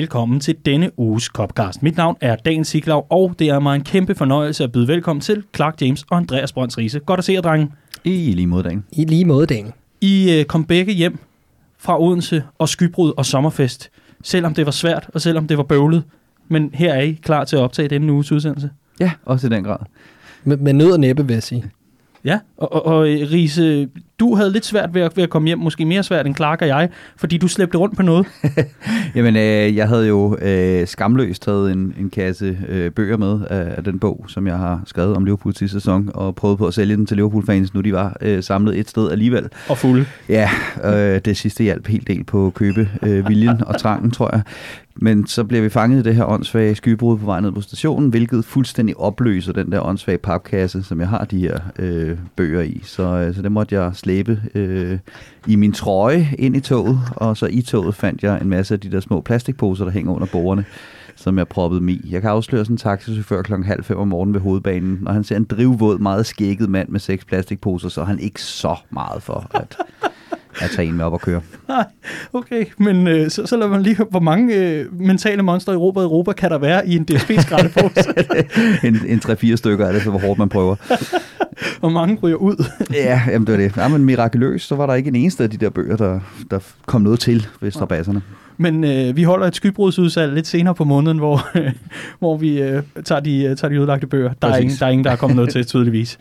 Velkommen til denne uges Copcast. Mit navn er Dan Siglaug, og det er mig en kæmpe fornøjelse at byde velkommen til Clark James og Andreas Brøns Riese. Godt at se jer, drenge. I lige mod dagen. I lige måde, Dan. I øh, kom begge hjem fra Odense og Skybrud og Sommerfest, selvom det var svært og selvom det var bøvlet. Men her er I klar til at optage denne uges udsendelse. Ja, også i den grad. Med, med nød og næppe, vil jeg sige. Ja, og, og, og øh, Riese, du havde lidt svært ved at, ved at komme hjem, måske mere svært end Clark og jeg, fordi du slæbte rundt på noget. Jamen, øh, jeg havde jo øh, skamløst taget en, en kasse øh, bøger med af, af den bog, som jeg har skrevet om Liverpool sidste sæson, og prøvet på at sælge den til Liverpool-fans, nu de var øh, samlet et sted alligevel. Og fulde. Ja, øh, det sidste hjalp helt del på købe øh, viljen og trangen, tror jeg. Men så bliver vi fanget i det her åndssvage skybrud på vej ned på stationen, hvilket fuldstændig opløser den der åndssvage papkasse, som jeg har de her øh, bøger i. Så, øh, så det måtte jeg slæbe øh, i min trøje ind i toget, og så i toget fandt jeg en masse af de der små plastikposer, der hænger under bordene som jeg proppede mig i. Jeg kan afsløre sådan en taxichauffør klokken halv fem om morgenen ved hovedbanen. Når han ser en drivvåd, meget skægget mand med seks plastikposer, så er han ikke så meget for at, at tage en med op og køre. Nej, okay, men øh, så, så lad man lige høre, hvor mange øh, mentale monstre i Europa, Europa kan der være i en DSB-skraldepose? en, en 3-4 stykker er det, så hvor hårdt man prøver. hvor mange ryger ud? ja, jamen det var det. Ja, men mirakuløst, så var der ikke en eneste af de der bøger, der, der kom noget til ved strabasserne. Men øh, vi holder et skybrudsudsalg lidt senere på måneden, hvor, øh, hvor vi øh, tager, de, øh, tager de udlagte bøger. Der er, ingen, der er ingen, der er kommet noget til, tydeligvis.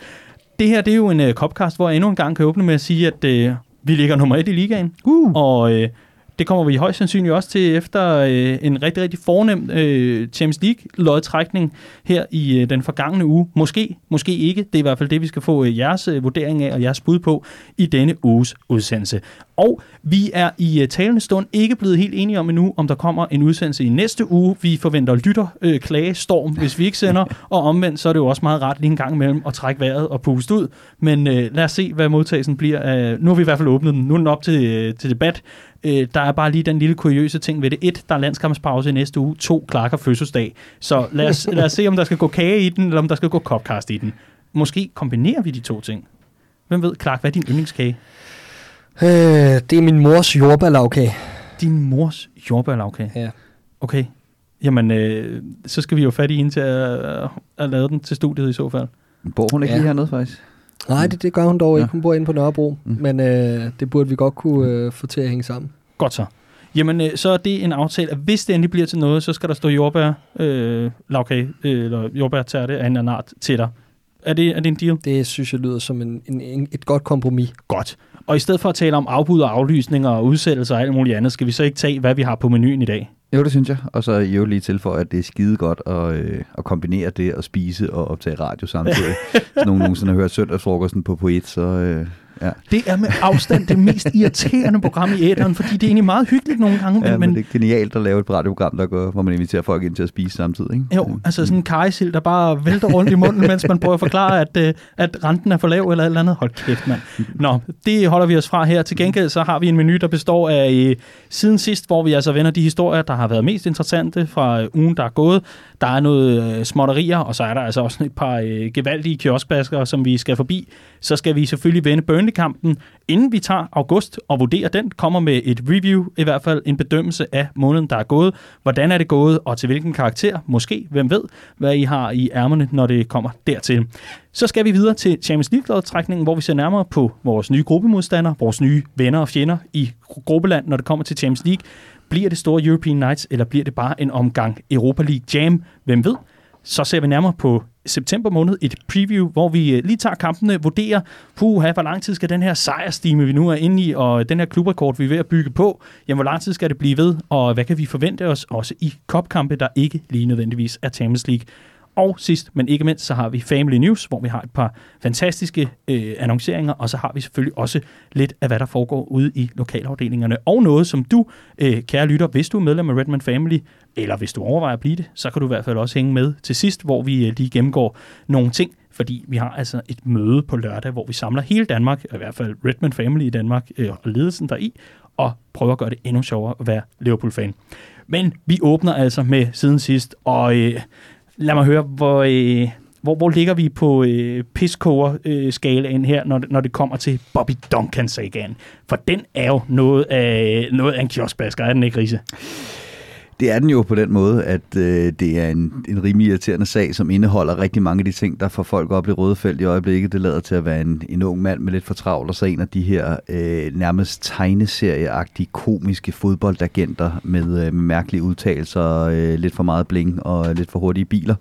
Det her, det er jo en øh, Copcast, hvor jeg endnu en gang kan åbne med at sige, at øh, vi ligger nummer et i ligaen. Uh. Og øh, det kommer vi højst sandsynligt også til efter øh, en rigtig, rigtig fornem øh, Champions League-lodtrækning her i øh, den forgangne uge. Måske, måske ikke. Det er i hvert fald det, vi skal få øh, jeres øh, vurdering af og jeres bud på i denne uges udsendelse. Og vi er i øh, talende stund ikke blevet helt enige om endnu, om der kommer en udsendelse i næste uge. Vi forventer lytter øh, klagestorm, hvis vi ikke sender, og omvendt så er det jo også meget rart lige en gang imellem at trække vejret og puste ud. Men øh, lad os se, hvad modtagelsen bliver. Øh, nu har vi i hvert fald åbnet den. Nu er den op til, øh, til debat. Øh, der er bare lige den lille kuriøse ting ved det. Et, der er landskampspause i næste uge. To, Clark har fødselsdag. Så lad os, lad os se, om der skal gå kage i den, eller om der skal gå copcast i den. Måske kombinerer vi de to ting. Hvem ved, Clark, hvad er din yndlingskage? Øh, det er min mors jordbærlavkage. Din mors jordbærlavkage? Ja. Okay. Jamen, øh, så skal vi jo fat i hende til at, at lave den til studiet i så fald. Bor hun ikke Ja. lige hernede, faktisk? Nej, det, det gør hun dog Ja. ikke. Hun bor inde på Nørrebro. Mm. Men øh, det burde vi godt kunne øh, få til at hænge sammen. Godt så. Jamen, øh, så er det en aftale, at hvis det endelig bliver til noget, så skal der stå jordbær, øh, lavkage, øh, eller jordbærtærte af en anden art til dig. Er det, er det en deal? Det synes jeg lyder som en, en, en, et godt kompromis. Godt. Og i stedet for at tale om afbud og aflysninger og udsættelser og alt muligt andet, skal vi så ikke tage, hvad vi har på menuen i dag? Jo, det synes jeg. Og så øvrigt lige til for, at det er skide godt at, øh, at kombinere det at spise og optage radio samtidig. Hvis nogen nogensinde har hørt søndagsfrokosten på Poet, så øh, ja. Det er med afstand det mest irriterende program i æderen, fordi det er egentlig meget hyggeligt nogle gange, ja men, men men det er genialt at lave et radioprogram, der går, hvor man inviterer folk ind til at spise samtidig. Ikke? jo, altså sådan en kajsild, der bare vælter rundt i munden, mens man prøver at forklare, at, øh, at renten er for lav eller et eller andet. Hold kæft, mand. Nå, det holder vi os fra her. Til gengæld så har vi en menu, der består af øh, siden sidst, hvor vi altså vender de historier, der har været mest interessante fra øh, ugen, der er gået. Der er noget øh, småtterier, og så er der altså også et par øh, gevaldige kioskbasker, som vi skal forbi. Så skal vi selvfølgelig vende kampen, inden vi tager august og vurderer den, kommer med et review, i hvert fald en bedømmelse af måneden, der er gået. Hvordan er det gået, og til hvilken karakter? Måske, hvem ved, hvad I har i ærmerne, når det kommer dertil. Så skal vi videre til Champions League-lodtrækningen, hvor vi ser nærmere på vores nye gruppemodstandere, vores nye venner og fjender i gruppeland, når det kommer til Champions League. Bliver det store European Nights, eller bliver det bare en omgang Europa League Jam? Hvem ved? Så ser vi nærmere på september måned et preview, hvor vi øh, lige tager kampene, vurderer, puha, hvor lang tid skal den her sejrstime, vi nu er inde i, og den her klubrekord, vi er ved at bygge på, jamen hvor lang tid skal det blive ved, og hvad kan vi forvente os også i kopkampe, der ikke lige nødvendigvis er Champions League. Og sidst, men ikke mindst, så har vi Family News, hvor vi har et par fantastiske øh, annonceringer, og så har vi selvfølgelig også lidt af, hvad der foregår ude i lokalafdelingerne. Og noget, som du, øh, kære lytter, hvis du er medlem af Redman Family, eller hvis du overvejer at blive det, så kan du i hvert fald også hænge med til sidst, hvor vi øh, lige gennemgår nogle ting, fordi vi har altså et møde på lørdag, hvor vi samler hele Danmark, i hvert fald Redman Family i Danmark, øh, og ledelsen deri, og prøver at gøre det endnu sjovere at være Liverpool-fan. Men vi åbner altså med siden sidst, og øh, lad mig høre, hvor, øh, hvor, hvor ligger vi på øh, piskover-skalaen her, når, når det kommer til Bobby Duncan-sagaen? For den er jo noget af, noget af en kioskbasker, er den ikke, Riese? Det er den jo på den måde, at øh, det er en, en rimelig irriterende sag, som indeholder rigtig mange af de ting, der får folk op i røde felt i øjeblikket. Det lader til at være en, en ung mand med lidt for travlt, og så en af de her øh, nærmest tegneserieagtige komiske fodboldagenter med, øh, med mærkelige udtalelser, øh, lidt for meget bling og lidt for hurtige biler.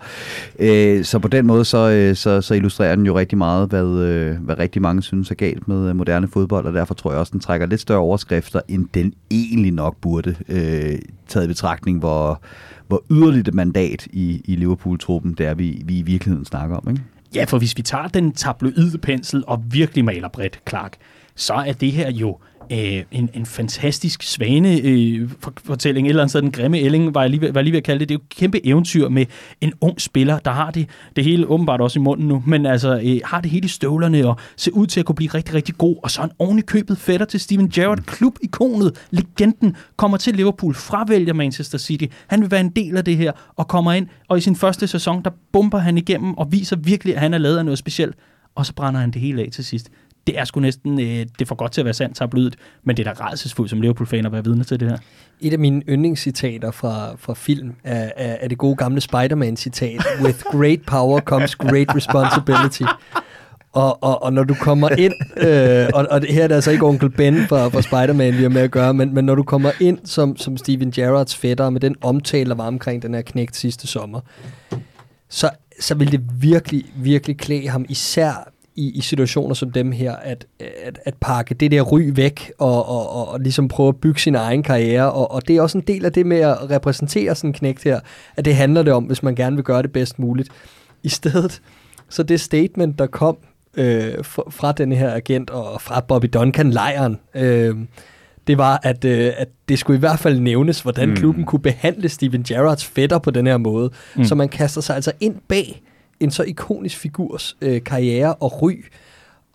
Øh, så på den måde, så, øh, så, så illustrerer den jo rigtig meget, hvad, øh, hvad rigtig mange synes er galt med øh, moderne fodbold, og derfor tror jeg også, den trækker lidt større overskrifter, end den egentlig nok burde, øh, taget i betragtning, hvor, hvor yderligt et mandat i, i Liverpool-truppen, det er, vi, vi i virkeligheden snakker om. Ikke? Ja, for hvis vi tager den tabloide pensel og virkelig maler bredt, Clark, så er det her jo øh, en, en fantastisk svane øh, fortælling. Et eller andet sted, den grimme ælling, var jeg lige, var lige ved at kalde det. Det er jo et kæmpe eventyr med en ung spiller, der har det, det hele åbenbart også i munden nu, men altså øh, har det hele i støvlerne og ser ud til at kunne blive rigtig, rigtig god. Og så en oven købet fætter til Steven Gerrard, klubikonet, legenden, kommer til Liverpool, fravælger Manchester City. Han vil være en del af det her og kommer ind, og i sin første sæson, der bomber han igennem og viser virkelig, at han er lavet af noget specielt. Og så brænder han det hele af til sidst det er sgu næsten, øh, det er for godt til at være sandt tabloidt, men det er da rædselsfuldt som Liverpool-fan at være vidne til det her. Et af mine yndlingscitater fra, fra film er, er, er det gode gamle Spider-Man-citat, With great power comes great responsibility. Og, og, og når du kommer ind, øh, og, og det her er det altså ikke onkel Ben fra, fra Spider-Man, vi har med at gøre, men, men når du kommer ind som, som Steven Gerrards fætter, med den omtale, der var omkring den her knægt sidste sommer, så, så vil det virkelig, virkelig klæde ham, især i, i situationer som dem her, at, at, at pakke det der ry væk og, og, og, og ligesom prøve at bygge sin egen karriere. Og, og det er også en del af det med at repræsentere sådan en knægt her, at det handler det om, hvis man gerne vil gøre det bedst muligt. I stedet, så det statement, der kom øh, fra, fra den her agent og fra Bobby Duncan-lejren, øh, det var, at, øh, at det skulle i hvert fald nævnes, hvordan mm. klubben kunne behandle Steven Gerrards fætter på den her måde. Mm. Så man kaster sig altså ind bag en så ikonisk figurs øh, karriere og ry,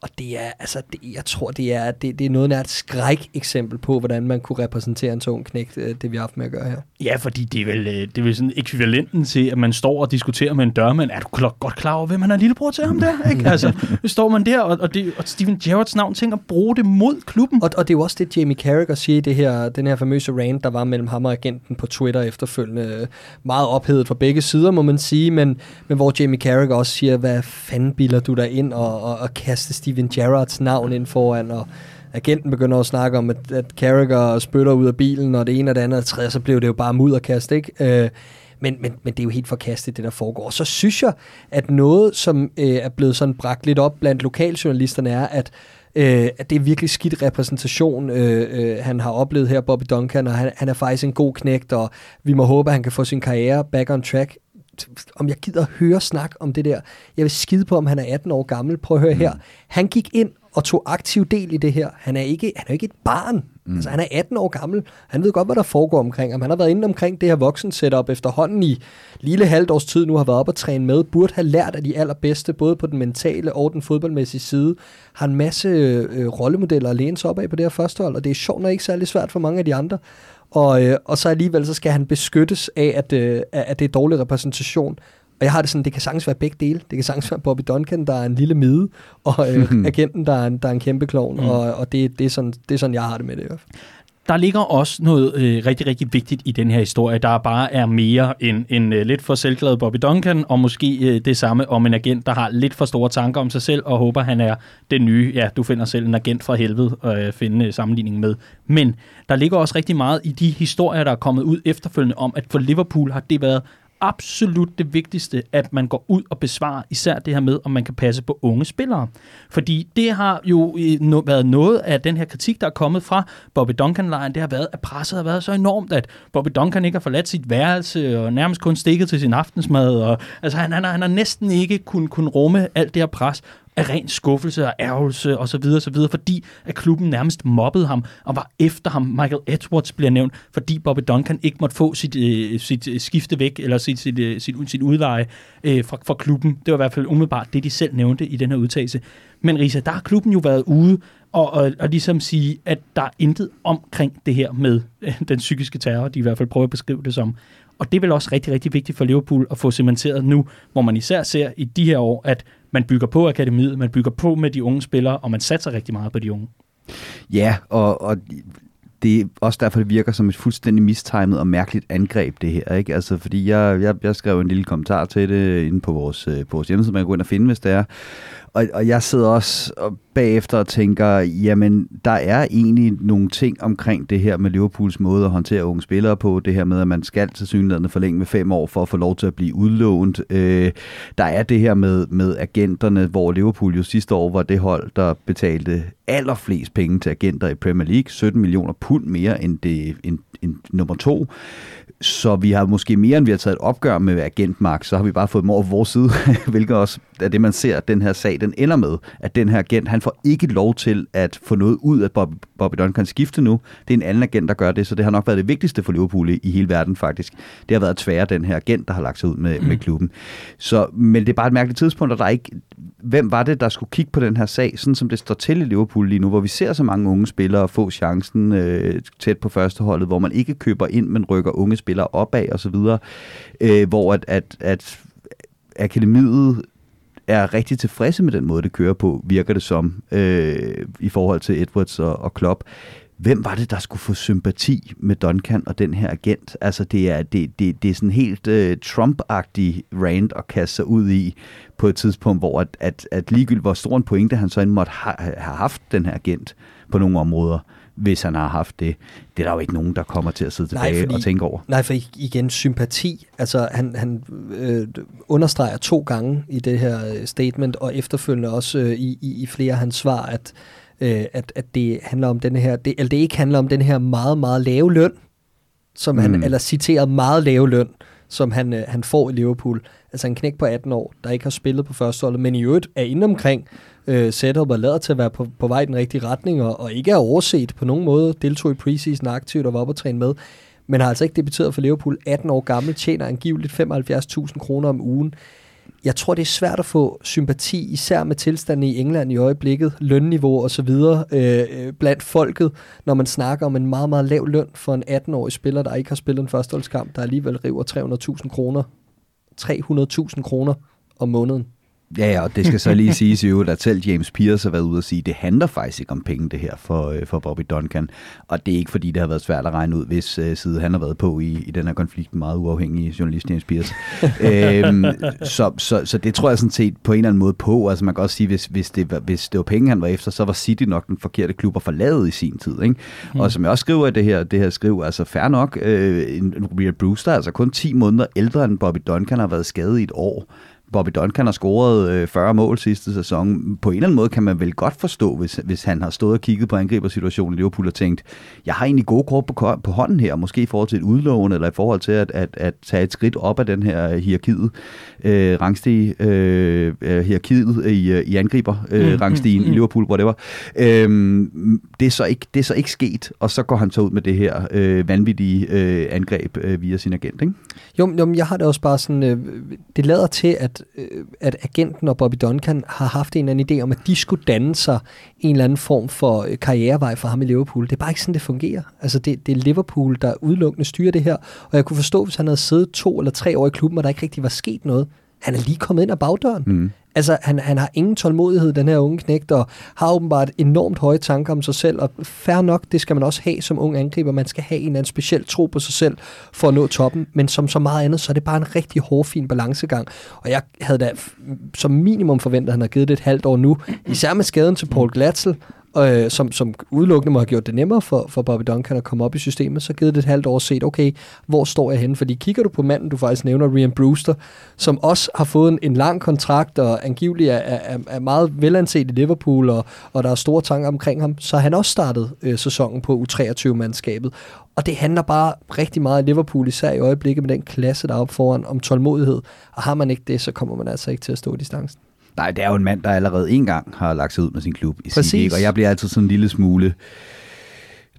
og det er, altså, det, jeg tror, det er, det, det er noget af et skræk eksempel på, hvordan man kunne repræsentere en tung knægt, øh, det vi har haft med at gøre her. Ja, fordi det er vel, øh, det er vel sådan ekvivalenten til, at man står og diskuterer med en dørmand. Er du godt klar over, hvem han er lillebror til ham der? Ikke? Altså, står man der, og, og, det, og Steven Gerrards navn tænker at bruge det mod klubben. Og, og det er jo også det, Jamie Carragher siger i det her, den her famøse rant, der var mellem ham og agenten på Twitter efterfølgende. Meget ophedet fra begge sider, må man sige, men, men hvor Jamie Carragher også siger, hvad fanden bilder du dig ind og, og, og kaste Steven Steven Gerrards navn ind foran, og agenten begynder at snakke om, at, at Carragher spytter ud af bilen, og det ene og det andet og tredje, så blev det jo bare mudderkast, ikke? Øh, men, men, men det er jo helt forkastet, det der foregår. Så synes jeg, at noget, som øh, er blevet sådan bragt lidt op blandt lokaljournalisterne, er, at øh, at det er virkelig skidt repræsentation, øh, øh, han har oplevet her, Bobby Duncan, og han, han er faktisk en god knægt, og vi må håbe, at han kan få sin karriere back on track om jeg gider høre snak om det der. Jeg vil skide på, om han er 18 år gammel. Prøv at høre mm. her. Han gik ind og tog aktiv del i det her. Han er ikke, han er ikke et barn. Mm. Altså, han er 18 år gammel. Han ved godt, hvad der foregår omkring ham. Han har været inde omkring det her voksen setup efterhånden i lille halvt års tid nu, har været op og træne med. Burde have lært af de allerbedste, både på den mentale og den fodboldmæssige side. Har en masse øh, rollemodeller at læne sig op af på det her første hold, og det er sjovt nok ikke særlig svært for mange af de andre. Og, øh, og så alligevel så skal han beskyttes af, at, øh, at det er dårlig repræsentation. Og jeg har det sådan, det kan sagtens være begge dele. Det kan sagtens være Bobby Duncan, der er en lille mide, og øh, agenten, der er en, der er en kæmpe klovn. Mm. Og, og det, det, er sådan, det er sådan, jeg har det med det der ligger også noget øh, rigtig, rigtig vigtigt i den her historie, der bare er mere end en øh, lidt for selvglad Bobby Duncan, og måske øh, det samme om en agent, der har lidt for store tanker om sig selv, og håber, han er den nye, ja, du finder selv en agent fra helvede at øh, finde øh, sammenligning med. Men der ligger også rigtig meget i de historier, der er kommet ud efterfølgende om, at for Liverpool har det været absolut det vigtigste, at man går ud og besvarer især det her med, om man kan passe på unge spillere. Fordi det har jo øh, været noget af den her kritik, der er kommet fra Bobby Duncan-lejen. Det har været, at presset har været så enormt, at Bobby Duncan ikke har forladt sit værelse og nærmest kun stikket til sin aftensmad. Og, altså, han, han, har, han har næsten ikke kun, kun rumme alt det her pres af ren skuffelse og ærgelse og så videre, så videre, fordi at klubben nærmest mobbede ham og var efter ham. Michael Edwards bliver nævnt, fordi Bobby Duncan ikke måtte få sit, øh, sit øh, skifte væk, eller sit, sit, øh, sit, sit udleje øh, fra, fra klubben. Det var i hvert fald umiddelbart det, de selv nævnte i den her udtalelse. Men Risa, der har klubben jo været ude og, og, og ligesom sige, at der er intet omkring det her med øh, den psykiske terror, de i hvert fald prøver at beskrive det som. Og det er vel også rigtig, rigtig vigtigt for Liverpool at få cementeret nu, hvor man især ser i de her år, at man bygger på akademiet, man bygger på med de unge spillere, og man satser rigtig meget på de unge. Ja, og, og det er også derfor, det virker som et fuldstændig mistimet og mærkeligt angreb, det her. Ikke? Altså, fordi jeg, jeg, jeg skrev en lille kommentar til det inde på vores, øh, på vores hjemmeside, man kan gå ind og finde, hvis det er. Og, og jeg sidder også og bagefter og tænker, jamen, der er egentlig nogle ting omkring det her med Liverpools måde at håndtere unge spillere på. Det her med, at man skal til synligheden forlænge med fem år for at få lov til at blive udlånt. Øh, der er det her med, med agenterne, hvor Liverpool jo sidste år var det hold, der betalte allerflest penge til agenter i Premier League. 17 millioner pund mere end, det, end, end nummer to. Så vi har måske mere, end vi har taget et opgør med agentmark, så har vi bare fået dem over vores side, hvilket også er det, man ser, at den her sag, den ender med, at den her agent, han får ikke lov til at få noget ud af Bobby, Bobby Duncan skifte nu. Det er en anden agent, der gør det, så det har nok været det vigtigste for Liverpool i, i hele verden faktisk. Det har været at tvære den her agent, der har lagt sig ud med, mm. med klubben. Så, men det er bare et mærkeligt tidspunkt, og der er ikke, hvem var det, der skulle kigge på den her sag, sådan som det står til i Liverpool lige nu, hvor vi ser så mange unge spillere få chancen øh, tæt på førsteholdet, hvor man ikke køber ind, men rykker unge spillere opad og så videre, øh, hvor at, at, at akademiet er rigtig tilfredse med den måde, det kører på, virker det som, øh, i forhold til Edwards og, og Klopp. Hvem var det, der skulle få sympati med Duncan og den her agent? Altså, det er, det, det, det er sådan helt øh, Trump-agtig rant at kaste sig ud i på et tidspunkt, hvor at, at, at ligegyldigt hvor stor en pointe han så end måtte ha, have haft den her agent på nogle områder, hvis han har haft det. Det er der jo ikke nogen, der kommer til at sidde tilbage nej, fordi, og tænke over. Nej, for igen, sympati. Altså, han, han øh, understreger to gange i det her øh, statement, og efterfølgende også øh, i, i, i flere af hans svar, at, øh, at, at det handler om den her, det, eller det ikke handler om den her meget, meget lave løn, som mm. han, eller citeret meget lave løn, som han, øh, han får i Liverpool. Altså en knæk på 18 år, der ikke har spillet på førsteholdet, men i øvrigt er inde omkring øh, setup og lader til at være på, på vej i den rigtige retning, og, og ikke er overset på nogen måde, deltog i preseason aktivt og var oppe at træne med, men har altså ikke debuteret for Liverpool, 18 år gammel, tjener angiveligt 75.000 kroner om ugen. Jeg tror, det er svært at få sympati, især med tilstanden i England i øjeblikket, lønniveau og så videre, øh, blandt folket, når man snakker om en meget, meget lav løn for en 18-årig spiller, der ikke har spillet en førsteholdskamp, der alligevel river 300.000 kroner. 300.000 kroner om måneden. Ja, ja, og det skal så lige siges jo, at selv James Pierce har været ude og sige, at det handler faktisk ikke om penge, det her for, øh, for Bobby Duncan. Og det er ikke fordi, det har været svært at regne ud, hvis uh, side han har været på i, i den her konflikt, meget uafhængig journalist James Pierce. øhm, så, så, så det tror jeg sådan set på en eller anden måde på. Altså man kan også sige, hvis, hvis, det, hvis det var penge, han var efter, så var City nok den forkerte klub at forlade i sin tid. Ikke? Mm. Og som jeg også skriver i det her, det her skriv, altså fair nok, øh, Real Brewster, altså kun 10 måneder ældre end Bobby Duncan, har været skadet i et år. Bobby Duncan har scoret 40 øh, mål sidste sæson. På en eller anden måde kan man vel godt forstå, hvis, hvis han har stået og kigget på angribersituationen i Liverpool og tænkt, jeg har egentlig gode kort på, på hånden her, måske i forhold til et udlån, eller i forhold til at, at, at tage et skridt op af den her hierarkiet, øh, rangstige øh, øh hierarkiet i, øh, i angriber, øh, mm, rangstigen mm, mm. i Liverpool, whatever. Øh, det, er så ikke, det er så ikke sket, og så går han så ud med det her øh, vanvittige øh, angreb øh, via sin agent, ikke? Jo, jo, jeg har det også bare sådan, øh, det lader til, at øh, at agenten og Bobby Duncan har haft en eller anden idé om, at de skulle danne sig en eller anden form for øh, karrierevej for ham i Liverpool. Det er bare ikke sådan, det fungerer. Altså, det, det er Liverpool, der udelukkende styrer det her. Og jeg kunne forstå, hvis han havde siddet to eller tre år i klubben, og der ikke rigtig var sket noget. Han er lige kommet ind ad bagdøren. Mm. Altså, han, han har ingen tålmodighed, den her unge knægt, og har åbenbart enormt høje tanker om sig selv, og fair nok, det skal man også have som ung angriber. Man skal have en eller anden speciel tro på sig selv for at nå toppen, men som så meget andet, så er det bare en rigtig hårfin balancegang. Og jeg havde da som minimum forventet, at han har givet det et halvt år nu, især med skaden til Paul Glatzel, øh, som, som udelukkende må have gjort det nemmere for, for Bobby Duncan at komme op i systemet, så givet det et halvt år set, okay, hvor står jeg henne? Fordi kigger du på manden, du faktisk nævner, Rian Brewster, som også har fået en, en lang kontrakt, og angiveligt er, er, er meget velanset i Liverpool, og, og der er store tanker omkring ham, så har han også startet øh, sæsonen på U23-mandskabet. Og det handler bare rigtig meget i Liverpool, især i øjeblikket med den klasse, der er op foran, om tålmodighed. Og har man ikke det, så kommer man altså ikke til at stå distancen. Nej, det er jo en mand, der allerede en gang har lagt sig ud med sin klub i City, og jeg bliver altid sådan en lille smule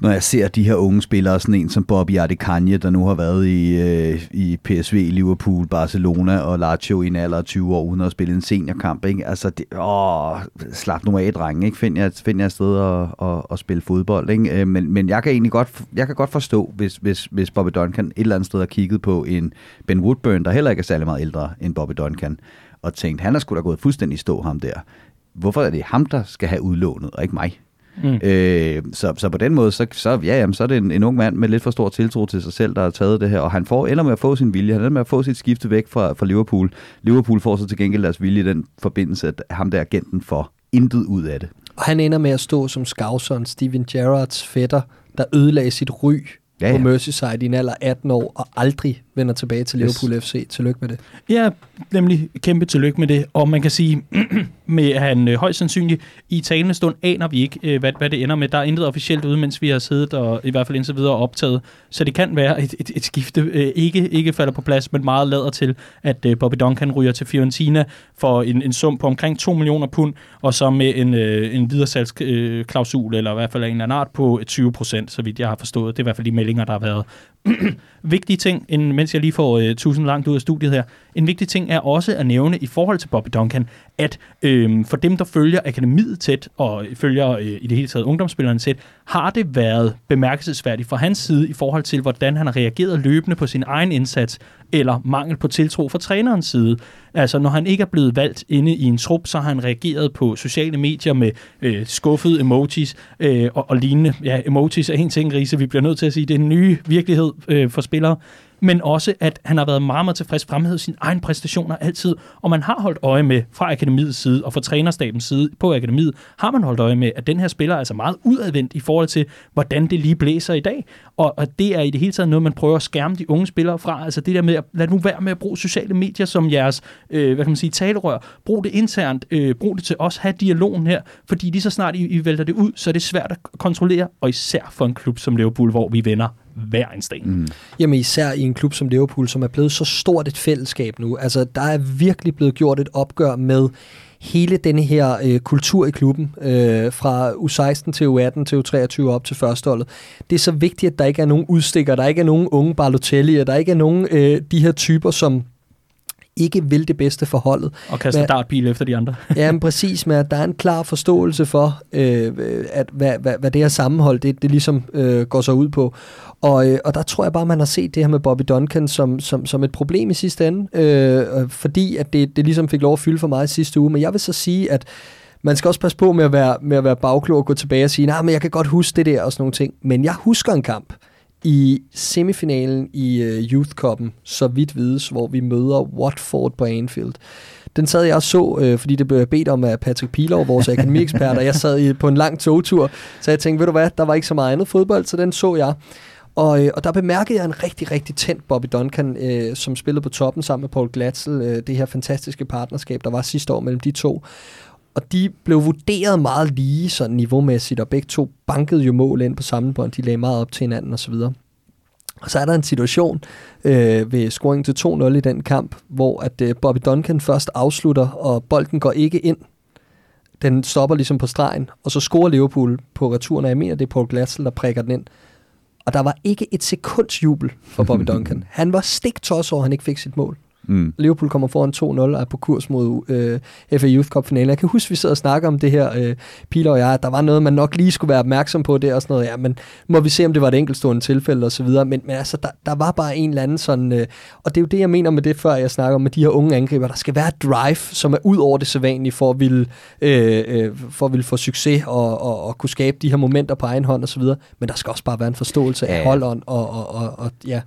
når jeg ser de her unge spillere, sådan en som Bobby Adekanje, der nu har været i, øh, i PSV, Liverpool, Barcelona og Lazio i en alder af 20 år, uden at spille en seniorkamp. Ikke? Altså, det, åh, slap nu af, drenge. Ikke? Find, jeg, find jeg et sted at, at, at spille fodbold. Ikke? Øh, men, men jeg kan egentlig godt, jeg kan godt forstå, hvis, hvis, hvis Bobby Duncan et eller andet sted har kigget på en Ben Woodburn, der heller ikke er særlig meget ældre end Bobby Duncan, og tænkt, han er sgu da gået fuldstændig stå ham der. Hvorfor er det ham, der skal have udlånet, og ikke mig? Mm. Øh, så, så på den måde, så, så, ja, jamen, så er det en, en ung mand med lidt for stor tiltro til sig selv, der har taget det her, og han får, ender med at få sin vilje, han ender med at få sit skifte væk fra, fra Liverpool. Liverpool får så til gengæld deres vilje i den forbindelse, at ham der agenten får intet ud af det. Og han ender med at stå som skavseren Steven Gerrards fætter, der ødelagde sit ry ja, ja. på Merseyside i en alder 18 år, og aldrig vender tilbage til Liverpool yes. FC. Tillykke med det. Ja, nemlig kæmpe tillykke med det. Og man kan sige, med han øh, højst sandsynligt i talende stund aner vi ikke, øh, hvad, hvad det ender med. Der er intet officielt ude, mens vi har siddet og i hvert fald indtil videre optaget. Så det kan være et, et, et skifte, øh, ikke, ikke falder på plads, men meget lader til, at øh, Bobby Duncan ryger til Fiorentina for en, en sum på omkring 2 millioner pund, og så med en, øh, en videresalgsklausul, øh, eller i hvert fald en eller anden art på 20 procent, så vidt jeg har forstået. Det er i hvert fald de meldinger, der har været vigtige ting, en, mens jeg lige får øh, tusind langt ud af studiet her, en vigtig ting er også at nævne i forhold til Bobby Duncan, at øh, for dem, der følger akademiet tæt, og følger øh, i det hele taget ungdomsspilleren tæt, har det været bemærkelsesværdigt fra hans side i forhold til, hvordan han har reageret løbende på sin egen indsats, eller mangel på tiltro fra trænerens side. Altså, når han ikke er blevet valgt inde i en trup, så har han reageret på sociale medier med øh, skuffede emojis øh, og, og lignende. Ja, emojis er en ting, Riese, vi bliver nødt til at sige, det er en ny virkelighed øh, for spillere men også at han har været meget, meget tilfreds fremhævet sine egne præstationer altid, og man har holdt øje med fra akademiets side og fra trænerstabens side på akademiet, har man holdt øje med, at den her spiller er altså meget udadvendt i forhold til, hvordan det lige blæser i dag, og, og det er i det hele taget noget, man prøver at skærme de unge spillere fra, altså det der med, at lad nu være med at bruge sociale medier som jeres, øh, hvad kan man sige, talerør, brug det internt, øh, brug det til os, have dialogen her, fordi lige så snart I, I vælter det ud, så er det svært at kontrollere, og især for en klub som Liverpool, hvor vi vender hver en sten. Mm. Jamen især i en klub som Liverpool, som er blevet så stort et fællesskab nu. Altså, der er virkelig blevet gjort et opgør med hele denne her øh, kultur i klubben, øh, fra U16 til U18 til U23 op til førsteholdet. Det er så vigtigt, at der ikke er nogen udstikker, der ikke er nogen unge Balotelli, der ikke er nogen øh, de her typer, som ikke vil det bedste for holdet. Og kaster men, dartpil efter de andre. ja, men præcis, med at der er en klar forståelse for, øh, at hvad, hvad, hvad det her sammenhold, det, det ligesom øh, går så ud på. Og, øh, og der tror jeg bare, man har set det her med Bobby Duncan som, som, som et problem i sidste ende, øh, fordi at det, det ligesom fik lov at fylde for mig sidste uge. Men jeg vil så sige, at man skal også passe på med at være, med at være bagklog og gå tilbage og sige, nej, men jeg kan godt huske det der og sådan nogle ting. Men jeg husker en kamp, i semifinalen i uh, Youth Cup'en, så vidt vides, hvor vi møder Watford på Anfield. Den sad jeg og så, øh, fordi det blev bedt om af Patrick Pilov, vores akademiekspert, og jeg sad i, på en lang togtur, så jeg tænkte, ved du hvad, der var ikke så meget andet fodbold, så den så jeg. Og, øh, og der bemærkede jeg en rigtig, rigtig tændt Bobby Duncan, øh, som spillede på toppen sammen med Paul Glatzel, øh, det her fantastiske partnerskab, der var sidste år mellem de to. Og de blev vurderet meget lige sådan niveaumæssigt, og begge to bankede jo mål ind på samme bånd. De lagde meget op til hinanden osv. Og, og så er der en situation øh, ved scoringen til 2-0 i den kamp, hvor at øh, Bobby Duncan først afslutter, og bolden går ikke ind. Den stopper ligesom på stregen, og så scorer Liverpool på returen, og jeg mener, det er Paul Glatzel, der prikker den ind. Og der var ikke et sekunds jubel for Bobby Duncan. Han var stik over, han ikke fik sit mål. Mm. Liverpool kommer foran 2-0 og er på kurs mod øh, FA Youth Cup finale. Jeg kan huske, vi sidder og snakker om det her, øh, Pile og jeg, at der var noget, man nok lige skulle være opmærksom på det og sådan noget. Ja, men må vi se, om det var et enkeltstående tilfælde og så videre. Men, men altså, der, der var bare en eller anden sådan, øh, og det er jo det, jeg mener med det, før jeg snakker om med de her unge angriber. Der skal være drive, som er ud over det sædvanlige for at ville, øh, øh, for at ville få succes og, og, og kunne skabe de her momenter på egen hånd og så videre. Men der skal også bare være en forståelse af ja. holdånd og, og, og, og ja,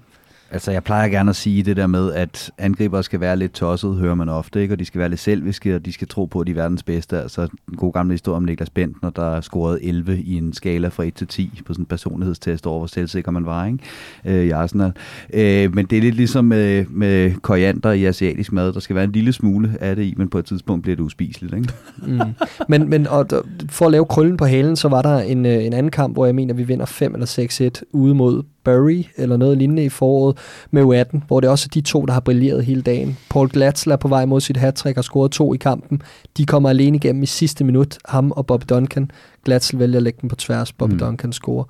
Altså, jeg plejer gerne at sige det der med, at angriber skal være lidt tosset, hører man ofte, ikke? og de skal være lidt selviske, og de skal tro på, at de er verdens bedste. Altså, en god gamle historie om Niklas Bentner, der scorede 11 i en skala fra 1 til 10 på sådan en personlighedstest over, hvor selvsikker man var ikke? Øh, i Arsenal. Øh, men det er lidt ligesom med, med koriander i asiatisk mad. Der skal være en lille smule af det i, men på et tidspunkt bliver det uspiseligt. Ikke? mm. Men, men og for at lave krøllen på halen, så var der en, øh, en anden kamp, hvor jeg mener, vi vinder 5 eller 6-1 ude mod Bury eller noget lignende i foråret med U18, hvor det også er de to, der har brilleret hele dagen. Paul Glatzel er på vej mod sit hat og scoret to i kampen. De kommer alene igennem i sidste minut, ham og Bob Duncan. Glatzel vælger at lægge den på tværs, Bob mm. Duncan scorer.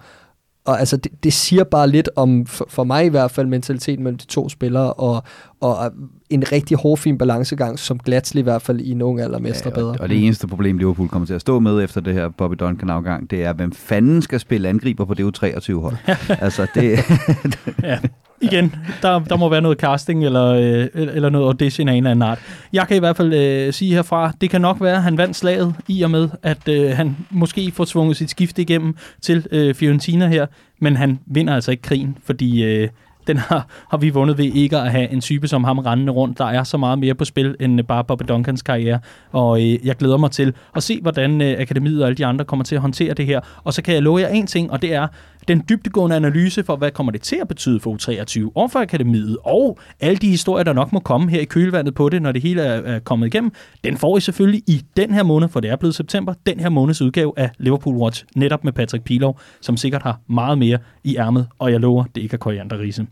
og altså, det, det siger bare lidt om, for, for mig i hvert fald, mentaliteten mellem de to spillere, og, og en rigtig hårfin balancegang, som Glatsley i hvert fald i en ung alder mestrer ja, og, bedre. Og det eneste problem, Liverpool kommer til at stå med efter det her Bobby Duncan-afgang, det er, hvem fanden skal spille angriber på det U23-hold? altså, det... ja. Igen, der, der må være noget casting eller, øh, eller noget audition af en eller anden art. Jeg kan i hvert fald øh, sige herfra, det kan nok være, at han vandt slaget i og med, at øh, han måske får tvunget sit skifte igennem til øh, Fiorentina her, men han vinder altså ikke krigen, fordi øh, den har, har vi vundet ved ikke at have en type som ham rendende rundt. Der er så meget mere på spil end øh, bare Bobby Duncans karriere, og øh, jeg glæder mig til at se, hvordan øh, Akademiet og alle de andre kommer til at håndtere det her. Og så kan jeg love jer en ting, og det er den dybtegående analyse for, hvad kommer det til at betyde for U23 og for Akademiet, og alle de historier, der nok må komme her i kølvandet på det, når det hele er, er kommet igennem, den får I selvfølgelig i den her måned, for det er blevet september, den her måneds udgave af Liverpool Watch, netop med Patrick Pilov, som sikkert har meget mere i ærmet, og jeg lover, det ikke er korianderrise.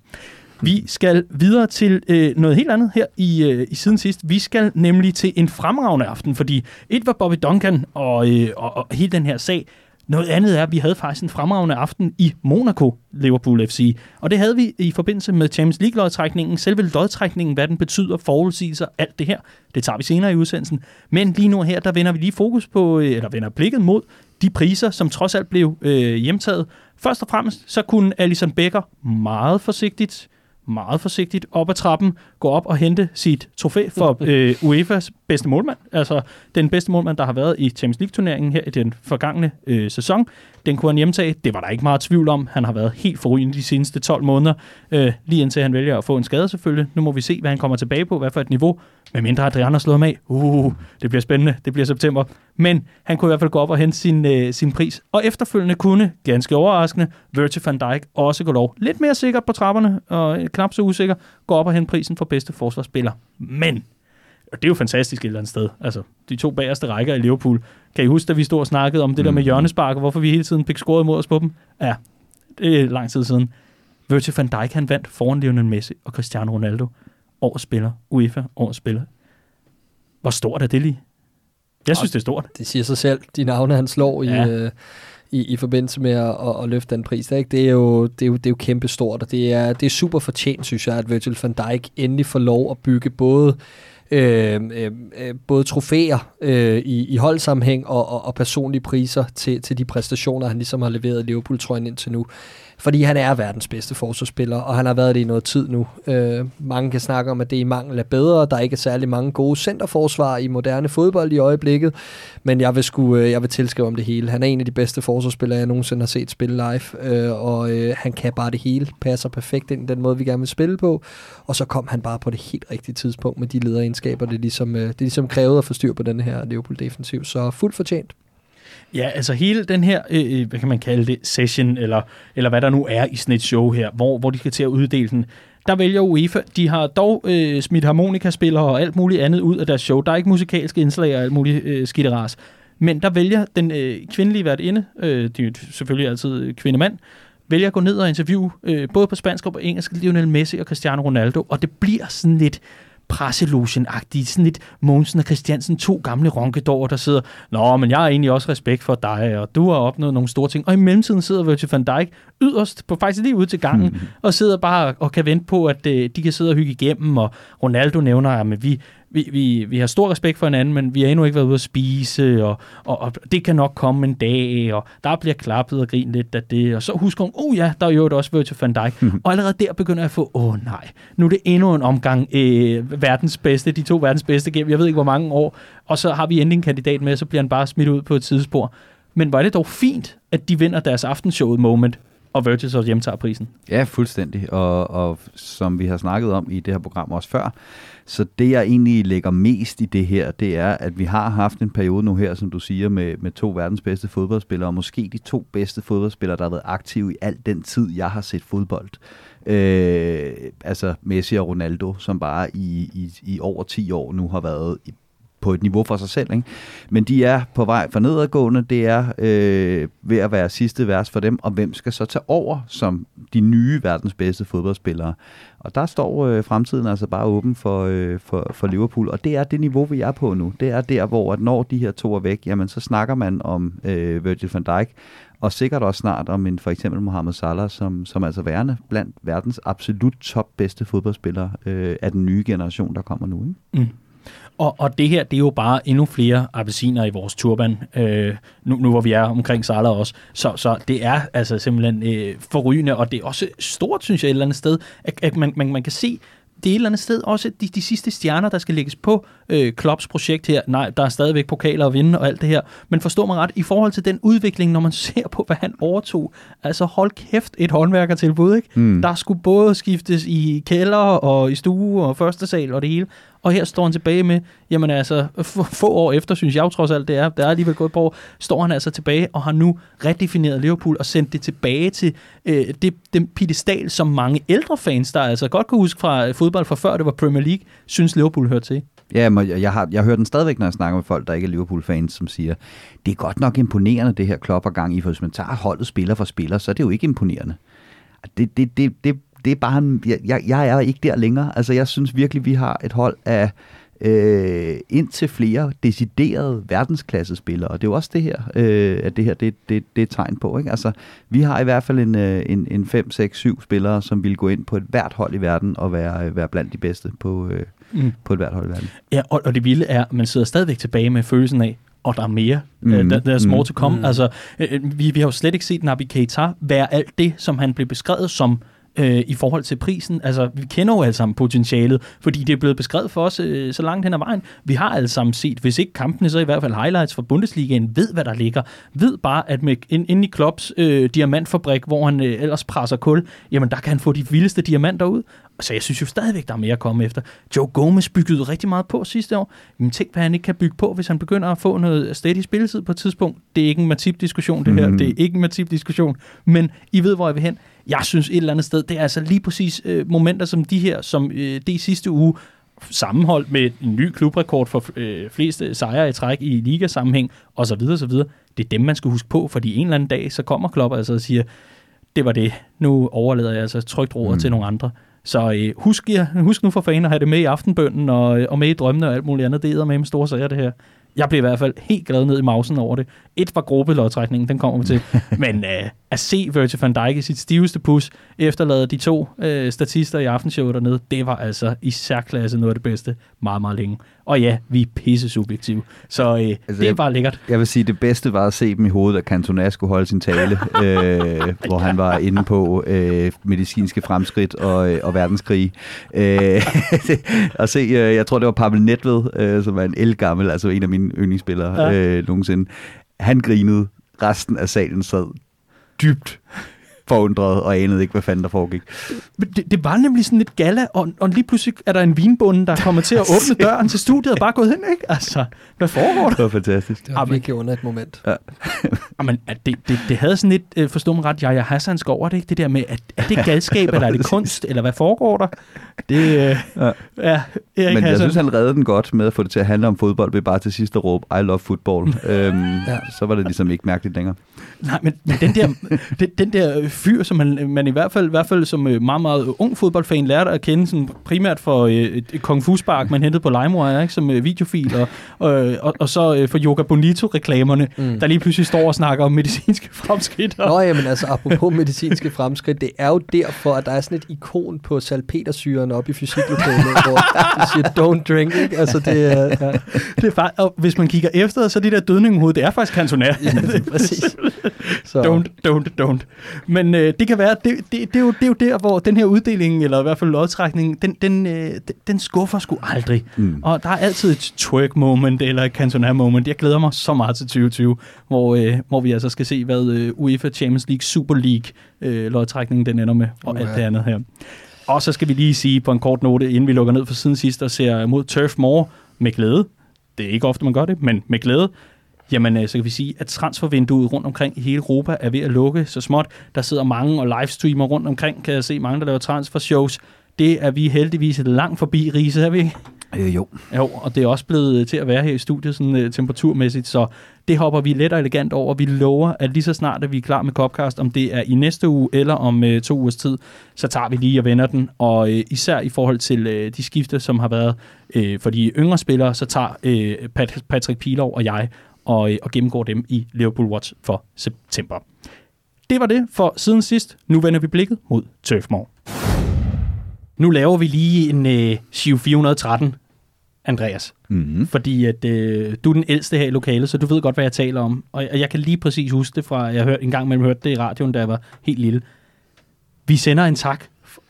Vi skal videre til øh, noget helt andet her i, øh, i siden sidst. Vi skal nemlig til en fremragende aften, fordi et var Bobby Duncan og, øh, og, og hele den her sag. Noget andet er, at vi havde faktisk en fremragende aften i Monaco, Liverpool FC. Og det havde vi i forbindelse med Champions League-lodtrækningen. Selve lodtrækningen, hvad den betyder, forudsigelser, alt det her. Det tager vi senere i udsendelsen. Men lige nu her, der vender vi lige fokus på, øh, eller vender blikket mod de priser, som trods alt blev øh, hjemtaget. Først og fremmest, så kunne Alison Becker meget forsigtigt meget forsigtigt op ad trappen, gå op og hente sit trofæ for øh, UEFA's bedste målmand. Altså den bedste målmand, der har været i Champions League-turneringen her i den forgangne øh, sæson. Den kunne han hjemtage. Det var der ikke meget tvivl om. Han har været helt forrygende de seneste 12 måneder, øh, lige indtil han vælger at få en skade selvfølgelig. Nu må vi se, hvad han kommer tilbage på, hvad for et niveau. Med mindre Adrian har slået ham af. Uh, det bliver spændende. Det bliver september. Men han kunne i hvert fald gå op og hente sin, øh, sin pris. Og efterfølgende kunne, ganske overraskende, Virgil van Dijk også gå lov. Lidt mere sikkert på trapperne, og knap så usikker, gå op og hente prisen for bedste forsvarsspiller. Men og det er jo fantastisk et eller andet sted. Altså, de to bagerste rækker i Liverpool. Kan I huske, da vi stod og snakkede om det mm. der med hjørnespark, og hvorfor vi hele tiden fik scoret imod os på dem? Ja, det er lang tid siden. Virgil van Dijk, han vandt foran Lionel Messi og Cristiano Ronaldo. Årets spiller. UEFA, årets spiller. Hvor stort er det lige? Jeg synes, det er stort. Det siger sig selv. De navne, han slår ja. i, øh, i, i forbindelse med at, at, at løfte den pris. Det er, ikke? Det, er jo, det, er jo, det er jo kæmpe stort, og det er, det er super fortjent, synes jeg, at Virgil van Dijk endelig får lov at bygge både Øh, øh, øh, både trofæer øh, i, i holdsammenhæng og, og, og personlige priser til, til de præstationer, han ligesom har leveret Liverpool-trøjen indtil nu fordi han er verdens bedste forsvarsspiller, og han har været det i noget tid nu. Øh, mange kan snakke om, at det i mangel af bedre, der er ikke særlig mange gode centerforsvar i moderne fodbold i øjeblikket, men jeg vil, sku, øh, jeg vil tilskrive om det hele. Han er en af de bedste forsvarsspillere, jeg nogensinde har set spille live, øh, og øh, han kan bare det hele, passer perfekt ind i den måde, vi gerne vil spille på, og så kom han bare på det helt rigtige tidspunkt med de lederegenskaber, det ligesom, øh, det ligesom krævede at få styr på den her Liverpool-defensiv, så fuldt fortjent. Ja, altså hele den her, øh, øh, hvad kan man kalde det, session, eller, eller hvad der nu er i sådan et show her, hvor, hvor de skal til at uddele den, der vælger UEFA. De har dog øh, smidt harmonikaspillere og alt muligt andet ud af deres show. Der er ikke musikalske indslag og alt muligt øh, skitteras. Men der vælger den øh, kvindelige værtinde, øh, det er selvfølgelig altid øh, kvindemand, vælger at gå ned og interviewe øh, både på spansk og på engelsk Lionel Messi og Cristiano Ronaldo, og det bliver sådan lidt presselogen-agtigt, sådan lidt Mogensen og Christiansen, to gamle ronkedår, der sidder, nå, men jeg har egentlig også respekt for dig, og du har opnået nogle store ting. Og i mellemtiden sidder Virgil van Dijk yderst, på faktisk lige ud til gangen, mm. og sidder bare og kan vente på, at øh, de kan sidde og hygge igennem, og Ronaldo nævner, at vi, vi, vi, vi har stor respekt for hinanden, men vi har endnu ikke været ude at spise, og, og, og det kan nok komme en dag, og der bliver klappet og grinet lidt af det, og så husker hun, oh ja, der er jo også Virgil van Dijk, mm. og allerede der begynder jeg at få, åh oh, nej, nu er det endnu en omgang øh, verdens bedste, de to verdens bedste gennem, jeg ved ikke hvor mange år, og så har vi endelig en kandidat med, så bliver han bare smidt ud på et tidsspor. Men var det dog fint, at de vinder deres aftenshowet moment, og Virgil så hjemtager prisen. Ja, fuldstændig. Og, og som vi har snakket om i det her program også før, så det jeg egentlig lægger mest i det her, det er, at vi har haft en periode nu her, som du siger, med, med to verdens bedste fodboldspillere, og måske de to bedste fodboldspillere, der har været aktive i al den tid, jeg har set fodbold. Øh, altså Messi og Ronaldo, som bare i, i, i over 10 år nu har været i på et niveau for sig selv. Ikke? Men de er på vej for nedadgående. Det er øh, ved at være sidste vers for dem, og hvem skal så tage over som de nye verdens bedste fodboldspillere? Og der står øh, fremtiden altså bare åben for, øh, for, for Liverpool, og det er det niveau, vi er på nu. Det er der, hvor at når de her to er væk, jamen så snakker man om øh, Virgil van Dijk, og sikkert også snart om en for eksempel Mohamed Salah, som, som altså værende blandt verdens absolut top bedste fodboldspillere øh, af den nye generation, der kommer nu. Ikke? Mm. Og, og det her, det er jo bare endnu flere appelsiner i vores turban, øh, nu, nu hvor vi er omkring Salah også. Så, så det er altså simpelthen øh, forrygende, og det er også stort, synes jeg, et eller andet sted, at, at man, man, man kan se, det er et eller andet sted også de, de sidste stjerner, der skal lægges på øh, Klopps projekt her. Nej, der er stadigvæk pokaler at vinde og alt det her. Men forstå mig ret, i forhold til den udvikling, når man ser på, hvad han overtog. Altså hold kæft, et håndværkertilbud, ikke? Mm. Der skulle både skiftes i kælder og i stue og første sal og det hele. Og her står han tilbage med, jamen altså, få år efter, synes jeg jo trods alt det er, der er alligevel gået på år, står han altså tilbage og har nu redefineret Liverpool og sendt det tilbage til øh, det, den pedestal, som mange ældre fans, der altså godt kan huske fra øh, fodbold fra før det var Premier League, synes Liverpool hører til. Ja, men jeg har, jeg hører den stadigvæk, når jeg snakker med folk, der ikke er Liverpool-fans, som siger, det er godt nok imponerende, det her klopper gang i, for hvis man tager holdet spiller for spiller, så er det jo ikke imponerende. Det, det, det, det, det er bare, en, jeg, jeg er ikke der længere. Altså, jeg synes virkelig, vi har et hold af øh, indtil flere deciderede verdensklassespillere, og det er jo også det her, øh, at det her, det, det, det er et tegn på. Ikke? Altså, vi har i hvert fald en, øh, en, en 5, 6, 7 spillere, som vil gå ind på et hvert hold i verden og være, være blandt de bedste på, øh, mm. på et hvert hold i verden. Ja, og, og det vilde er, at man sidder stadigvæk tilbage med følelsen af, og der er mere. Mm. Uh, der, der er more mm. to come. Mm. Altså, uh, vi, vi har jo slet ikke set Nabi Keita være alt det, som han blev beskrevet som øh, i forhold til prisen. Altså, vi kender jo alle sammen potentialet, fordi det er blevet beskrevet for os øh, så langt hen ad vejen. Vi har alle sammen set, hvis ikke kampene, så i hvert fald highlights fra Bundesligaen, ved, hvad der ligger. Ved bare, at med, ind, inde i Klopps øh, diamantfabrik, hvor han øh, ellers presser kul, jamen der kan han få de vildeste diamanter ud. Så jeg synes jo stadigvæk, der er mere at komme efter. Joe Gomez byggede rigtig meget på sidste år. Men tænk, hvad han ikke kan bygge på, hvis han begynder at få noget steady spilletid på et tidspunkt. Det er ikke en Matip-diskussion, det her. Mm. Det er ikke en Matip-diskussion. Men I ved, hvor jeg vil hen. Jeg synes et eller andet sted, det er altså lige præcis øh, momenter som de her, som øh, det sidste uge, sammenholdt med en ny klubrekord for øh, fleste sejre i træk i ligasammenhæng, osv. osv. Det er dem, man skal huske på, fordi en eller anden dag, så kommer Klopp altså og siger, det var det. Nu overlader jeg altså trygt roret mm. til nogle andre. Så øh, husk, ja, husk nu for fanden at have det med i aftenbønden og, og med i drømmene og alt muligt andet. Det er med en store sager, det her. Jeg blev i hvert fald helt glad ned i mausen over det. Et var gruppelodtrækningen, den kommer vi til. Men øh, at se Virgil van Dijk i sit stiveste pus, efterlade de to øh, statister i aftenshowet dernede, det var altså i særklasse noget af det bedste meget, meget længe. Og ja, vi er pisse subjektive. Så øh, altså, det er bare lækkert. Jeg vil sige, det bedste var at se dem i hovedet, at Cantona skulle holde sin tale, øh, hvor han var inde på øh, medicinske fremskridt og, øh, og verdenskrig. Øh, og se, øh, jeg tror det var Pavel Netved, øh, som er en elgammel, altså en af mine yndlingsspillere ja. øh, nogensinde. Han grinede, resten af salen sad dybt forundret og anede ikke, hvad fanden der foregik. Men det, det var nemlig sådan lidt gala, og, og lige pludselig er der en vinbonde, der kommer til at åbne døren til studiet og bare gået hen, ikke? Altså, hvad foregår der? Det var fantastisk. Det var virkelig under et moment. Ja. Jamen, det, det, det havde sådan lidt, øh, forstå mig ret, Jaja Hassansk over det, ikke? Det der med, at, er det galskab, eller er det kunst, eller hvad foregår der? Det, øh, ja. ja Erik Men jeg synes, han reddede den godt med at få det til at handle om fodbold, ved bare til sidst at råbe, I love football. øhm, ja. Så var det ligesom ikke mærkeligt længere. Nej, men, men den, der, den, den der fyr, som man, man i hvert fald, i hvert fald som øh, meget, meget ung fodboldfan lærte at kende sådan primært for øh, et Kung Fu Spark, man hentede på LimeWire, ikke, som øh, videofil, og, og, og, og så øh, for Yoga Bonito-reklamerne, mm. der lige pludselig står og snakker om medicinske fremskridt. Nå, jamen altså, apropos medicinske fremskridt, det er jo derfor, at der er sådan et ikon på salpetersyren op i fysiklokalet, hvor de siger, don't drink, ikke? Altså, det er... Ja. Det er faktisk, og hvis man kigger efter, så er de der dødningehoved, det er faktisk kantonær. Ja, præcis. Så. Don't, don't, don't. Men øh, det kan være, det, det, det, er jo, det er jo der, hvor den her uddeling, eller i hvert fald lodtrækningen, den, den, øh, den skuffer sgu aldrig. Mm. Og der er altid et twerk moment, eller et Cantona moment. Jeg glæder mig så meget til 2020, hvor, øh, hvor vi altså skal se, hvad øh, UEFA Champions League Super League øh, lodtrækningen den ender med, og uh, alt det andet her. Og så skal vi lige sige på en kort note, inden vi lukker ned for siden sidst og ser mod Turf Moor med glæde. Det er ikke ofte, man gør det, men med glæde. Jamen, øh, så kan vi sige, at transfervinduet rundt omkring i hele Europa er ved at lukke så småt. Der sidder mange og livestreamer rundt omkring, kan jeg se mange, der laver transfer-shows. Det er vi heldigvis langt forbi, Riese, er vi ikke? Øh, jo. Jo, og det er også blevet til at være her i studiet sådan, uh, temperaturmæssigt, så det hopper vi let og elegant over. Vi lover, at lige så snart at vi er klar med Copcast, om det er i næste uge eller om uh, to ugers tid, så tager vi lige og vender den. Og uh, især i forhold til uh, de skifter, som har været uh, for de yngre spillere, så tager uh, Pat- Patrick Pilov og jeg og, og gennemgår dem i Liverpool Watch for september. det var det for siden sidst. Nu vender vi blikket mod Turfmore. Nu laver vi lige en øh, Shiv 413, Andreas. Mm-hmm. Fordi at, øh, du er den ældste her i lokalet, så du ved godt, hvad jeg taler om. Og jeg, jeg kan lige præcis huske det fra, jeg hørte, en gang mellem hørte det i radioen, da jeg var helt lille. Vi sender en tak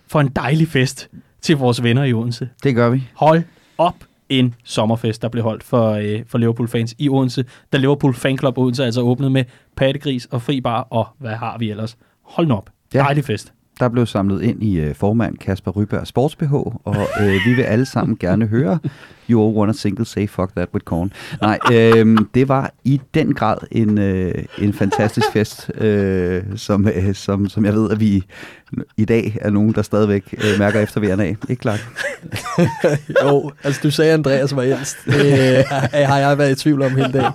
for en dejlig fest til vores venner i Odense. Det gør vi. Hold op en sommerfest, der blev holdt for, øh, for Liverpool-fans i Odense, da Liverpool Fanclub Odense altså åbnede med pattegris og fri bar, og hvad har vi ellers? Hold nu op. Ja. Dejlig fest. Der blev samlet ind i øh, formand Kasper Ryberg Sports BH, og øh, vi vil alle sammen gerne høre You all want a single say fuck that with corn. Nej, øh, det var i den grad en, øh, en fantastisk fest, øh, som, øh, som, som jeg ved, at vi i dag er nogen, der stadigvæk øh, mærker efterværende af. Ikke klart? jo, altså du sagde, Andreas var ældst. Det øh, har jeg været i tvivl om hele dagen.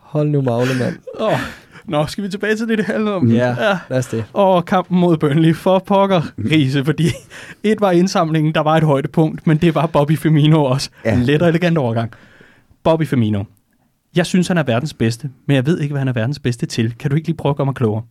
Hold nu magle, mand. Oh. Nå, skal vi tilbage til det, det handler om? Ja, lad os det. Og kampen mod Burnley for pokker rise, fordi et var indsamlingen, der var et højdepunkt, men det var Bobby Firmino også. Ja. En let og elegant overgang. Bobby Firmino. Jeg synes, han er verdens bedste, men jeg ved ikke, hvad han er verdens bedste til. Kan du ikke lige prøve at gøre mig klogere?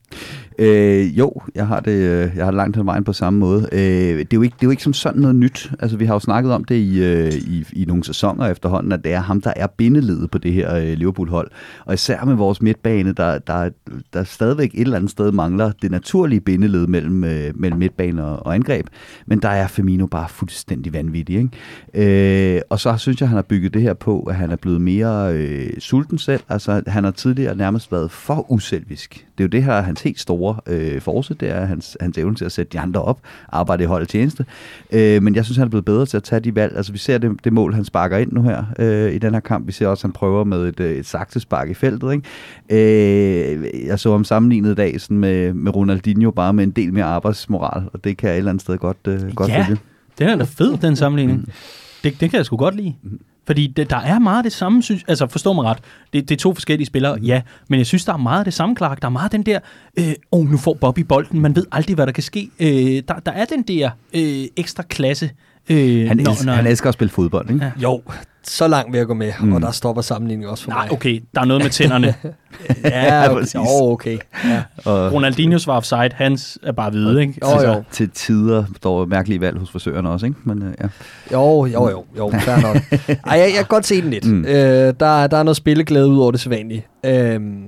Øh, jo, jeg har det øh, jeg har langt hen vejen på samme måde. Øh, det, er jo ikke, det er jo ikke som sådan noget nyt. Altså, vi har jo snakket om det i, øh, i, i nogle sæsoner efterhånden, at det er ham, der er bindeledet på det her øh, Liverpool-hold. Og især med vores midtbane, der, der, der stadigvæk et eller andet sted mangler det naturlige bindeled mellem, øh, mellem midtbane og, og angreb. Men der er Firmino bare fuldstændig vanvittig. Ikke? Øh, og så synes jeg, han har bygget det her på, at han er blevet mere øh, sulten selv. Altså, han har tidligere nærmest været for uselvisk. Det er jo det her, hans helt store øh, force, det er hans, hans evne til at sætte de andre op, arbejde i hold tjeneste. Øh, men jeg synes, han er blevet bedre til at tage de valg. Altså, vi ser det, det mål, han sparker ind nu her øh, i den her kamp. Vi ser også, at han prøver med et, øh, et saksespark i feltet. Ikke? Øh, jeg så ham sammenlignet i dag sådan med, med Ronaldinho, bare med en del mere arbejdsmoral, og det kan jeg et eller andet sted godt, øh, godt Ja. følge. Den er da fed, den sammenligning. Mm. Det, det kan jeg sgu godt lide. Fordi det, der er meget det samme, synes, altså forstå mig ret, det, det er to forskellige spillere, ja, men jeg synes, der er meget det samme, Clark. Der er meget den der, øh, oh, nu får Bobby bolden, man ved aldrig, hvad der kan ske. Øh, der, der er den der øh, ekstra klasse. Øh, Han, elsker, han elsker at spille fodbold, ikke? Ja. Jo, så langt vil jeg gå med, Mm. mm. og der stopper sammenligningen også for Nej, mig. okay, der er noget med tænderne. Ja, okay. jo, okay. Ja. Og Ronaldinhos var offside, hans er bare hvide, ikke? Jo, jo. til tider står mærkelige valg hos frisørerne også, ikke? Men øh, ja. Jo, jo, jo, jo, fair nok. Ej, jeg, jeg kan godt se den lidt. Mm. Mm. Øh, der, der er noget spilleglæde ud over det sædvanlige. Øhm,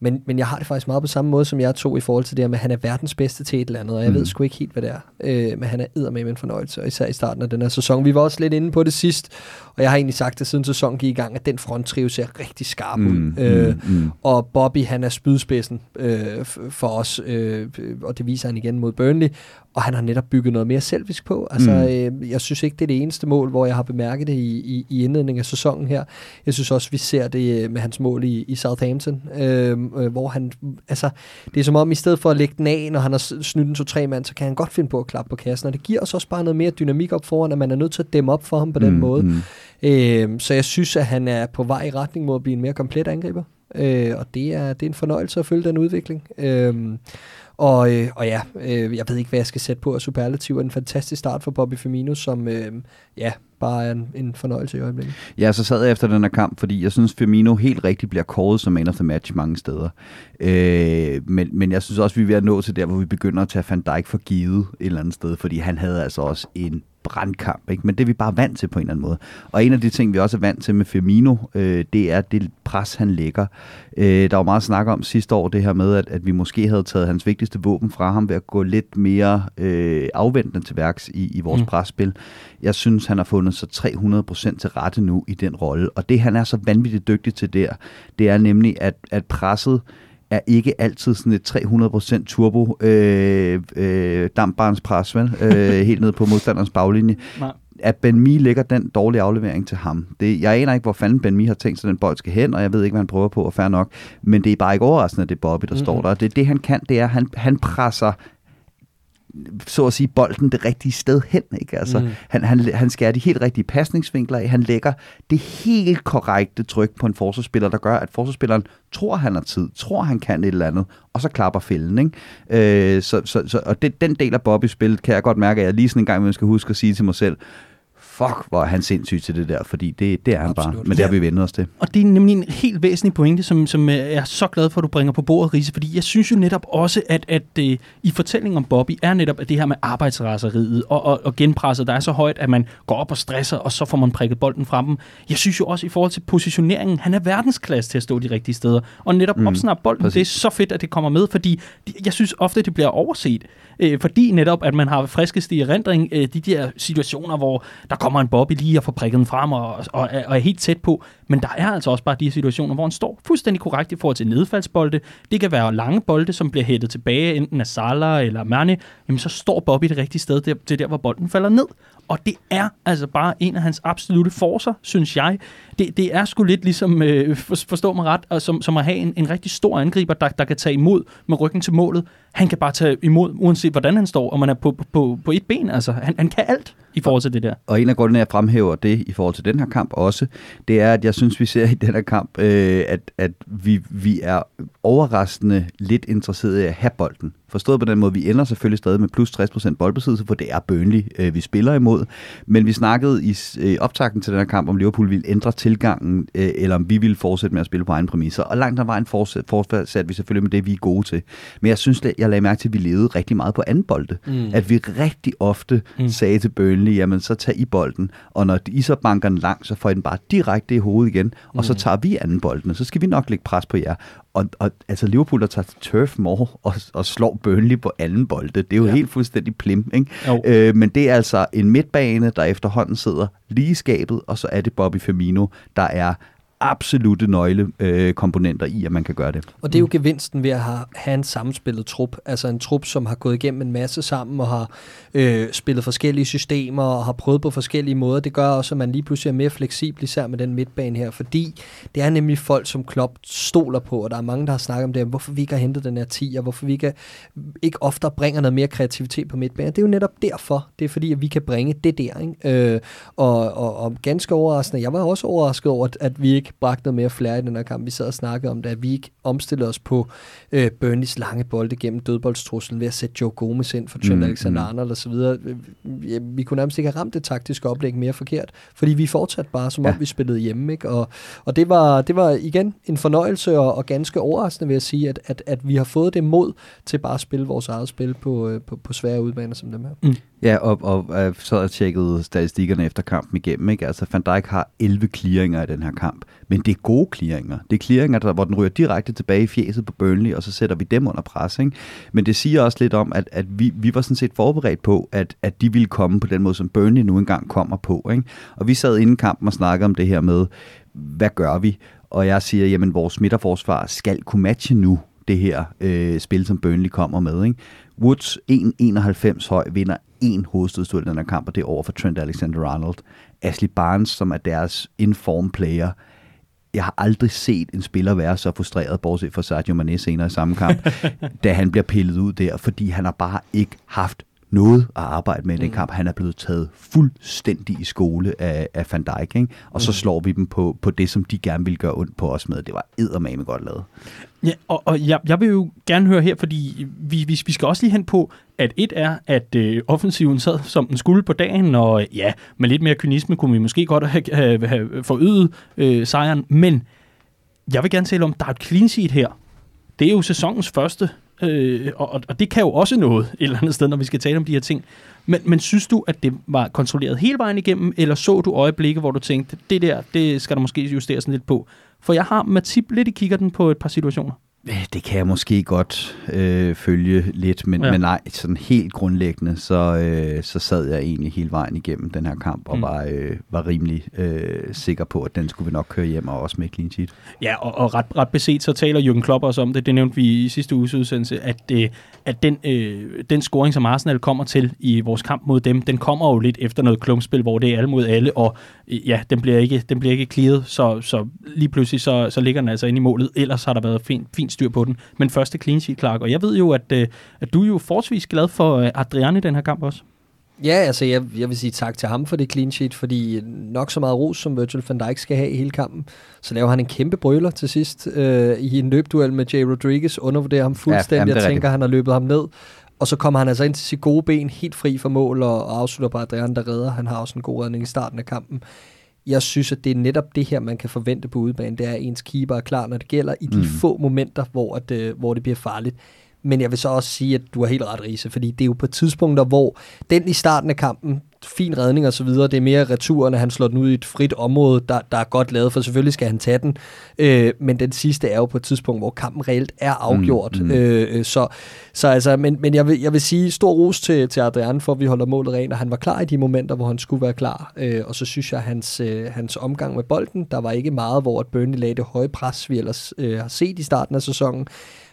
men, men jeg har det faktisk meget på samme måde, som jeg tog i forhold til det her med, at han er verdens bedste til et eller andet, og jeg mm. ved sgu ikke helt, hvad det er. Øh, men han er eddermame en fornøjelse, og især i starten af den her sæson. Vi var også lidt inde på det sidst, og jeg har egentlig sagt det, siden sæsonen gik i gang, at den fronttrio ser rigtig skarp ud. Mm, øh, mm, mm. og Bobby, han er spydspidsen øh, for os, øh, og det viser han igen mod Burnley. Og han har netop bygget noget mere selvisk på. Altså, Mm. øh, jeg synes ikke, det er det eneste mål, hvor jeg har bemærket det i, i, i indledningen af sæsonen her. Jeg synes også, vi ser det øh, med hans mål i, i Southampton, øh, øh, hvor han, altså, det er som om, i stedet for at lægge den af, når han har snydt en to-tre mand, så kan han godt finde på at klappe på kassen, og det giver os også bare noget mere dynamik op foran, at man er nødt til at dæmme op for ham på den Mm, måde. mm. Øh, så jeg synes, at han er på vej i retning mod at blive en mere komplet angriber. Øh, og det er, det er en fornøjelse at følge den udvikling. Øh, og, øh, og ja, øh, jeg ved ikke, hvad jeg skal sætte på af superlativ. En fantastisk start for Bobby Firmino, som øh, ja, bare er en, en fornøjelse i øjeblikket. Ja, så sad jeg efter den her kamp, fordi jeg synes, Firmino helt rigtigt bliver kåret som man of the match mange steder. Øh, men, men jeg synes også, vi er ved at nå til der, hvor vi begynder at tage Van Dijk for givet et eller andet sted, fordi han havde altså også en brandkamp, ikke? men det er vi bare vant til på en eller anden måde. Og en af de ting, vi også er vant til med Firmino, øh, det er det pres, han lægger. Øh, der var meget snak om sidste år det her med, at, at vi måske havde taget hans vigtigste våben fra ham ved at gå lidt mere øh, afventende til værks i, i vores Mm. presspil. Jeg synes, han har fundet sig 300% til rette nu i den rolle. Og det, han er så vanvittigt dygtig til der, det er nemlig, at, at presset er ikke altid sådan et 300% turbo øh, øh, dampbarnspres, vel? Øh, helt ned på modstanderens baglinje. Nej. At Ben Mee lægger den dårlige aflevering til ham. Det, jeg aner ikke, hvor fanden Ben Mee har tænkt sig, den bold skal hen, og jeg ved ikke, hvad han prøver på, og fair nok. Men det er bare ikke overraskende, at det er Bobby, der mm-hmm. står der. Det, det, han kan, det er, at han, han presser så at sige, bolden det rigtige sted hen. Ikke? Altså, Mm. han, han, han skærer de helt rigtige pasningsvinkler af. Han lægger det helt korrekte tryk på en forsvarsspiller, der gør, at forsvarsspilleren tror, han har tid, tror, han kan et eller andet, og så klapper fælden. Ikke? Øh, så, så, så, og det, den del af Bobbys spil kan jeg godt mærke, at jeg lige sådan en gang, man skal huske at sige til mig selv, fuck, hvor er han sindssyg til det der, fordi det, det er han Absolut. bare. Men det har vi vendt os til. Og det er nemlig en helt væsentlig pointe, som, som øh, jeg er så glad for, at du bringer på bordet, Riese, fordi jeg synes jo netop også, at, at øh, i fortællingen om Bobby er netop at det her med arbejdsraseriet og, og, og genpresset, der er så højt, at man går op og stresser, og så får man prikket bolden frem dem. Jeg synes jo også i forhold til positioneringen, han er verdensklasse til at stå de rigtige steder. Og netop mm, opsnappe bolden, præcis. det er så fedt, at det kommer med, fordi jeg synes ofte, det bliver overset. Øh, fordi netop, at man har friskest i erindring øh, de der situationer, hvor der kommer en Bobby lige og får prikket den frem og, og, og er helt tæt på. Men der er altså også bare de situationer, hvor han står fuldstændig korrekt i forhold til nedfaldsbolde. Det kan være lange bolde, som bliver hættet tilbage, enten af Salah eller Mane. Jamen, så står Bobby det rigtige sted. Det er, det er der, hvor bolden falder ned. Og det er altså bare en af hans absolute forser, synes jeg. Det, det er sgu lidt ligesom, øh, forstå mig ret, og som, som at have en, en rigtig stor angriber, der, der kan tage imod med ryggen til målet. Han kan bare tage imod, uanset hvordan han står, og man er på, på, på et ben. Altså, han, han kan alt i forhold til det der. Og en af grundene, jeg fremhæver det i forhold til den her kamp også, det er, at jeg synes, vi ser i den her kamp, øh, at, at vi, vi er overraskende lidt interesserede i at have bolden. Forstået på den måde, vi ender selvfølgelig stadig med plus 60% boldbesiddelse, for det er Burnley, øh, vi spiller imod. Men vi snakkede i øh, optakten til den her kamp, om Liverpool ville ændre tilgangen, øh, eller om vi ville fortsætte med at spille på egen præmisser. Og langt ad vejen fortsat, fortsatte vi selvfølgelig med det, vi er gode til. Men jeg synes, jeg lagde mærke til, at vi levede rigtig meget på anden bolde. Mm. At vi rigtig ofte mm. sagde til Burnley, jamen så tag i bolden, og når I så banker den lang, så får I den bare direkte i hovedet igen, og mm. så tager vi anden bolden, og så skal vi nok lægge pres på jer. Og, og altså Liverpool, der tager til Turf Moor og, og slår Burnley på anden bolde, det er jo ja. helt fuldstændig plim. Ikke? Øh, men det er altså en midtbane, der efterhånden sidder lige i skabet, og så er det Bobby Firmino, der er absolute nøglekomponenter øh, i, at man kan gøre det. Og det er jo gevinsten ved at have, have en sammenspillet trup. Altså en trup, som har gået igennem en masse sammen og har øh, spillet forskellige systemer og har prøvet på forskellige måder. Det gør også, at man lige pludselig er mere fleksibel, især med den midtbane her, fordi det er nemlig folk, som Klopp stoler på, og der er mange, der har snakket om det, hvorfor vi ikke har hentet den her 10, og hvorfor vi ikke, ikke ofte bringer noget mere kreativitet på midtbanen. Det er jo netop derfor. Det er fordi, at vi kan bringe det der. Ikke? Øh, og, og, og ganske overraskende, jeg var også overrasket over, at vi ikke bragte noget mere flere i den her kamp. Vi sad og snakkede om det, at vi ikke omstillede os på øh, Burnleys lange bolde gennem dødboldstruslen ved at sætte Joe Gomez ind for Trent mm, Alexander-Arnold mm. videre. Vi, vi kunne nærmest ikke have ramt det taktiske oplæg mere forkert, fordi vi fortsat bare, som om ja. vi spillede hjemme. Ikke? Og, og det, var, det var igen en fornøjelse og, og ganske overraskende, vil jeg sige, at, at, at vi har fået det mod til bare at spille vores eget spil på, øh, på, på svære udbaner som dem her. Mm. Ja, og, og, og så har jeg tjekket statistikkerne efter kampen igennem. Ikke? Altså, Van Dijk har 11 clearinger i den her kamp, men det er gode clearinger. Det er clearinger, der, hvor den ryger direkte tilbage i fjeset på Burnley, og så sætter vi dem under pres. Ikke? Men det siger også lidt om, at, at vi, vi var sådan set forberedt på, at, at de ville komme på den måde, som Burnley nu engang kommer på. Ikke? Og vi sad inden kampen og snakkede om det her med, hvad gør vi? Og jeg siger, jamen vores midterforsvar skal kunne matche nu det her øh, spil, som Burnley kommer med. Ikke? Woods 1,91 høj vinder en hovedstødstød i den her kamp, og det er over for Trent Alexander-Arnold. Ashley Barnes, som er deres inform player, jeg har aldrig set en spiller være så frustreret, bortset fra Sergio Mane senere i samme kamp, da han bliver pillet ud der, fordi han har bare ikke haft noget at arbejde med i den mm. kamp. Han er blevet taget fuldstændig i skole af, af Van Dijk, ikke? og så mm. slår vi dem på, på det, som de gerne vil gøre ondt på os med. Det var eddermame godt lavet. Ja, og, og jeg, jeg vil jo gerne høre her, fordi vi, vi, vi skal også lige hen på, at et er, at øh, offensiven sad som den skulle på dagen, og ja, med lidt mere kynisme kunne vi måske godt have, have, have forøget øh, sejren, men jeg vil gerne tale om, der er et clean sheet her. Det er jo sæsonens første, øh, og, og det kan jo også noget et eller andet sted, når vi skal tale om de her ting. Men, men synes du, at det var kontrolleret hele vejen igennem, eller så du øjeblikke, hvor du tænkte, det der, det skal der måske justeres lidt på? For jeg har Matip lidt i kigger den på et par situationer. Det kan jeg måske godt øh, følge lidt, men, ja. men nej, sådan helt grundlæggende, så, øh, så sad jeg egentlig hele vejen igennem den her kamp, og mm. var, øh, var rimelig øh, sikker på, at den skulle vi nok køre hjem, og også med clean sheet. Ja, og, og ret, ret beset, så taler Jürgen Klopp også om det, det nævnte vi i sidste uges udsendelse, at, øh, at den, øh, den scoring, som Arsenal kommer til i vores kamp mod dem, den kommer jo lidt efter noget klumpspil, hvor det er alle mod alle, og øh, ja, den bliver ikke, den bliver ikke clearet, så, så lige pludselig så, så ligger den altså inde i målet, ellers har der været fint, fint styr på den. Men første clean sheet, Clark. Og jeg ved jo, at, øh, at du er jo forholdsvis glad for øh, Adrian i den her kamp også. Ja, altså jeg, jeg vil sige tak til ham for det clean sheet, fordi nok så meget ros, som Virgil van Dijk skal have i hele kampen, så laver han en kæmpe brøler til sidst øh, i en løbduel med Jay Rodriguez, undervurderer ham fuldstændig, ja, jeg tænker, rigtigt. han har løbet ham ned. og så kommer han altså ind til sit gode ben, helt fri for mål, og, og afslutter bare Adrian, der redder. Han har også en god redning i starten af kampen. Jeg synes, at det er netop det her, man kan forvente på udebane. Det er, at ens keeper er klar, når det gælder, i de mm. få momenter, hvor, at, øh, hvor det bliver farligt. Men jeg vil så også sige, at du har helt ret, Riese, fordi det er jo på tidspunkter, hvor den i starten af kampen, fin redning og så videre. Det er mere returen, at han slår den ud i et frit område, der, der er godt lavet, for selvfølgelig skal han tage den. Øh, men den sidste er jo på et tidspunkt, hvor kampen reelt er afgjort. Mm, mm. Øh, så, så altså, men, men jeg, vil, jeg vil sige stor ros til, til Adrian, for at vi holder målet rent, og han var klar i de momenter, hvor han skulle være klar. Øh, og så synes jeg, hans, øh, hans omgang med bolden, der var ikke meget, hvor at Burnley lagde det høje pres, vi ellers øh, har set i starten af sæsonen.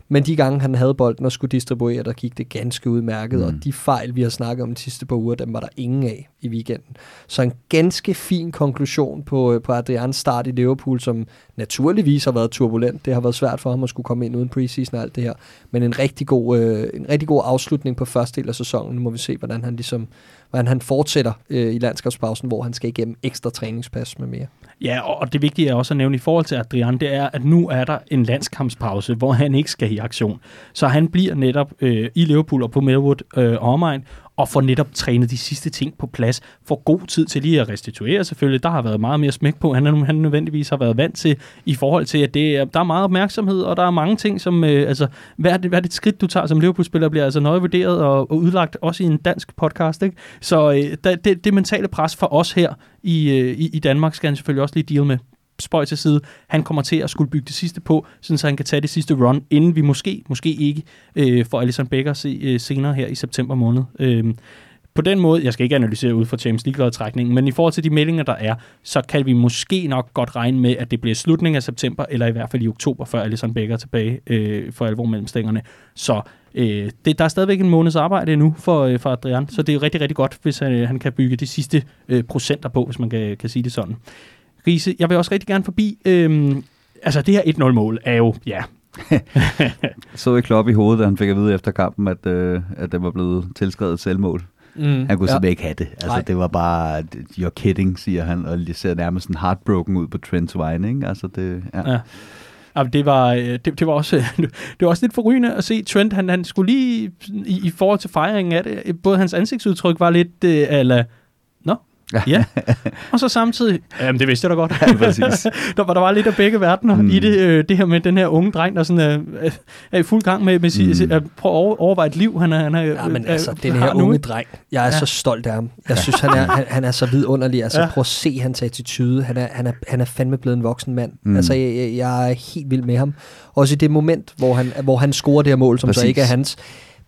Men de gange, han havde bolden og skulle distribuere, der gik det ganske udmærket. Mm. Og de fejl, vi har snakket om de sidste par uger, dem var der ingen af i weekenden. Så en ganske fin konklusion på, på Adrians start i Liverpool, som naturligvis har været turbulent. Det har været svært for ham at skulle komme ind uden preseason og alt det her. Men en rigtig god, øh, en rigtig god afslutning på første del af sæsonen. Nu må vi se, hvordan han ligesom hvordan han fortsætter øh, i landskabspausen, hvor han skal igennem ekstra træningspas med mere. Ja, og det vigtige er også at nævne i forhold til Adrian, det er, at nu er der en landskampspause, hvor han ikke skal i aktion. Så han bliver netop øh, i Liverpool og på Melwood øh, omegn, og får netop trænet de sidste ting på plads, får god tid til lige at restituere selvfølgelig. Der har været meget mere smæk på, han, han nødvendigvis har været vant til, i forhold til, at det, der er meget opmærksomhed, og der er mange ting, som, øh, altså, hvad hvert et hvad det skridt, du tager som Liverpool-spiller, bliver altså nøje vurderet og, og udlagt, også i en dansk podcast, ikke? Så øh, det, det, det mentale pres for os her i, øh, i, i Danmark, skal han selvfølgelig også lige deal med spøj til side. Han kommer til at skulle bygge det sidste på, så han kan tage det sidste run, inden vi måske, måske ikke, øh, får Alisson Becker se, øh, senere her i september måned. Øh, på den måde, jeg skal ikke analysere ud fra James League-trækningen, men i forhold til de meldinger, der er, så kan vi måske nok godt regne med, at det bliver slutningen af september, eller i hvert fald i oktober, før Alisson Becker er tilbage øh, for alvor mellem stængerne. Så øh, det, der er stadigvæk en måneds arbejde endnu for, øh, for Adrian, så det er rigtig, rigtig godt, hvis han, øh, han kan bygge de sidste øh, procenter på, hvis man kan, kan sige det sådan. Riese, jeg vil også rigtig gerne forbi, øhm, altså det her 1-0-mål er jo, ja, så i Klopp i hovedet, da han fik at vide efter kampen, at, øh, at det var blevet tilskrevet selvmål. Mm, han kunne ja. simpelthen ikke have det. Altså, Nej. det var bare, you're kidding, siger han, og det ser nærmest sådan heartbroken ud på Trent's vegne, ikke? Altså, det, ja. ja. Altså, det var, øh, det, det, var også, det var også lidt forrygende at se Trent. Han, han skulle lige, i, i forhold til fejringen af det, både hans ansigtsudtryk var lidt, øh, ala, Ja, og så samtidig, jamen det vidste jeg da godt, ja, præcis. der, var, der var lidt af begge verdener mm. i det, øh, det her med den her unge dreng, der sådan er, er i fuld gang med, med mm. at prøve at overveje et liv, han er, han er Ja, men altså, den her unge nu. dreng, jeg er ja. så stolt af ham. Jeg synes, han er, han, han er så vidunderlig. Altså, ja. prøv at se hans attitude. Han er, han er, han er fandme blevet en voksen mand. Mm. Altså, jeg, jeg er helt vild med ham. Også i det moment, hvor han, hvor han scorer det her mål, som Præcis. så ikke er hans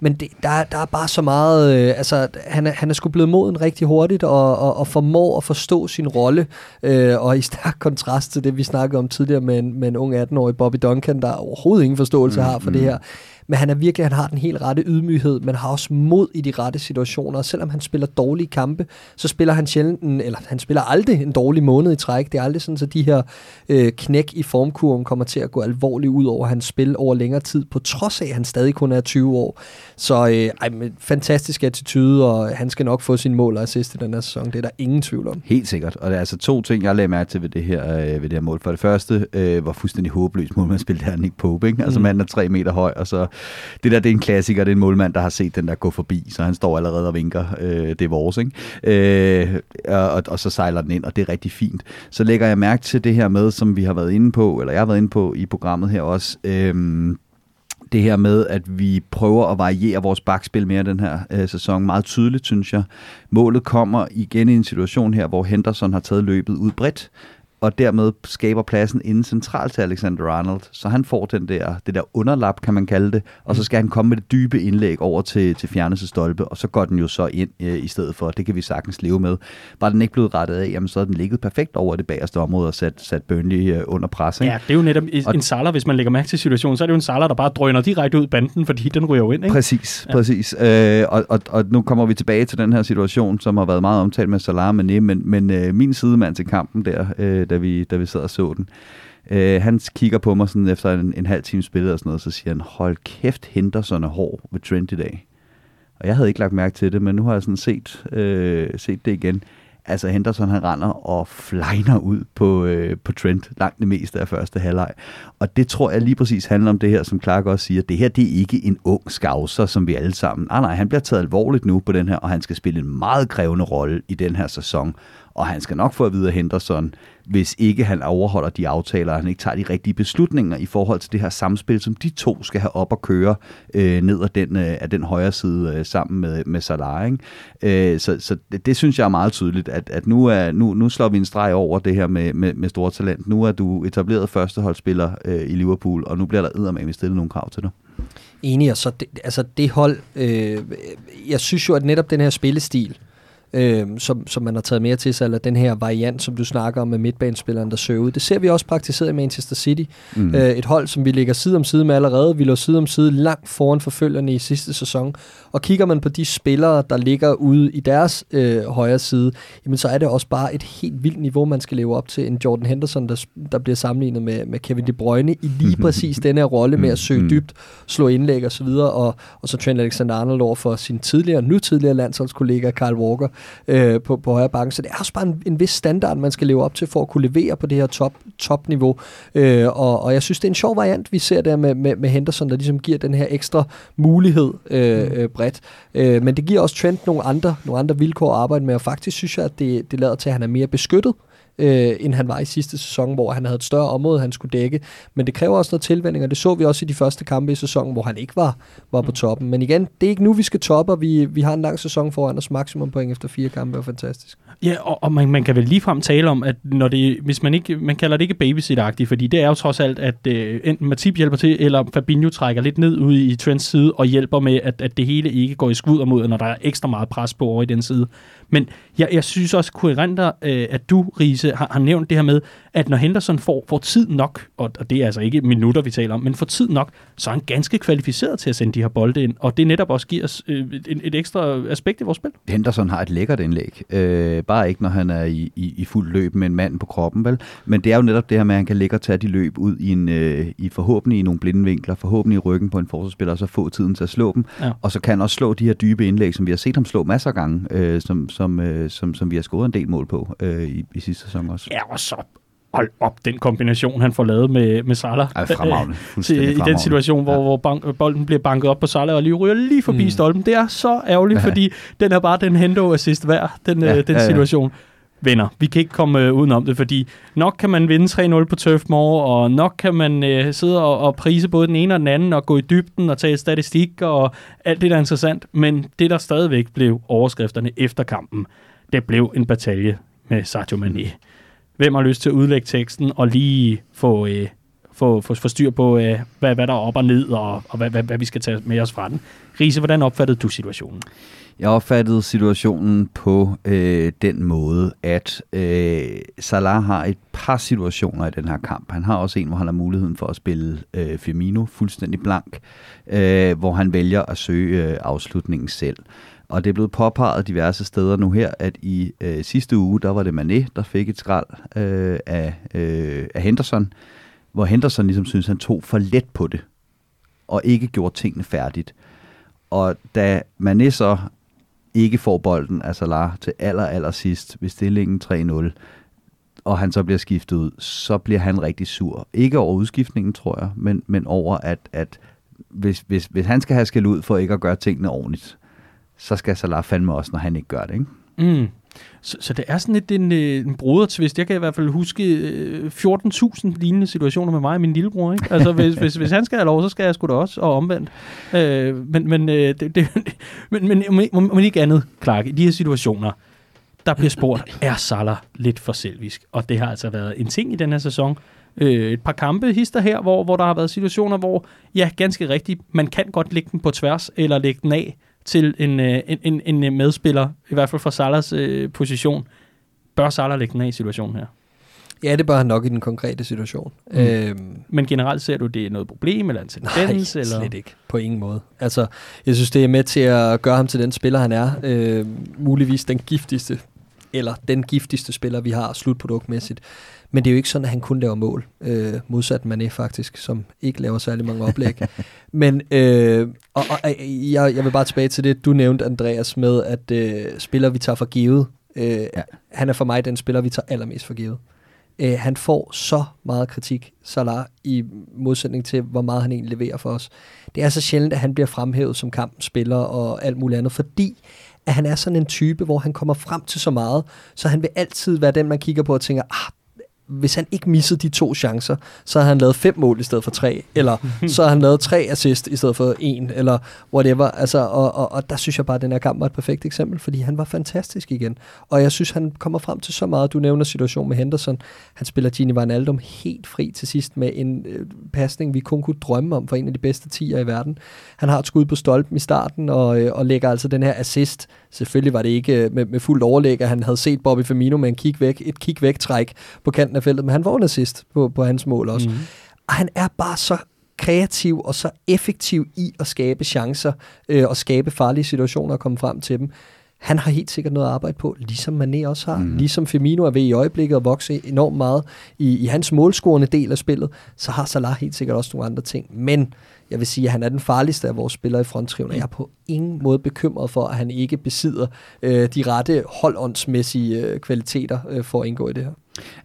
men det, der, der er bare så meget, øh, altså han er, han er sgu blevet moden rigtig hurtigt, og, og, og formår at forstå sin rolle, øh, og i stærk kontrast til det, vi snakkede om tidligere med en, med en ung 18-årig Bobby Duncan, der overhovedet ingen forståelse mm, har for mm. det her. Men han er virkelig, han har den helt rette ydmyghed, men har også mod i de rette situationer. Og selvom han spiller dårlige kampe, så spiller han sjældent, en, eller han spiller aldrig en dårlig måned i træk. Det er aldrig sådan, at de her øh, knæk i formkurven kommer til at gå alvorligt ud over hans spil over længere tid, på trods af, at han stadig kun er 20 år. Så øh, ej, med fantastisk attitude, og han skal nok få sin mål og assist i den her sæson. Det er der ingen tvivl om. Helt sikkert. Og det er altså to ting, jeg lagde mærke til ved det her, øh, ved det her mål. For det første øh, var fuldstændig håbløst mål, man spillede her Nick Pope. Ikke? Altså mm. manden er tre meter høj, og så det der, det er en klassiker, det er en målmand, der har set den der gå forbi, så han står allerede og vinker, øh, det er vores, ikke? Øh, og, og så sejler den ind, og det er rigtig fint. Så lægger jeg mærke til det her med, som vi har været inde på, eller jeg har været inde på i programmet her også, øh, det her med, at vi prøver at variere vores bakspil mere den her øh, sæson. Meget tydeligt, synes jeg. Målet kommer igen i en situation her, hvor Henderson har taget løbet ud bredt, og dermed skaber pladsen inden centralt til Alexander Arnold. Så han får den der, det der underlap, kan man kalde det, og så skal han komme med det dybe indlæg over til, til fjerneste stolpe, og så går den jo så ind øh, i stedet for. Det kan vi sagtens leve med. Var den ikke blevet rettet af, jamen så er den ligget perfekt over det bagerste område og sat, sat Burnley øh, under pres. Ikke? Ja, det er jo netop og, en Salah, hvis man lægger mærke til situationen, så er det jo en Salah, der bare drøner direkte ud banden, fordi den ryger jo ind. Ikke? Præcis, ja. præcis. Øh, og, og, og nu kommer vi tilbage til den her situation, som har været meget omtalt med Salah men, men, men øh, min sidemand til kampen der, øh, da vi, da vi sad og så den. Øh, han kigger på mig sådan efter en, en halv time spillet og sådan noget, så siger han, hold kæft, Henderson er hård ved Trent i dag. Og jeg havde ikke lagt mærke til det, men nu har jeg sådan set, øh, set det igen. altså Henderson han render og flejner ud på, øh, på Trent langt det meste af første halvleg. Og det tror jeg lige præcis handler om det her, som Clark også siger. Det her, det er ikke en ung skavser, som vi alle sammen... Nej, nej, han bliver taget alvorligt nu på den her, og han skal spille en meget krævende rolle i den her sæson og han skal nok få at vide af Henderson, hvis ikke han overholder de aftaler, og han ikke tager de rigtige beslutninger i forhold til det her samspil, som de to skal have op og køre øh, ned ad den, øh, af den højre side øh, sammen med, med Salah. Ikke? Øh, så så det, det synes jeg er meget tydeligt, at, at nu, er, nu, nu slår vi en streg over det her med, med, med store talent. Nu er du etableret førsteholdsspiller øh, i Liverpool, og nu bliver der eddermame stillet nogle krav til dig. Enig, og så det, altså det hold, øh, jeg synes jo, at netop den her spillestil, øh, som, som man har taget mere til sig, eller den her variant, som du snakker om med midtbanespilleren, der søger ud. Det ser vi også praktiseret i Manchester City. Mm. Øh, et hold, som vi ligger side om side med allerede. Vi lå side om side langt foran forfølgerne i sidste sæson. Og kigger man på de spillere, der ligger ude i deres øh, højre side, jamen så er det også bare et helt vildt niveau, man skal leve op til. En Jordan Henderson, der, der bliver sammenlignet med, med Kevin De Bruyne i lige præcis den her rolle med at søge mm. dybt, slå indlæg og så videre, og, og så Trent Alexander-Arnold over for sin tidligere, nu tidligere landsholdskollega Carl Walker øh, på, på højre bakken. Så det er også bare en, en vis standard, man skal leve op til for at kunne levere på det her top, topniveau. Øh, og, og jeg synes, det er en sjov variant, vi ser der med, med, med Henderson, der ligesom giver den her ekstra mulighed øh, mm. øh, bredt. Øh, men det giver også Trent nogle andre, nogle andre vilkår at arbejde med, og faktisk synes jeg, at det, det lader til, at han er mere beskyttet øh, end han var i sidste sæson, hvor han havde et større område, han skulle dække. Men det kræver også noget tilvænding, og det så vi også i de første kampe i sæsonen, hvor han ikke var, var på toppen. Men igen, det er ikke nu, vi skal toppe, og vi, vi har en lang sæson foran os. Maksimum point efter fire kampe er fantastisk. Ja, og, og man, man kan vel ligefrem tale om, at når det, hvis man ikke, man kalder det ikke babysit fordi det er jo trods alt, at øh, enten Matip hjælper til, eller Fabinho trækker lidt ned ud i Trents side og hjælper med, at, at det hele ikke går i skud mod, når der er ekstra meget pres på over i den side. Men jeg, jeg synes også, Kurrenter, øh, at du, Riese, har, har nævnt det her med, at når Henderson får, får tid nok, og, og det er altså ikke minutter, vi taler om, men får tid nok, så er han ganske kvalificeret til at sende de her bolde ind, og det netop også giver os øh, et, et ekstra aspekt i vores spil. Henderson har et lækkert indlæg. Øh, bare ikke, når han er i, i, i fuld løb med en mand på kroppen, vel? Men det er jo netop det her med, at han kan ligge og tage de løb ud i, en, øh, i forhåbentlig i nogle blinde vinkler, forhåbentlig i ryggen på en forsvarsspiller, og så få tiden til at slå dem. Ja. Og så kan han også slå de her dybe indlæg, som vi har set ham slå masser af gange, øh, som, som, øh, som, som vi har scoret en del mål på øh, i, i sidste sæson også. Ja, og så hold op, den kombination, han får lavet med, med Salah. Fremragende. Øh, I den situation, hvor, ja. hvor bank, bolden bliver banket op på Salah, og lige ryger lige forbi mm. stolpen. Det er så ærgerligt, ja. fordi den er bare den hendo assist værd, den, ja, øh, den ja, situation. Ja venner. Vi kan ikke komme øh, udenom det, fordi nok kan man vinde 3-0 på Turf Moor, og nok kan man øh, sidde og, og prise både den ene og den anden, og gå i dybden og tage statistik og alt det, der er interessant. Men det, der stadigvæk blev overskrifterne efter kampen, det blev en batalje med Sadio Mane. Hvem har lyst til at udlægge teksten og lige få, øh, få, få, få styr på, øh, hvad, hvad der er op og ned, og, og hvad, hvad, hvad vi skal tage med os fra den. Riese, hvordan opfattede du situationen? Jeg opfattede situationen på øh, den måde, at øh, Salah har et par situationer i den her kamp. Han har også en, hvor han har muligheden for at spille øh, Firmino fuldstændig blank, øh, hvor han vælger at søge øh, afslutningen selv. Og det er blevet påpeget diverse steder nu her, at i øh, sidste uge, der var det Mané, der fik et skrald øh, af, øh, af Henderson, hvor Henderson ligesom synes, han tog for let på det, og ikke gjorde tingene færdigt. Og da Mané så ikke får bolden af Salah til aller, aller sidst ved stillingen 3-0, og han så bliver skiftet ud, så bliver han rigtig sur. Ikke over udskiftningen, tror jeg, men, men over, at, at hvis, hvis, hvis han skal have skæld ud for ikke at gøre tingene ordentligt, så skal Salah fandme også, når han ikke gør det, ikke? Mm. Så, så det er sådan lidt en, øh, en brodertvist. Jeg kan i hvert fald huske øh, 14.000 lignende situationer med mig og min lillebror. Ikke? Altså, hvis, hvis, hvis han skal have lov, så skal jeg sgu da også, og omvendt. Øh, men, men, øh, det, det, men, men, men, men ikke andet, Clark, i de her situationer, der bliver spurgt, er Salah lidt for selvisk? Og det har altså været en ting i den her sæson. Øh, et par kampe hister her, hvor, hvor der har været situationer, hvor, ja, ganske rigtigt, man kan godt lægge den på tværs, eller lægge den af, til en, øh, en, en, en øh, medspiller, i hvert fald fra Salahs øh, position. Bør Salah lægge den af i situationen her? Ja, det bør han nok i den konkrete situation. Mm. Øhm, Men generelt ser du, det er noget problem eller en tendens? Nej, eller? slet ikke. På ingen måde. Altså, jeg synes, det er med til at gøre ham til den spiller, han er. Øh, muligvis den giftigste, eller den giftigste spiller, vi har slutproduktmæssigt. Men det er jo ikke sådan, at han kun laver mål. Øh, modsat Mané faktisk, som ikke laver særlig mange oplæg. Men øh, og, og, jeg, jeg vil bare tilbage til det, du nævnte, Andreas, med at øh, spillere, vi tager for givet, øh, ja. han er for mig den spiller, vi tager allermest for givet. Øh, han får så meget kritik, Salah, i modsætning til, hvor meget han egentlig leverer for os. Det er så sjældent, at han bliver fremhævet som kampspiller og alt muligt andet, fordi at han er sådan en type, hvor han kommer frem til så meget, så han vil altid være den, man kigger på og tænker, ah, hvis han ikke missede de to chancer, så havde han lavet fem mål i stedet for tre, eller så havde han lavet tre assist i stedet for en, eller whatever. Altså, og, og, og der synes jeg bare, at den her kamp var et perfekt eksempel, fordi han var fantastisk igen. Og jeg synes, han kommer frem til så meget. Du nævner situationen med Henderson. Han spiller Gini Wijnaldum helt fri til sidst med en øh, pasning, vi kun kunne drømme om for en af de bedste tiger i verden. Han har et skud på stolpen i starten, og, øh, og lægger altså den her assist. Selvfølgelig var det ikke øh, med, med fuldt overlæg, at han havde set Bobby Firmino med en kig væk, et kig væk træk på kanten af feltet, men han var en assist på, på hans mål også. Mm. Og han er bare så kreativ og så effektiv i at skabe chancer øh, og skabe farlige situationer og komme frem til dem. Han har helt sikkert noget at arbejde på, ligesom Mané også har. Mm. Ligesom Firmino er ved i øjeblikket at vokse enormt meget i, i hans målscorende del af spillet, så har Salah helt sikkert også nogle andre ting. Men jeg vil sige, at han er den farligste af vores spillere i fronttriven, og jeg er på ingen måde bekymret for, at han ikke besidder øh, de rette holdåndsmæssige øh, kvaliteter øh, for at indgå i det her.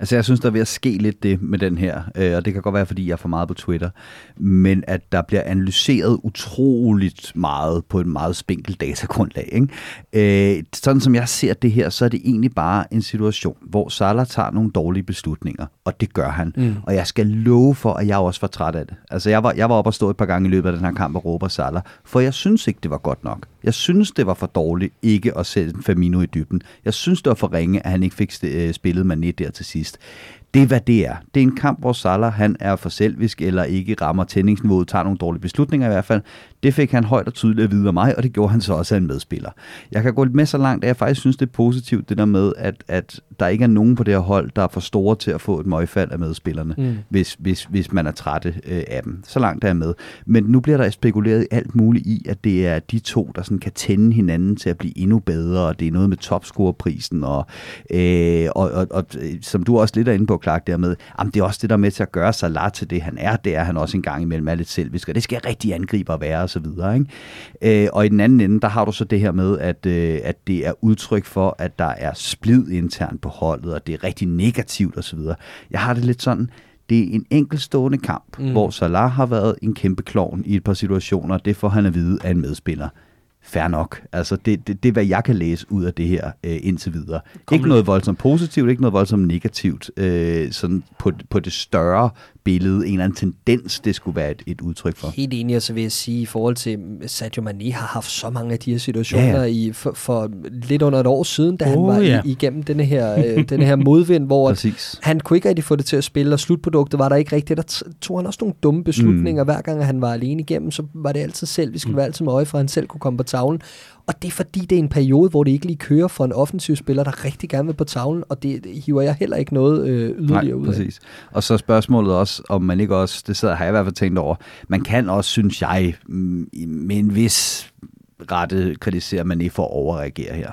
Altså jeg synes, der er ved at ske lidt det med den her, øh, og det kan godt være, fordi jeg er for meget på Twitter, men at der bliver analyseret utroligt meget på et meget spinkelt datagrundlag. Ikke? Øh, sådan som jeg ser det her, så er det egentlig bare en situation, hvor Salah tager nogle dårlige beslutninger, og det gør han. Mm. Og jeg skal love for, at jeg også var træt af det. Altså jeg var, jeg var oppe og stå et par gange i løbet af den her kamp og råber Salah, for jeg synes ikke, det var godt nok. Jeg synes, det var for dårligt ikke at sætte Firmino i dybden. Jeg synes, det var for ringe, at han ikke fik øh, spillet Mané der til sidst. Det er, hvad det er. Det er en kamp, hvor Salah han er for selvisk eller ikke rammer tændingsniveauet, tager nogle dårlige beslutninger i hvert fald. Det fik han højt og tydeligt at vide af mig, og det gjorde han så også af en medspiller. Jeg kan gå lidt med så langt, at jeg faktisk synes, det er positivt, det der med, at, at der ikke er nogen på det her hold, der er for store til at få et møgfald af medspillerne, mm. hvis, hvis, hvis man er trætte øh, af dem. Så langt er jeg med. Men nu bliver der spekuleret i alt muligt i, at det er de to, der sådan kan tænde hinanden til at blive endnu bedre, og det er noget med topscoreprisen, og, øh, og, og, og som du også lidt er inde på, Clark, dermed, jamen, det er også det, der er med til at gøre Salah til det, han er. Det er han også en gang imellem er lidt selvisk, og det skal rigtig angriber være, så videre. Ikke? Øh, og i den anden ende, der har du så det her med, at, øh, at det er udtryk for, at der er splid internt på holdet, og det er rigtig negativt osv. Jeg har det lidt sådan, det er en enkeltstående kamp, mm. hvor Salah har været en kæmpe klovn i et par situationer. Det får han at vide af en medspiller. Fair nok. Altså, det, det, det er, hvad jeg kan læse ud af det her øh, indtil videre. Kom ikke noget voldsomt positivt, ikke noget voldsomt negativt, øh, sådan på, på det større billede, en eller anden tendens, det skulle være et, et udtryk for. Helt enig, og så vil jeg sige, i forhold til Sadio Mane har haft så mange af de her situationer ja, ja. i for, for lidt under et år siden, da oh, han var ja. i, igennem denne her, øh, denne her modvind, hvor at han kunne ikke rigtig få det til at spille, og slutproduktet var der ikke rigtigt. Der tog han også nogle dumme beslutninger, mm. hver gang han var alene igennem, så var det altid selv, vi skulle mm. være altid med øje for, at han selv kunne komme på tavlen. Og det er fordi, det er en periode, hvor det ikke lige kører for en offensiv spiller, der rigtig gerne vil på tavlen, og det, det hiver jeg heller ikke noget øh, yderligere Nej, ud af. præcis. Og så spørgsmålet også, om man ikke også, det sidder, har jeg i hvert fald tænkt over, man kan også, synes jeg, med en vis rette kritisere man ikke for at overreagere her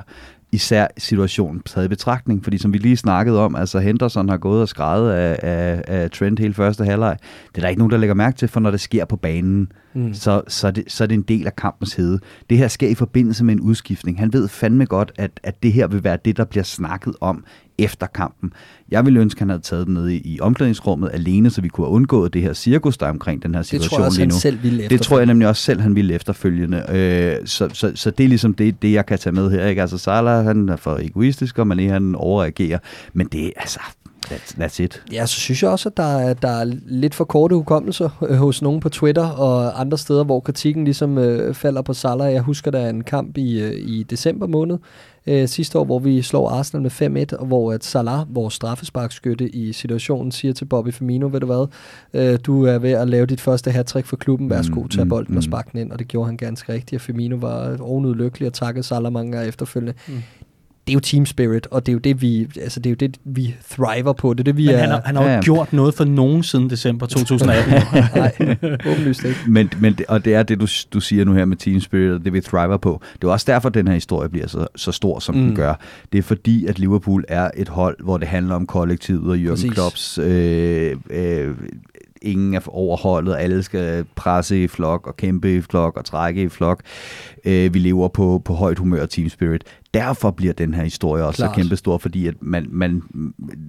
især situationen taget i betragtning, fordi som vi lige snakkede om, altså Henderson har gået og skrevet af, af, af Trent hele første halvleg. Det er der ikke nogen, der lægger mærke til, for når det sker på banen, mm. så, så, det, så er det en del af kampens hede. Det her sker i forbindelse med en udskiftning. Han ved fandme godt, at, at det her vil være det, der bliver snakket om efter kampen. Jeg ville ønske, at han havde taget den ned i, i omklædningsrummet alene, så vi kunne have undgået det her cirkus, der er omkring den her situation det tror jeg også, lige nu. Han selv ville det tror jeg nemlig også selv, han ville efterfølgende. Øh, så, så, så det er ligesom det, det, jeg kan tage med her. Ikke? Altså Salah, han er for egoistisk, og Mané, han overreagerer. Men det er altså, That's, that's it. Ja, så synes jeg også, at der er, der er lidt for korte hukommelser øh, hos nogen på Twitter og andre steder, hvor kritikken ligesom øh, falder på Salah. Jeg husker, der er en kamp i, øh, i december måned øh, sidste år, hvor vi slår Arsenal med 5-1, og hvor at Salah, vores straffesparkskytte i situationen, siger til Bobby Firmino, ved du hvad, øh, du er ved at lave dit første hat for klubben, værsgo, tag mm, bolden mm, og spark den ind, og det gjorde han ganske rigtigt, og Firmino var ovenud lykkelig og takkede Salah mange gange efterfølgende. Mm det er jo team spirit, og det er jo det, vi, altså det er jo det, vi thriver på. Det er det, vi Men er, han har, han har jo ja. gjort noget for nogen siden december 2018. Nej, åbenlyst ikke. Men, men, og det er det, du, du siger nu her med team spirit, og det vi thriver på. Det er også derfor, den her historie bliver så, så stor, som mm. den gør. Det er fordi, at Liverpool er et hold, hvor det handler om kollektivet og Jürgen Klopps øh, øh, ingen er overholdet, alle skal presse i flok og kæmpe i flok og trække i flok. Øh, vi lever på, på højt humør og team spirit. Derfor bliver den her historie også Klart. så kæmpestor, fordi at man, man,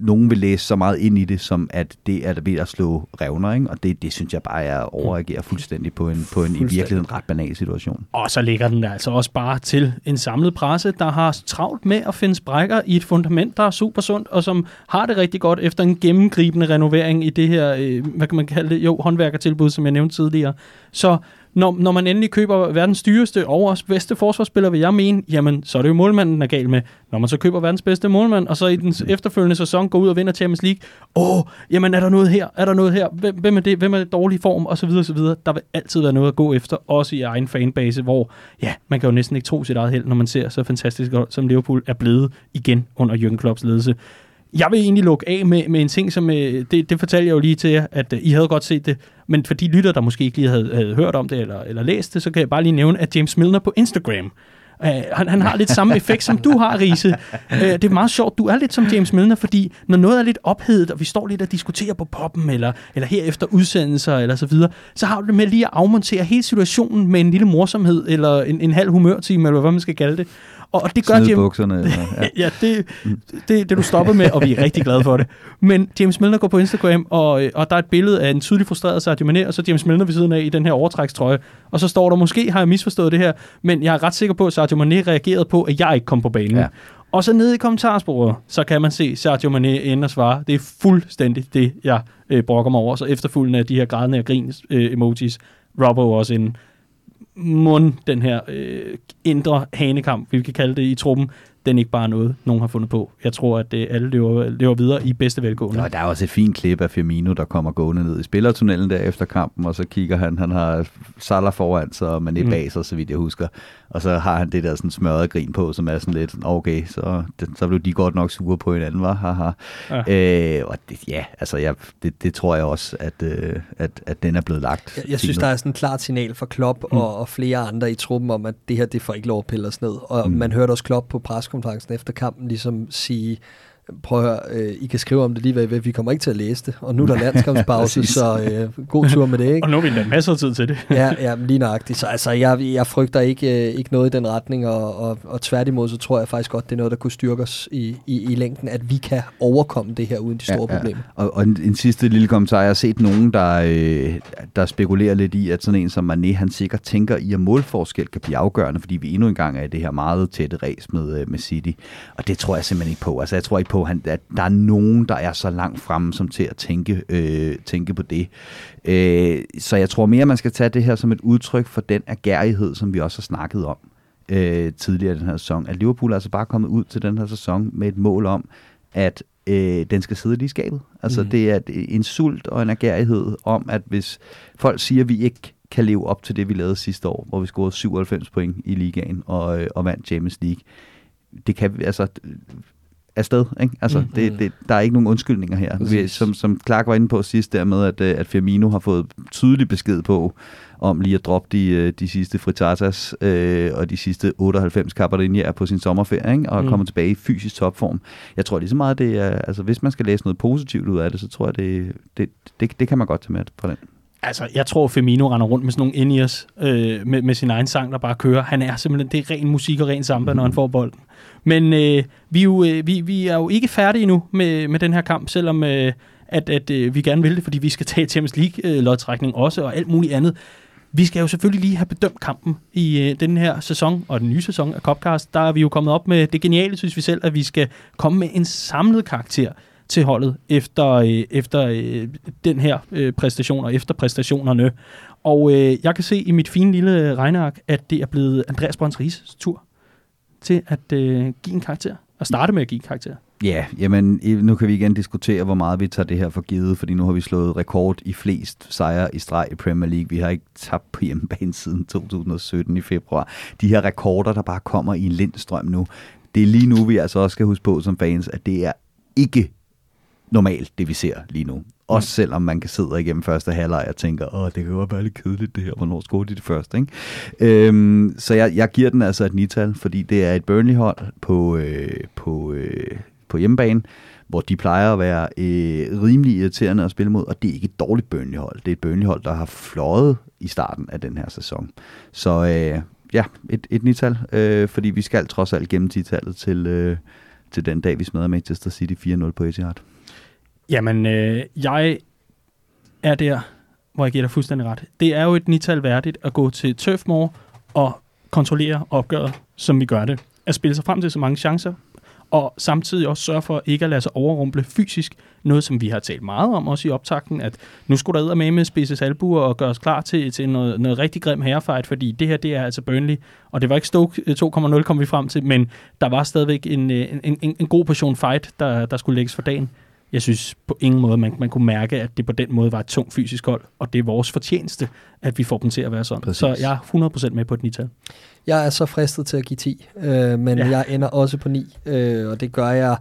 nogen vil læse så meget ind i det, som at det er ved at slå revner, ikke? og det, det synes jeg bare er at overreagere fuldstændig på en, på en i virkeligheden ret banal situation. Og så ligger den der altså også bare til en samlet presse, der har travlt med at finde sprækker i et fundament, der er super sundt, og som har det rigtig godt efter en gennemgribende renovering i det her, øh, hvad kan man kalde det, jo, håndværkertilbud, som jeg nævnte tidligere. Så når, når man endelig køber verdens dyreste og også bedste forsvarsspiller, vil jeg mene, jamen, så er det jo målmanden, der er gal med. Når man så køber verdens bedste målmand, og så i den efterfølgende sæson går ud og vinder Champions League, åh, jamen, er der noget her? Er der noget her? Hvem, hvem er det? Hvem er det dårlig form? Og så videre, og så videre. Der vil altid være noget at gå efter, også i egen fanbase, hvor, ja, man kan jo næsten ikke tro sit eget held, når man ser så fantastisk som Liverpool er blevet igen under Jürgen Klopps ledelse. Jeg vil egentlig lukke af med, med en ting, som øh, det, det fortalte jeg jo lige til jer, at øh, I havde godt set det, men for de lytter, der måske ikke lige havde, havde hørt om det eller, eller læst det, så kan jeg bare lige nævne, at James Milner på Instagram, øh, han, han har lidt samme effekt, som du har, Riese. Øh, det er meget sjovt, du er lidt som James Milner, fordi når noget er lidt ophedet, og vi står lidt og diskuterer på poppen, eller, eller her efter udsendelser, eller så videre, så har du det med lige at afmontere hele situationen med en lille morsomhed, eller en, en halv humørtime, eller hvad man skal kalde det. Og, og det gør James, bukserne. Eller, ja. ja, det, det, det du stoppede med, og vi er rigtig glade for det. Men James Milner går på Instagram, og, og der er et billede af en tydelig frustreret Sadio Mane, og så James Milner ved siden af i den her overtrækstrøje. Og så står der, måske har jeg misforstået det her, men jeg er ret sikker på, at Sadio Mane reagerede på, at jeg ikke kom på banen. Ja. Og så nede i kommentarsporet, så kan man se Sadio Mane ende og svare. Det er fuldstændig det, jeg øh, brokker mig over. Så efterfølgende af de her grædende og grin øh, emojis, Robbo også en mund, den her øh, indre hanekamp, vi kan kalde det i truppen, den er ikke bare noget, nogen har fundet på. Jeg tror, at øh, alle lever, lever videre i bedste velgående. Og der er også et fint klip af Firmino, der kommer gående ned i spillertunnelen der efter kampen, og så kigger han, han har Salah foran sig, og Mané Mm. bag sig, så vidt jeg husker. Og så har han det der sådan smørrede grin på, som er sådan lidt, okay, så, det, så blev de godt nok sure på hinanden, var. Haha. Ja. Øh, og det, ja, altså jeg, det, det tror jeg også, at, øh, at, at den er blevet lagt. Jeg, jeg synes, der er sådan et klart signal fra Klopp mm. og, og flere andre i truppen om, at det her, det får ikke lov at pille os ned. Og Mm. man hørte også Klopp på pressekonferencen efter kampen ligesom sige, prøv at høre, øh, I kan skrive om det lige hvad I vil, vi kommer ikke til at læse det. Og nu er der landskampspause, så øh, god tur med det, ikke? Og nu har vi endda masser af tid til det. ja, ja, lige nøjagtigt. Så altså, jeg, jeg frygter ikke, øh, ikke noget i den retning, og, og, og tværtimod, så tror jeg faktisk godt, det er noget, der kunne styrke os i, i, i længden, at vi kan overkomme det her uden de store ja, problemer. Og, og en, en sidste lille kommentar. Jeg har set nogen, der, øh, der spekulerer lidt i, at sådan en som Mané, han sikkert tænker i, at målforskel kan blive afgørende, fordi vi endnu engang er i det her meget tætte race med, øh, med City. Og det tror jeg simpelthen ikke på. Altså, jeg tror ikke på, han, at der er nogen, der er så langt fremme som til at tænke, øh, tænke på det. Øh, så jeg tror mere, man skal tage det her som et udtryk for den agerighed, som vi også har snakket om øh, tidligere i den her sæson. At Liverpool er altså bare kommet ud til den her sæson med et mål om, at øh, den skal sidde lige i skabet. Altså Mm. det er en sult og en agerighed om, at hvis folk siger, at vi ikke kan leve op til det, vi lavede sidste år, hvor vi scorede 97 point i ligaen og, øh, og vandt Champions League, det kan vi, altså afsted, ikke? Altså, Mm. det, det, der er ikke nogen undskyldninger her. Vi, som, som Clark var inde på sidst der med, at, øh, at Firmino har fået tydelig besked på, om lige at droppe de, øh, de sidste fritatas øh, og de sidste 98 Carboninier på sin sommerferie, ikke? og Mm. mm. kommer tilbage i fysisk topform. Jeg tror lige så meget, det er, altså hvis man skal læse noget positivt ud af det, så tror jeg, det, det, det, det kan man godt tage med fra den. Altså, jeg tror, Femino render rundt med sådan nogle in-ears øh, med, med sin egen sang, der bare kører. Han er simpelthen, det er ren musik og ren samba, mm. når han får bolden. Men øh, vi, er jo, øh, vi, vi er jo ikke færdige endnu med, med den her kamp, selvom øh, at, at øh, vi gerne vil det, fordi vi skal tage Champions League-lodtrækning øh, også, og alt muligt andet. Vi skal jo selvfølgelig lige have bedømt kampen i øh, den her sæson, og den nye sæson af Copcast. Der er vi jo kommet op med det geniale, synes vi selv, at vi skal komme med en samlet karakter til holdet efter, øh, efter øh, den her øh, præstation og efter præstationerne. Og øh, jeg kan se i mit fine lille øh, regneark, at det er blevet Andreas Brønds Rises tur til at øh, give en karakter. Og starte med at give en karakter. Ja, jamen nu kan vi igen diskutere, hvor meget vi tager det her for givet, fordi nu har vi slået rekord i flest sejre i streg i Premier League. Vi har ikke tabt på hjemmebane siden 2017 i februar. De her rekorder, der bare kommer i en lindstrøm nu, det er lige nu, vi altså også skal huske på som fans, at det er ikke normalt, det vi ser lige nu. Også selvom man kan sidde igennem første halvleg og tænker, åh, det kan jo være lidt kedeligt det her, hvornår scorede de det første, ikke? Øhm, så jeg, jeg giver den altså et nital, fordi det er et Burnley-hold på, øh, på, øh, på hjemmebane, hvor de plejer at være øh, rimelig irriterende at spille mod, og det er ikke et dårligt Burnley-hold. Det er et Burnley-hold, der har fløjet i starten af den her sæson. Så øh, ja, et, et nital, øh, fordi vi skal trods alt gennem 10-tallet til, øh, til den dag, vi smadrer Manchester City 4-0 på Etihad. Jamen, øh, jeg er der, hvor jeg giver dig fuldstændig ret. Det er jo et nital værdigt at gå til Tøfmore og kontrollere opgøret, som vi gør det. At spille sig frem til så mange chancer, og samtidig også sørge for ikke at lade sig overrumple fysisk. Noget, som vi har talt meget om også i optakten, at nu skulle der med med spidses albuer og gøres klar til, til noget, noget rigtig grim herrefight, fordi det her, det er altså Burnley, og det var ikke Stoke øh, 2,0 kom vi frem til, men der var stadigvæk en, øh, en, en, en god portion fight, der, der skulle lægges for dagen. Jeg synes på ingen måde, man, man kunne mærke, at det på den måde var et tungt fysisk hold, og det er vores fortjeneste, at vi får dem til at være sådan. Præcis. Så jeg er 100% med på et nital. Jeg er så fristet til at give 10, øh, men ja. jeg ender også på 9, øh, og det gør jeg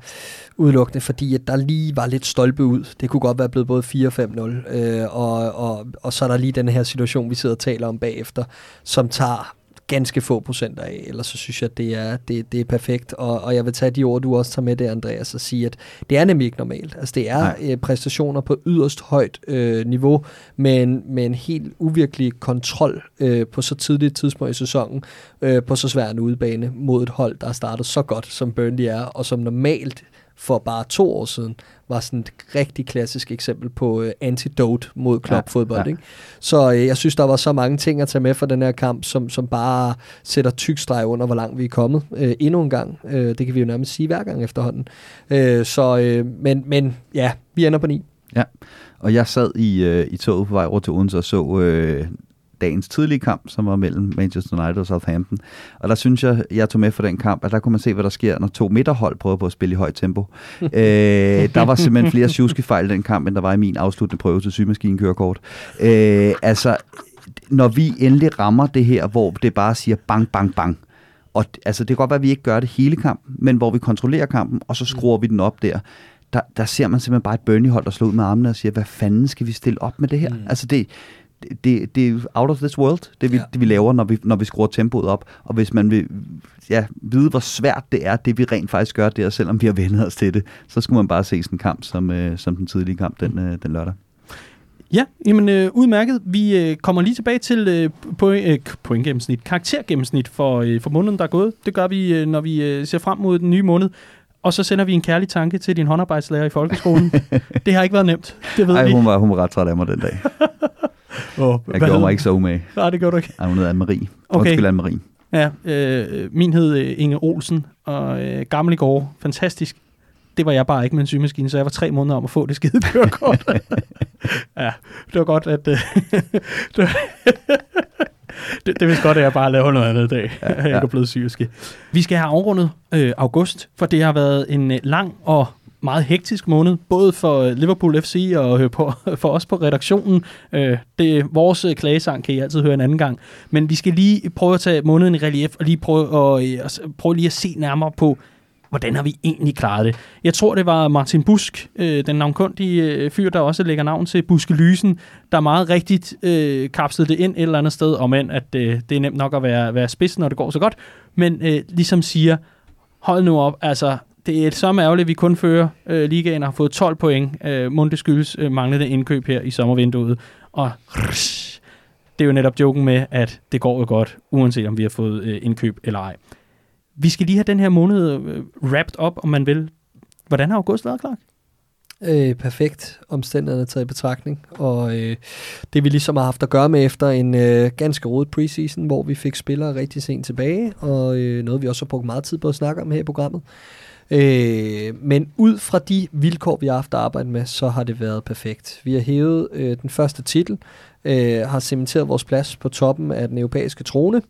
udelukkende, fordi at der lige var lidt stolpe ud. Det kunne godt være blevet både 4-5-0, øh, og, og, og så er der lige den her situation, vi sidder og taler om bagefter, som tager ganske få procenter af, ellers så synes jeg, at det er, det, det er perfekt. Og, og jeg vil tage de ord, du også tager med det, Andreas, og sige, at det er nemlig ikke normalt. Altså det er Nej. præstationer på yderst højt øh, niveau, men med en helt uvirkelig kontrol øh, på så tidligt tidspunkt i sæsonen, øh, på så svær en udebane mod et hold, der er startet så godt, som Burnley er, og som normalt for bare to år siden var sådan et rigtig klassisk eksempel på uh, antidote mod klubfodbold. Ja, ja. Ikke? Så uh, jeg synes, der var så mange ting at tage med for den her kamp, som, som bare sætter tyk streg under, hvor langt vi er kommet. Uh, endnu en gang. Uh, det kan vi jo nærmest sige hver gang efterhånden. Uh, så, uh, men, men ja, vi ender på ni. Ja, og jeg sad i, uh, i toget på vej over til Odense og så uh, dagens tidlige kamp, som var mellem Manchester United og Southampton. Og der synes jeg, jeg tog med for den kamp, at der kunne man se, hvad der sker, når to midterhold prøver på at spille i højt tempo. øh, der var simpelthen flere tjuskefejl i den kamp, end der var i min afsluttende prøve til sygemaskinekørekort. Øh, altså, når vi endelig rammer det her, hvor det bare siger bang, bang, bang, og altså, det kan godt være, at vi ikke gør det hele kampen, men hvor vi kontrollerer kampen, og så skruer vi den op der, der, der ser man simpelthen bare et Burnley-hold, der slår ud med armene og siger, hvad fanden skal vi stille op med det her? Mm. Altså det, det, det er out of this world, det vi, ja. det vi laver, når vi, når vi skruer tempoet op. Og hvis man vil ja, vide, hvor svært det er, det vi rent faktisk gør der, selvom vi har vendt os til det, så skulle man bare se sådan en kamp som, øh, som den tidlige kamp den, øh, den lørdag. Ja, jamen øh, udmærket. Vi øh, kommer lige tilbage til øh, point, øh, pointgennemsnit, karaktergennemsnit for, øh, for måneden, der er gået. Det gør vi, øh, når vi øh, ser frem mod den nye måned. Og så sender vi en kærlig tanke til din håndarbejdslærer i folkeskolen. det har ikke været nemt, det ved Ej, vi. hun var, hun var ret træt af mig den dag. Oh, jeg gjorde mig ikke så umage. Nej, det gjorde du ikke. Ej, hun hed Anne-Marie. Okay. Undskyld, Anne-Marie. Ja, øh, min hed øh, Inge Olsen, og øh, gammel i går. Fantastisk. Det var jeg bare ikke med en sygemaskine, så jeg var tre måneder om at få det skide kørekort. ja, det var godt, at... Øh, det, det, vidste godt, at jeg bare lavede noget andet dag. Ja, ja. jeg er blevet syg. Vi skal have afrundet øh, august, for det har været en øh, lang og meget hektisk måned, både for Liverpool FC og på, for os på redaktionen. Øh, det, vores klagesang kan I altid høre en anden gang. Men vi skal lige prøve at tage måneden i relief og lige prøve, at, prøve lige at se nærmere på, hvordan har vi egentlig klaret det? Jeg tror, det var Martin Busk, øh, den navnkundige øh, fyr, der også lægger navn til Buskelysen, der meget rigtigt øh, kapslede det ind et eller andet sted, om end at øh, det er nemt nok at være, være spids, når det går så godt, men øh, ligesom siger, hold nu op, altså det er så ærgerligt, at vi kun fører øh, ligaen og har fået 12 point. Øh, Munde skyldes øh, manglende indkøb her i sommervinduet. Og det er jo netop joken med, at det går jo godt, uanset om vi har fået øh, indkøb eller ej. Vi skal lige have den her måned øh, wrapped op, om man vil. Hvordan har august været, Clark? Øh, perfekt omstændighederne taget i betragtning, og øh, det vi ligesom har haft at gøre med efter en øh, ganske rodet preseason, hvor vi fik spillere rigtig sent tilbage, og øh, noget vi også har brugt meget tid på at snakke om her i programmet. Øh, men ud fra de vilkår, vi har haft at arbejde med, så har det været perfekt. Vi har hævet øh, den første titel, øh, har cementeret vores plads på toppen af den europæiske trone,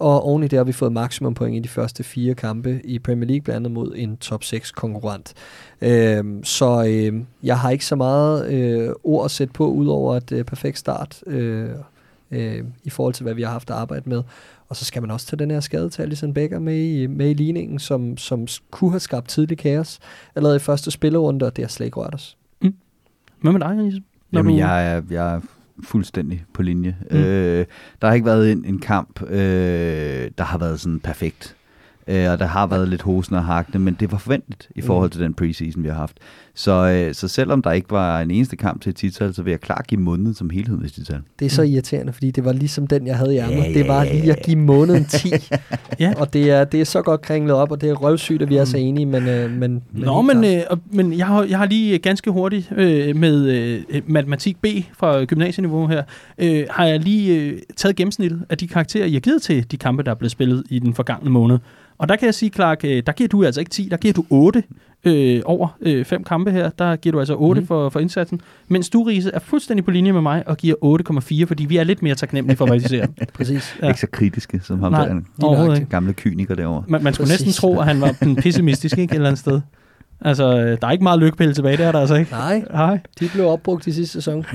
og oven i det har vi fået maksimum point i de første fire kampe i Premier League, blandt andet mod en top 6 konkurrent. Øh, så øh, jeg har ikke så meget øh, ord at sætte på, udover et øh, perfekt start øh, øh, i forhold til, hvad vi har haft at arbejde med. Og så skal man også tage den her skade til Alison Becker med i, med i ligningen, som, som kunne have skabt tidlig kaos allerede i første spillerunde, og det har slet ikke rørt os. Mm. Hvad med dig, Når Jamen, du... jeg, jeg er fuldstændig på linje. Mm. Øh, der har ikke været en, en kamp, øh, der har været sådan perfekt. Øh, og der har været lidt hosen og hakne, men det var forventeligt i forhold Mm. til den preseason, vi har haft. Så, øh, så selvom der ikke var en eneste kamp til et tital, så vil jeg klart give måneden som helhed et tital. Det er så irriterende, fordi det var ligesom den, jeg havde i ærmet. Ja, Det var lige at give måneden 10. Ja. Og det er, det er så godt kringlet op, og det er røvsygt, at vi er så enige, men... øh, men, men Nå, men, øh, men jeg, har, jeg har lige øh, ganske hurtigt øh, med øh, matematik B fra gymnasieniveau her, øh, har jeg lige øh, taget gennemsnittet af de karakterer, I har givet til de kampe, der er blevet spillet i den forgangne måned. Og der kan jeg sige, Clark, øh, der giver du altså ikke 10, der giver du 8 øh, over øh, fem kampe her. Der giver du altså 8 Mhm. mm. for, for indsatsen. Mens du, Riese, er fuldstændig på linje med mig og giver 8,4, fordi vi er lidt mere taknemmelige for, hvad vi ser. Præcis. Ja. Ikke så kritiske som ham Nej. der ikke. gamle kyniker derovre. Man, man skulle Præcis. næsten tro, at han var den pessimistiske ikke, et eller andet sted. Altså, øh, der er ikke meget lykkepille tilbage, det er der altså ikke. Nej, Nej. de blev opbrugt i sidste sæson.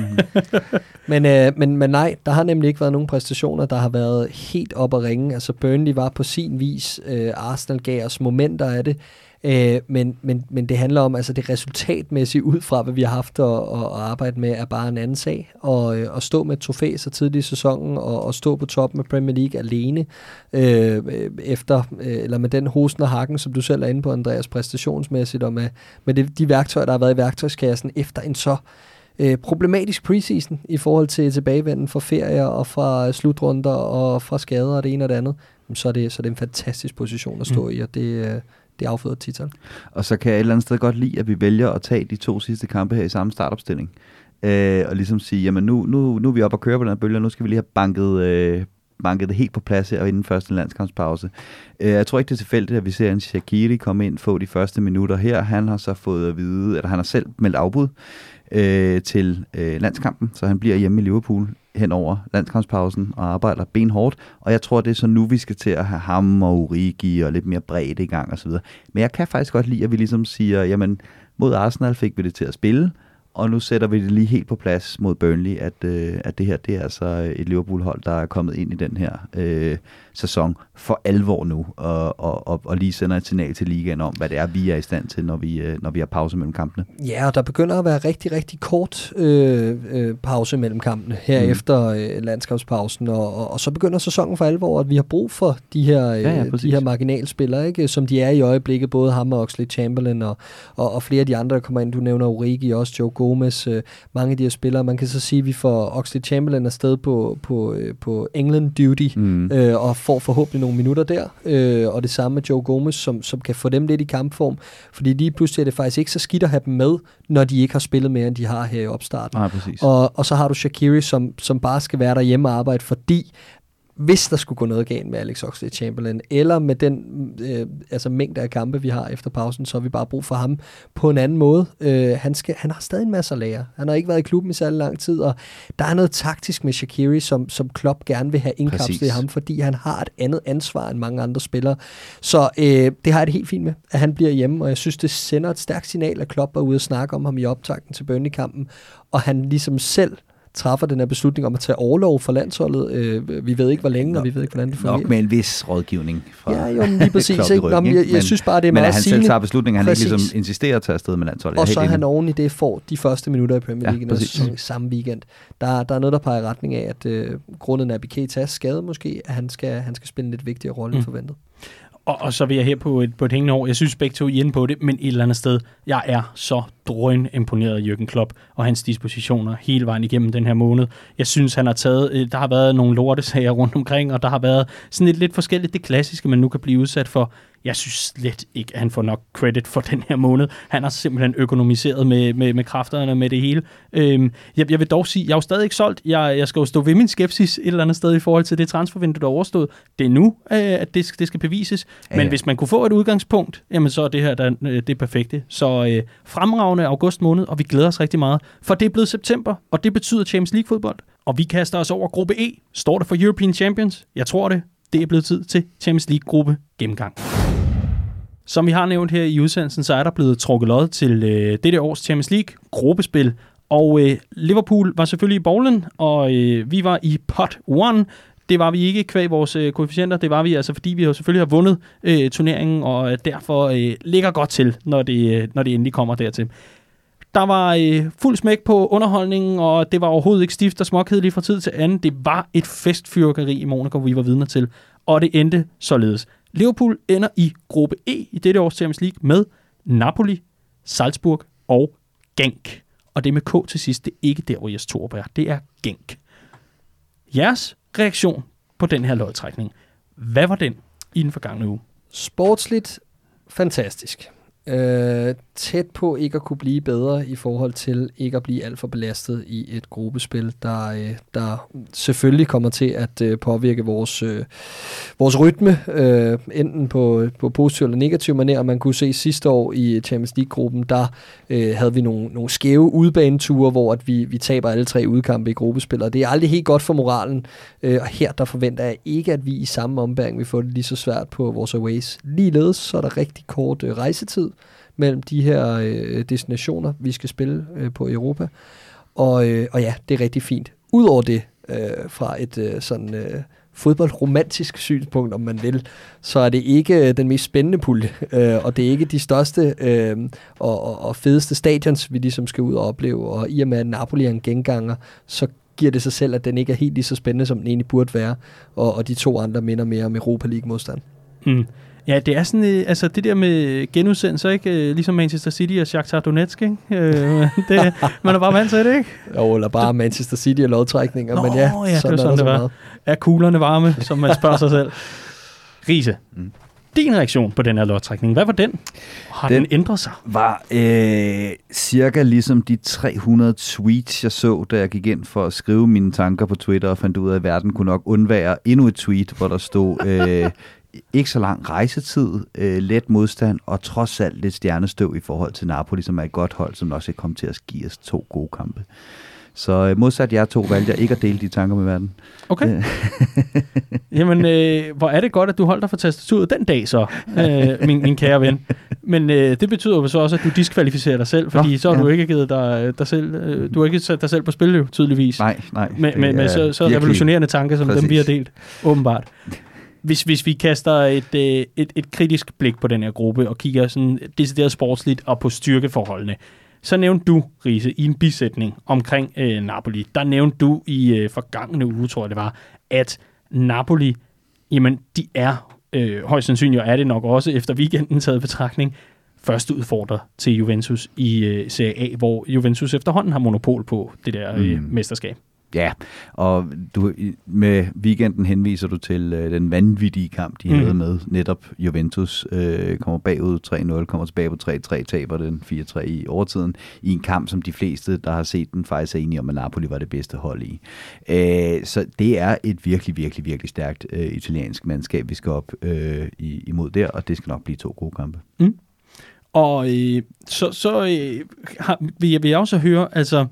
men, øh, men, men nej, der har nemlig ikke været nogen præstationer, der har været helt op at ringe. Altså Burnley var på sin vis, øh, Arsenal gav os momenter af det, øh, men, men, men det handler om, altså det resultatmæssige ud fra, hvad vi har haft at, at, at arbejde med, er bare en anden sag. Og øh, at stå med et trofæ så tidligt i sæsonen, og, og stå på toppen af Premier League alene, øh, øh, efter, øh, eller med den hosen og hakken, som du selv er inde på, Andreas, præstationsmæssigt, og med, med det, de værktøjer, der har været i værktøjskassen, efter en så øh, problematisk preseason i forhold til tilbagevenden fra ferier og fra slutrunder og fra skader og det ene og det andet, så er det, så er det en fantastisk position at stå Mm. i, og det, øh, det afføder titel. Og så kan jeg et eller andet sted godt lide, at vi vælger at tage de to sidste kampe her i samme startopstilling. Øh, og ligesom sige, jamen nu, nu, nu er vi oppe og køre på den her bølge, og nu skal vi lige have banket, øh, banket det helt på plads her inden første landskampspause. Øh, jeg tror ikke, det er tilfældigt, at vi ser en Shaqiri komme ind få de første minutter her. Han har så fået at vide, eller han har selv meldt afbud øh, til øh, landskampen, så han bliver hjemme i Liverpool hen over landskampspausen og arbejder benhårdt. Og jeg tror, det er så nu, vi skal til at have ham og Origi og lidt mere bredt i gang osv. Men jeg kan faktisk godt lide, at vi ligesom siger, jamen mod Arsenal fik vi det til at spille, og nu sætter vi det lige helt på plads mod Burnley, at, øh, at det her det er altså et Liverpool-hold, der er kommet ind i den her øh, sæson for alvor nu, og, og, og, og lige sender et signal til ligaen om, hvad det er, vi er i stand til, når vi, øh, når vi har pause mellem kampene. Ja, og der begynder at være rigtig, rigtig kort øh, øh, pause mellem kampene her Mm. efter øh, landskabspausen, og, og, og så begynder sæsonen for alvor, at vi har brug for de her, øh, Ja, ja, de præcis. her marginalspillere, ikke? som de er i øjeblikket, både ham og Oxley Chamberlain, og, og, og flere af de andre, der kommer ind. Du nævner Origi, også Joe Gomez, øh, mange af de her spillere. Man kan så sige, at vi får Oxley Chamberlain afsted på, på, øh, på England duty, Mm. øh, og får forhåbentlig nogle minutter der. Øh, og det samme med Joe Gomez, som, som kan få dem lidt i kampform. Fordi lige pludselig er det faktisk ikke så skidt at have dem med, når de ikke har spillet mere, end de har her i opstarten. Nej, præcis. Og, og så har du Shakiri, som, som bare skal være derhjemme og arbejde, fordi hvis der skulle gå noget galt med Alex Oxlade-Chamberlain, eller med den øh, altså mængde af kampe, vi har efter pausen, så har vi bare brug for ham på en anden måde. Øh, han, skal, han har stadig en masse at lære. Han har ikke været i klubben i særlig lang tid, og der er noget taktisk med Shakiri, som, som Klopp gerne vil have indkapslet i ham, fordi han har et andet ansvar end mange andre spillere. Så øh, det har jeg det helt fint med, at han bliver hjemme, og jeg synes, det sender et stærkt signal, at Klopp er ude og snakke om ham i optakten til Burnley-kampen, og han ligesom selv træffer den her beslutning om at tage overlov for landsholdet. Øh, vi ved ikke, hvor længe, og vi ved ikke, hvordan det fungerer. Nok med en vis rådgivning fra Ja, jo, men lige præcis. Ikke? Nå, men jeg, jeg synes bare, det er men meget at han selv sigende. tager beslutningen, han Præcis. ikke ligesom insisterer at tage afsted med landsholdet. Og er så helt han oven i det får de første minutter i Premier Ja, League præcis. sæson samme weekend. Der, der er noget, der peger i retning af, at øh, grundet af Keita's skade måske, at han skal, han skal spille en lidt vigtigere rolle. Mm. end forventet. Og, og så vil jeg her på et, på et hængende år, jeg synes begge to I er inde på det, men et eller andet sted, jeg er så drøn imponeret af Jürgen Klopp og hans dispositioner hele vejen igennem den her måned. Jeg synes, han har taget, øh, der har været nogle lortesager rundt omkring, og der har været sådan lidt, lidt forskelligt det klassiske, man nu kan blive udsat for. Jeg synes slet ikke, at han får nok credit for den her måned. Han har simpelthen økonomiseret med, med, med kræfterne med det hele. Øhm, jeg, jeg vil dog sige, jeg er jo stadig ikke solgt. Jeg, jeg skal jo stå ved min skepsis et eller andet sted i forhold til det transfervindue, der er overstået. Det er nu, øh, at det, det skal bevises. Ja, Men ja. hvis man kunne få et udgangspunkt, jamen så er det her der, øh, det perfekte. Så øh, fremragende august måned, og vi glæder os rigtig meget. For det er blevet september, og det betyder Champions League fodbold. Og vi kaster os over gruppe E. Står det for European Champions? Jeg tror det. Det er blevet tid til Champions League gruppe gennemgang. Som vi har nævnt her i udsendelsen, så er der blevet trukket lod til øh, dette års Champions League gruppespil. Og øh, Liverpool var selvfølgelig i bowlen, og øh, vi var i pot 1. Det var vi ikke kvæg vores øh, koefficienter, det var vi altså, fordi vi jo selvfølgelig har vundet øh, turneringen, og øh, derfor øh, ligger godt til, når det, øh, når det endelig kommer dertil. Der var øh, fuld smæk på underholdningen, og det var overhovedet ikke stift og småkedeligt fra tid til anden. Det var et festfyrkeri i Monaco, vi var vidner til, og det endte således. Liverpool ender i gruppe E i dette års Champions League med Napoli, Salzburg og Genk. Og det med K til sidst, det er ikke der, hvor Jes Torp er. Det er Genk. Jeres reaktion på den her lodtrækning. Hvad var den i den forgangne uge? Sportsligt fantastisk. Øh, tæt på ikke at kunne blive bedre i forhold til ikke at blive alt for belastet i et gruppespil, der, øh, der selvfølgelig kommer til at øh, påvirke vores, øh, vores rytme, øh, enten på, på positiv eller negativ manér. Man kunne se sidste år i Champions League-gruppen, der øh, havde vi nogle, nogle skæve udbaneture, hvor at vi, vi taber alle tre udkampe i gruppespil, og det er aldrig helt godt for moralen. Øh, og her der forventer jeg ikke, at vi i samme ombæring vil få det lige så svært på vores aways. Ligeledes så er der rigtig kort øh, rejsetid, mellem de her øh, destinationer, vi skal spille øh, på Europa. Og, øh, og ja, det er rigtig fint. Udover det, øh, fra et øh, sådan øh, fodboldromantisk synspunkt, om man vil, så er det ikke øh, den mest spændende pulje, øh, og det er ikke de største øh, og, og, og fedeste stadions, vi ligesom skal ud og opleve. Og i og med, at Napoli er en genganger, så giver det sig selv, at den ikke er helt lige så spændende, som den egentlig burde være. Og, og de to andre minder mere om Europa League-modstand. Mm. Ja, det er sådan, øh, altså det der med genudsendelser, ikke? Øh, ligesom Manchester City og Shakhtar Donetsk, ikke? Øh, det, man er bare vant til det, ikke? Jo, eller bare Manchester City og lodtrækninger, Nå, men ja, ja, sådan, det var sådan, er der det var. meget. Er kuglerne varme, som man spørger sig selv? Riese, Mm. din reaktion på den her lodtrækning, hvad var den? Har den, Den- den ændret sig? var øh, cirka ligesom de 300 tweets, jeg så, da jeg gik ind for at skrive mine tanker på Twitter og fandt ud af, at verden kunne nok undvære endnu et tweet, hvor der stod øh, ikke så lang rejsetid, øh, let modstand og trods alt lidt stjernestøv i forhold til Napoli, som er et godt hold, som nok skal komme til at give os to gode kampe. Så øh, modsat jer to valgte jeg ikke at dele de tanker med verden. Okay. Øh. Jamen, øh, hvor er det godt, at du holdt dig for tastaturet den dag så, øh, min, min kære ven. Men øh, det betyder jo så også, at du diskvalificerer dig selv, fordi Nå, så har ja. du ikke givet dig, dig selv, øh, du har ikke sat dig selv på spil, jo, tydeligvis. Nej, nej. med, med, med er så, så revolutionerende tanker, som Præcis. dem vi har delt, åbenbart. Hvis, hvis vi kaster et, øh, et, et kritisk blik på den her gruppe, og kigger sådan decideret sportsligt og på styrkeforholdene, så nævnte du, Riese, i en bisætning omkring øh, Napoli, der nævnte du i øh, forgangne uge, tror jeg det var, at Napoli, jamen de er øh, højst sandsynligt, og er det nok også efter weekenden taget betragtning, første udfordrer til Juventus i øh, Serie A, hvor Juventus efterhånden har monopol på det der øh, Mm. mesterskab. Ja, og du, med weekenden henviser du til øh, den vanvittige kamp, de Mhm. havde med netop Juventus. Øh, kommer bagud 3-0, kommer tilbage på 3-3, taber den 4-3 i overtiden, i en kamp, som de fleste, der har set den, faktisk er enige om, at Napoli var det bedste hold i. Øh, så det er et virkelig, virkelig, virkelig stærkt øh, italiensk mandskab, vi skal op øh, imod der, og det skal nok blive to gode kampe. Og øh, så, så øh, har, vil, jeg, vil jeg også høre, altså,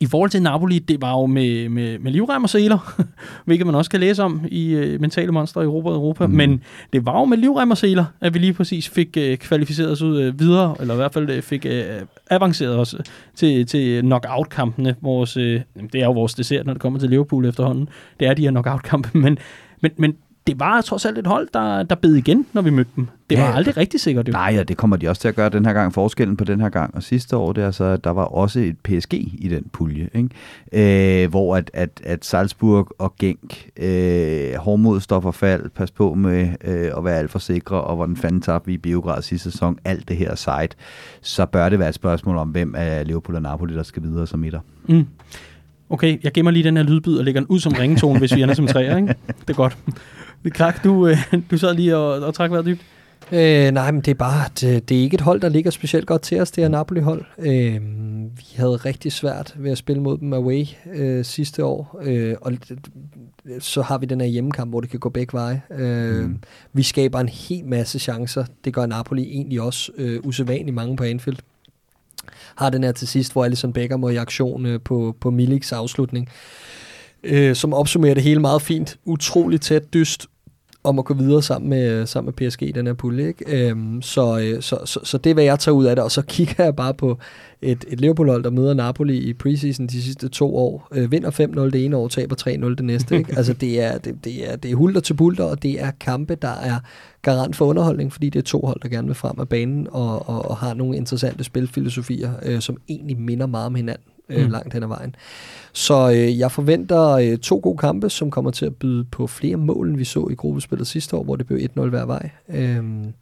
i forhold til Napoli, det var jo med, med, med livrem og seler, hvilket man også kan læse om i øh, Mentale Monstre i Europa og Europa, Mm. men det var jo med livrem og seler, at vi lige præcis fik øh, kvalificeret os ud øh, videre, eller i hvert fald øh, fik øh, avanceret os til, til knockout-kampene. Vores, øh, det er jo vores dessert, når det kommer til Liverpool efterhånden. Det er de her knockout-kampe, men, men, men det var trods alt et hold, der, der bed igen, når vi mødte dem. Det var Ja. aldrig rigtig sikkert. Jo. Nej, og det kommer de også til at gøre den her gang. Forskellen på den her gang og sidste år, det er så, at der var også et PSG i den pulje, ikke? Øh, hvor at, at, at Salzburg og Genk, øh, hårdmod står for fald, pas på med øh, at være alt for sikre, og hvordan fanden tabte vi i Biograd sidste sæson, alt det her site, så bør det være et spørgsmål om, hvem af Liverpool og Napoli, der skal videre som etter. Mm. Okay, jeg gemmer lige den her lydbid og lægger den ud som ringetone, hvis vi ender som træer, ikke? Det er godt. Clark, du, øh, du sad lige og, og trak vejret dybt. Øh, nej, men det er bare, det, det er ikke et hold, der ligger specielt godt til os, det her Napoli-hold. Øh, vi havde rigtig svært ved at spille mod dem away øh, sidste år, øh, og så har vi den her hjemmekamp, hvor det kan gå begge veje. Øh, Mm. mm. Vi skaber en hel masse chancer. Det gør Napoli egentlig også øh, usædvanligt mange på Anfield. Har den her til sidst, hvor Alisson Becker må i aktion øh, på, på Miliks afslutning, øh, som opsummerer det hele meget fint. Utrolig tæt dyst om at gå videre sammen med, sammen med PSG i den her pulje. Ikke? Øhm, så, øh, så, så, så det er, hvad jeg tager ud af det, og så kigger jeg bare på et, et Liverpool-hold, der møder Napoli i preseason de sidste to år. Øh, vinder 5-0 det ene år, taber 3-0 det næste. Ikke? altså det er, det, det, er, det er hulter til bulter, og det er kampe, der er garant for underholdning, fordi det er to hold, der gerne vil frem af banen og, og, og har nogle interessante spilfilosofier, øh, som egentlig minder meget om hinanden. Øh, Mm. langt hen ad vejen. Så øh, jeg forventer øh, to gode kampe, som kommer til at byde på flere mål, end vi så i gruppespillet sidste år, hvor det blev 1-0 hver vej. Øhm,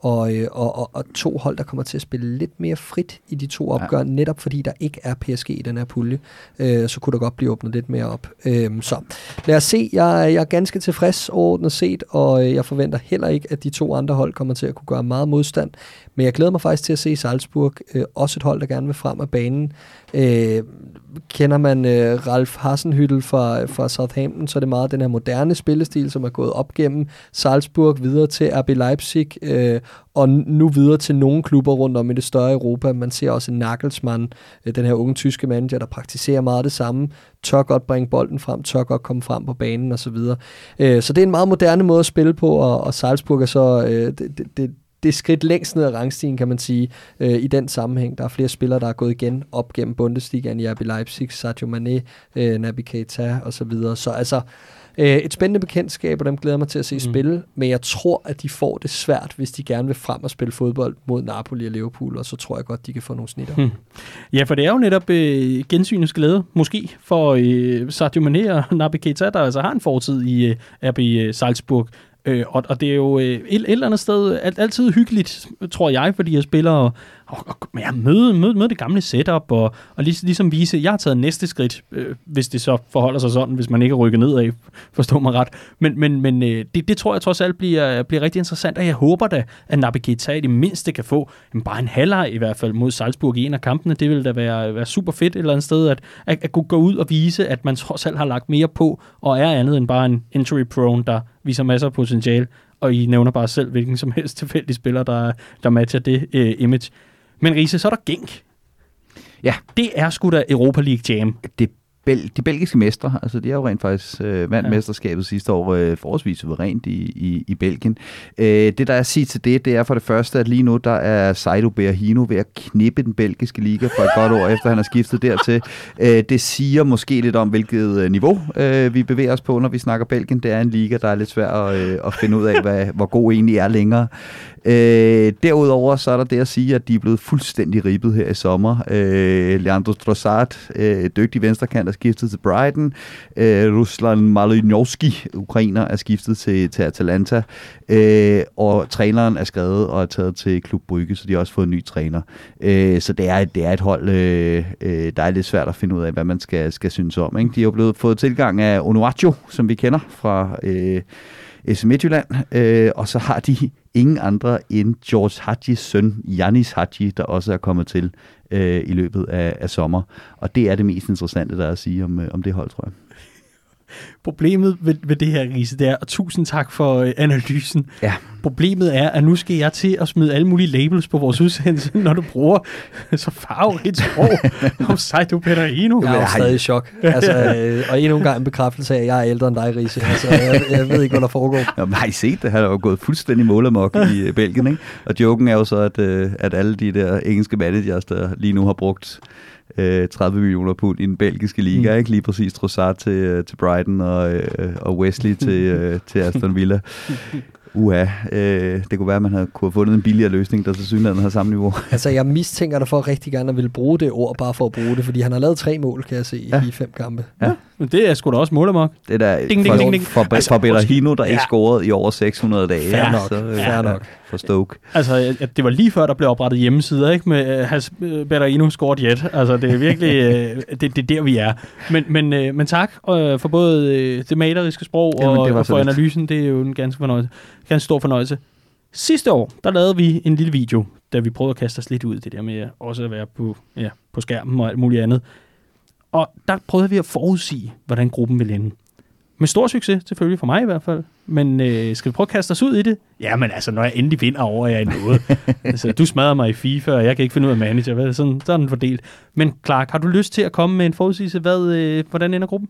og, øh, og, og, og to hold, der kommer til at spille lidt mere frit i de to opgør, ja. netop fordi der ikke er PSG i den her pulje, øh, så kunne der godt blive åbnet lidt mere op. Øhm, så lad os se, jeg, jeg er ganske tilfreds overordnet set, og øh, jeg forventer heller ikke, at de to andre hold kommer til at kunne gøre meget modstand, men jeg glæder mig faktisk til at se Salzburg, øh, også et hold, der gerne vil frem af banen. Øh, kender man øh, Ralf Hasenhüttel fra, fra Southampton, så er det meget den her moderne spillestil, som er gået op gennem Salzburg, videre til RB Leipzig, øh, og nu videre til nogle klubber rundt om i det større Europa. Man ser også Nagelsmann, øh, den her unge tyske manager, der praktiserer meget det samme, tør godt bringe bolden frem, tør godt komme frem på banen osv. Øh, så det er en meget moderne måde at spille på, og, og Salzburg er så øh, det, det, det, skridt længst ned ad rangstigen, kan man sige, øh, i den sammenhæng. Der er flere spillere, der er gået igen op gennem Bundesligaen i RB Leipzig, Sadio Mane, øh, Naby Keita og så videre. Så altså, øh, et spændende bekendtskab, og dem glæder mig til at se mm. spille, men jeg tror, at de får det svært, hvis de gerne vil frem og spille fodbold mod Napoli og Liverpool, og så tror jeg godt, de kan få nogle snitter. Hmm. Ja, for det er jo netop øh, gensynets glæde, måske, for øh, Sadio Mane og Naby Keita, der altså har en fortid i øh, RB øh, Salzburg. Øh, og, og det er jo øh, et, et eller andet sted alt, altid hyggeligt, tror jeg, fordi jeg spiller og, og, og ja, møde, møde, møde det gamle setup og, og lig, ligesom vise, jeg har taget næste skridt, øh, hvis det så forholder sig sådan, hvis man ikke rykker ned nedad, forstå mig ret. Men, men, men øh, det, det tror jeg trods alt bliver, bliver rigtig interessant, og jeg håber da, at Naby Keita i det mindste kan få jamen, bare en halvleg i hvert fald mod Salzburg i en af kampene. Det ville da være, være super fedt et eller andet sted, at, at, at kunne gå ud og vise, at man trods alt har lagt mere på, og er andet end bare en injury prone, der viser masser af potentiale, og I nævner bare selv, hvilken som helst tilfældig spiller, der, der matcher det øh, image. Men Riese, så er der Genk. Ja. Det er sgu da Europa League Jam. Det Bel- de belgiske mestre, altså de har jo rent faktisk øh, vandt Ja. mesterskabet sidste år øh, forholdsvis suverænt i, i, i Belgien. Øh, det der er at sige til det, det er for det første, at lige nu der er Saido Berahino ved at knippe den belgiske liga for et godt år, efter han har skiftet dertil. Øh, det siger måske lidt om, hvilket øh, niveau øh, vi bevæger os på, når vi snakker Belgien. Det er en liga, der er lidt svær at, øh, at finde ud af, hvad, hvor god egentlig er længere. Øh, derudover så er der det at sige, at de er blevet fuldstændig ribbet her i sommer. Øh, Leandro Trossard, øh, dygtig venstrekant, er skiftet til Brighton. Øh, Ruslan Malinovski, ukrainer, er skiftet til, til Atalanta. Øh, og træneren er skrevet og er taget til Klub Brygge, så de har også fået en ny træner. Øh, så det er, det er et hold, øh, øh, der er lidt svært at finde ud af, hvad man skal, skal synes om. Ikke? De har jo blevet fået tilgang af Onuaccio, som vi kender fra... Øh, SM Midtjylland, øh, og så har de ingen andre end George Hadjis søn, Janis Hadji, der også er kommet til øh, i løbet af, af sommer. Og det er det mest interessante, der er at sige om, øh, om det hold, tror jeg. Problemet ved, ved det her, Riese, det er, og tusind tak for øh, analysen. Ja. Problemet er, at nu skal jeg til at smide alle mulige labels på vores udsendelse, når du bruger så farverigt sprog om Saido Perarino. Jeg er jo jeg- stadig i chok. Altså, øh, og endnu en gang en bekræftelse af, at jeg er ældre end dig, Riese. Altså, jeg, jeg ved ikke, hvad der foregår. Nå, men har I set det? Han er jo gået fuldstændig målamok i øh, Belgien, ikke? Og joken er jo så, at, øh, at alle de der engelske managers, der lige nu har brugt øh, 30 millioner pund i den belgiske liga, Mm. ikke? Lige præcis Trossard til, øh, til Brighton og, øh, og Wesley til, øh, til Aston Villa. Uha, øh, det kunne være, at man havde kunne have fundet en billigere løsning, der til synligheden har samme niveau. Altså, jeg mistænker dig for rigtig gerne at ville bruge det ord, bare for at bruge det, fordi han har lavet tre mål, kan jeg se, ja. Ja. i fem kampe. Men det er sgu da også målemok. Det er der Ding, ding, for, ding, ding. for, for, Altså, for Bellarino, der ja. ikke scorede i over 600 dage. Fair nok, Så, øh, fair nok. For Stoke. Altså, det var lige før, der blev oprettet hjemmesider, ikke? Med uh, has uh, Berarino scored yet. Altså, det er virkelig, uh, det, det er der, vi er. Men, men, uh, men tak for både det maleriske sprog Jamen, og, var og for lidt. analysen. Det er jo en ganske, fornøjelse, ganske stor fornøjelse. Sidste år, der lavede vi en lille video, da vi prøvede at kaste os lidt ud det der med også at være på, ja, på skærmen og alt muligt andet. Og der prøvede vi at forudsige, hvordan gruppen ville ende. Med stor succes, selvfølgelig for mig i hvert fald. Men øh, skal vi prøve at kaste os ud i det? Jamen altså, når jeg endelig vinder over jer i noget. altså, du smadrer mig i FIFA, og jeg kan ikke finde ud af manager. Hvad? Sådan, sådan den fordelt. Men Clark, har du lyst til at komme med en forudsigelse? Hvad, øh, hvordan ender gruppen?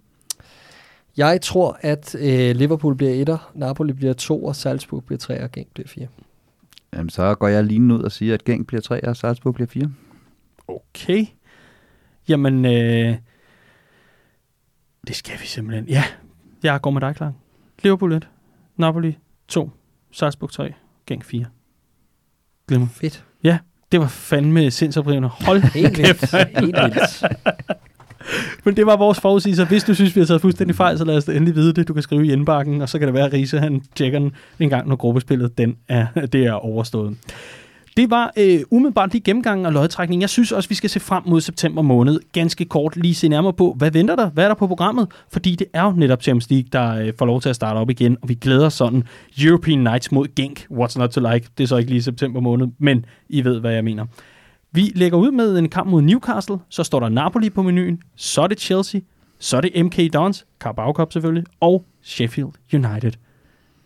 Jeg tror, at øh, Liverpool bliver etter, Napoli bliver to, og Salzburg bliver tre, og Genk bliver fire. Jamen, så går jeg lige ud og siger, at Genk bliver 3 og Salzburg bliver 4. Okay. Jamen, øh, det skal vi simpelthen. Ja, jeg går med dig, Clark. Liverpool 1, Napoli 2, Salzburg 3, Genk 4. Glimmer. Fedt. Det var fandme sindsoprivende. Hold Helt vildt. Helt vildt. Men det var vores forudsigelser. Hvis du synes, vi har taget fuldstændig fejl, så lad os endelig vide det. Du kan skrive i indbakken, og så kan det være, at Riese han tjekker den en gang, når gruppespillet den er, det er overstået. Det var øh, umiddelbart lige gennemgangen og lodtrækningen. Jeg synes også, vi skal se frem mod september måned. Ganske kort lige se nærmere på, hvad venter der? Hvad er der på programmet? Fordi det er jo netop Champions League, der øh, får lov til at starte op igen, og vi glæder sådan European Nights mod Genk. What's not to like? Det er så ikke lige september måned, men I ved, hvad jeg mener. Vi lægger ud med en kamp mod Newcastle, så står der Napoli på menuen, så er det Chelsea, så er det MK Dons, Carabao Cup selvfølgelig, og Sheffield United.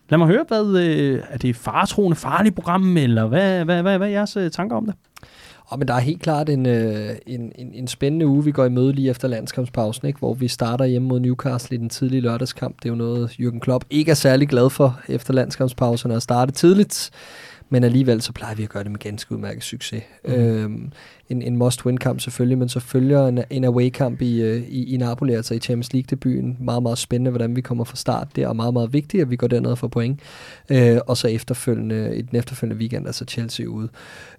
Lad mig høre, hvad, øh, er det faretroende farligt program, eller hvad, hvad, hvad, hvad er jeres øh, tanker om det? Og men der er helt klart en, øh, en, en, en spændende uge, vi går i møde lige efter landskampspausen, ikke? hvor vi starter hjemme mod Newcastle i den tidlige lørdagskamp. Det er jo noget, Jürgen Klopp ikke er særlig glad for efter landskampspausen at starte tidligt. Men alligevel så plejer vi at gøre det med ganske udmærket succes. Mm. Øhm, en, en must-win-kamp selvfølgelig, men så følger en, en away-kamp i, øh, i, i Napoli, altså i Champions League-debuten. Meget, meget spændende, hvordan vi kommer fra start der, og meget, meget vigtigt, at vi går derned og får point. Øh, og så efterfølgende, i den efterfølgende weekend, altså Chelsea ude.